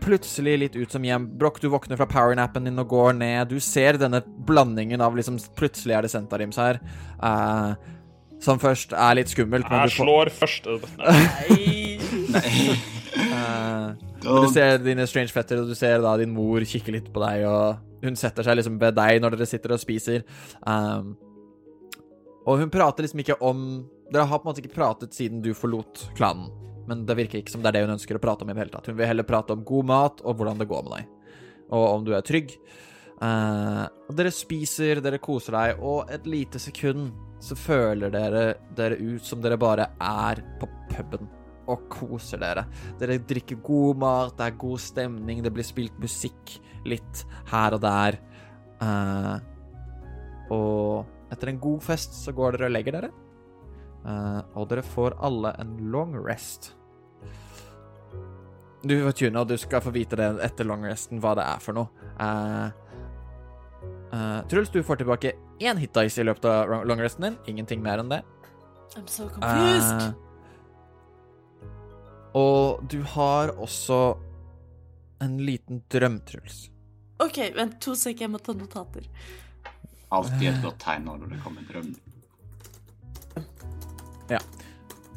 plutselig litt ut som hjem. Broch, du våkner fra powernappen din og går ned. Du ser denne blandingen av liksom Plutselig er det Sentarims her. Uh, som først er litt skummelt. men Jeg du får- slår først. Nei. Nei. uh, du ser dine strange fetter, og du ser da din mor kikke litt på deg, og hun setter seg liksom ved deg når dere sitter og spiser. Um, og hun prater liksom ikke om Dere har på en måte ikke pratet siden du forlot klanen, men det virker ikke som det er det hun ønsker å prate om i det hele tatt. Hun vil heller prate om god mat og hvordan det går med deg, og om du er trygg. Uh, og dere spiser, dere koser deg, og et lite sekund så føler dere dere ut som dere bare er på puben og koser dere. Dere drikker god mat, det er god stemning, det blir spilt musikk litt her og der. Uh, og etter en god fest så går dere og legger dere. Uh, og dere får alle en long rest. Du vet Juna, du skal få vite det etter long resten, hva det er for noe. Uh, uh, Truls, du får tilbake én hit dice i løpet av long resten din. Ingenting mer enn det. I'm so confused. Og du har også en liten drøm, Truls. OK, vent to sek, jeg må ta notater. Alltid et godt tegn når det kommer drømmer.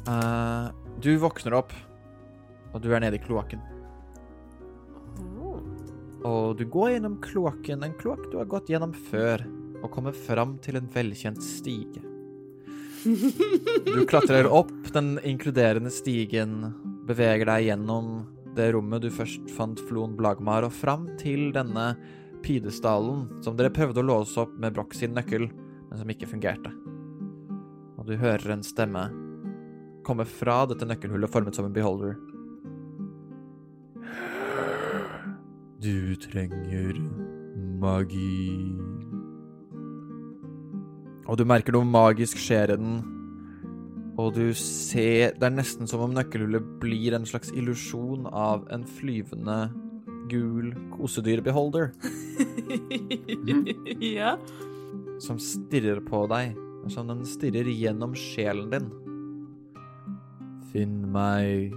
Uh, du våkner opp, og du er nede i kloakken. Og du går gjennom kloakken, en kloakk du har gått gjennom før, og kommer fram til en velkjent stige. Du klatrer opp den inkluderende stigen, beveger deg gjennom det rommet du først fant Flon Blagmar, og fram til denne pidestallen som dere prøvde å låse opp med Broch sin nøkkel, men som ikke fungerte. Og du hører en stemme komme fra dette nøkkelhullet formet som en beholder. Du trenger magi. Og du merker noe magisk skjer i den. Og du ser Det er nesten som om nøkkelhullet blir en slags illusjon av en flyvende, gul kosedyrbeholder ja. som stirrer på deg som den stirrer gjennom sjelen din. Finn meg,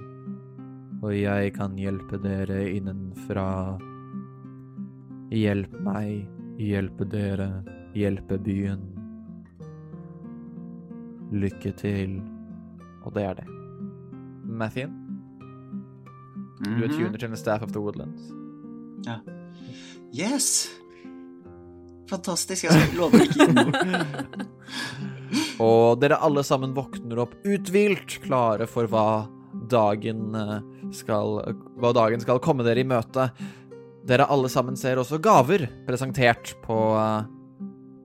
og jeg kan hjelpe dere innenfra. Hjelp meg, hjelpe dere, hjelpe byen. Lykke til. Og det er det. Mathien, du er Mhm. til The Staff of the Woodlands. Yes! Fantastisk. Jeg skal love ikke noe. Og dere alle sammen våkner opp uthvilt, klare for hva dagen eh, skal Hva dagen skal komme dere i møte. Dere alle sammen ser også gaver presentert på eh,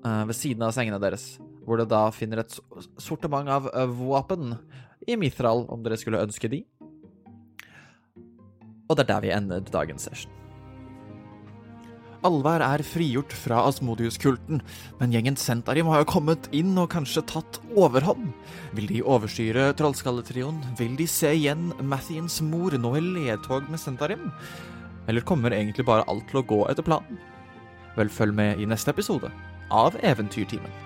eh, ved siden av sengene deres, hvor dere da finner et sortiment av våpen i Mithral, om dere skulle ønske de. Og det er der vi ender dagens session. Alvær er frigjort fra Asmodius-kulten, men gjengen Sentarim har jo kommet inn og kanskje tatt overhånd. Vil de overstyre Trollskalletrioen? Vil de se igjen Mathiens mor nå i ledtog med Sentarim? Eller kommer egentlig bare alt til å gå etter planen? Vel, følg med i neste episode av Eventyrtimen.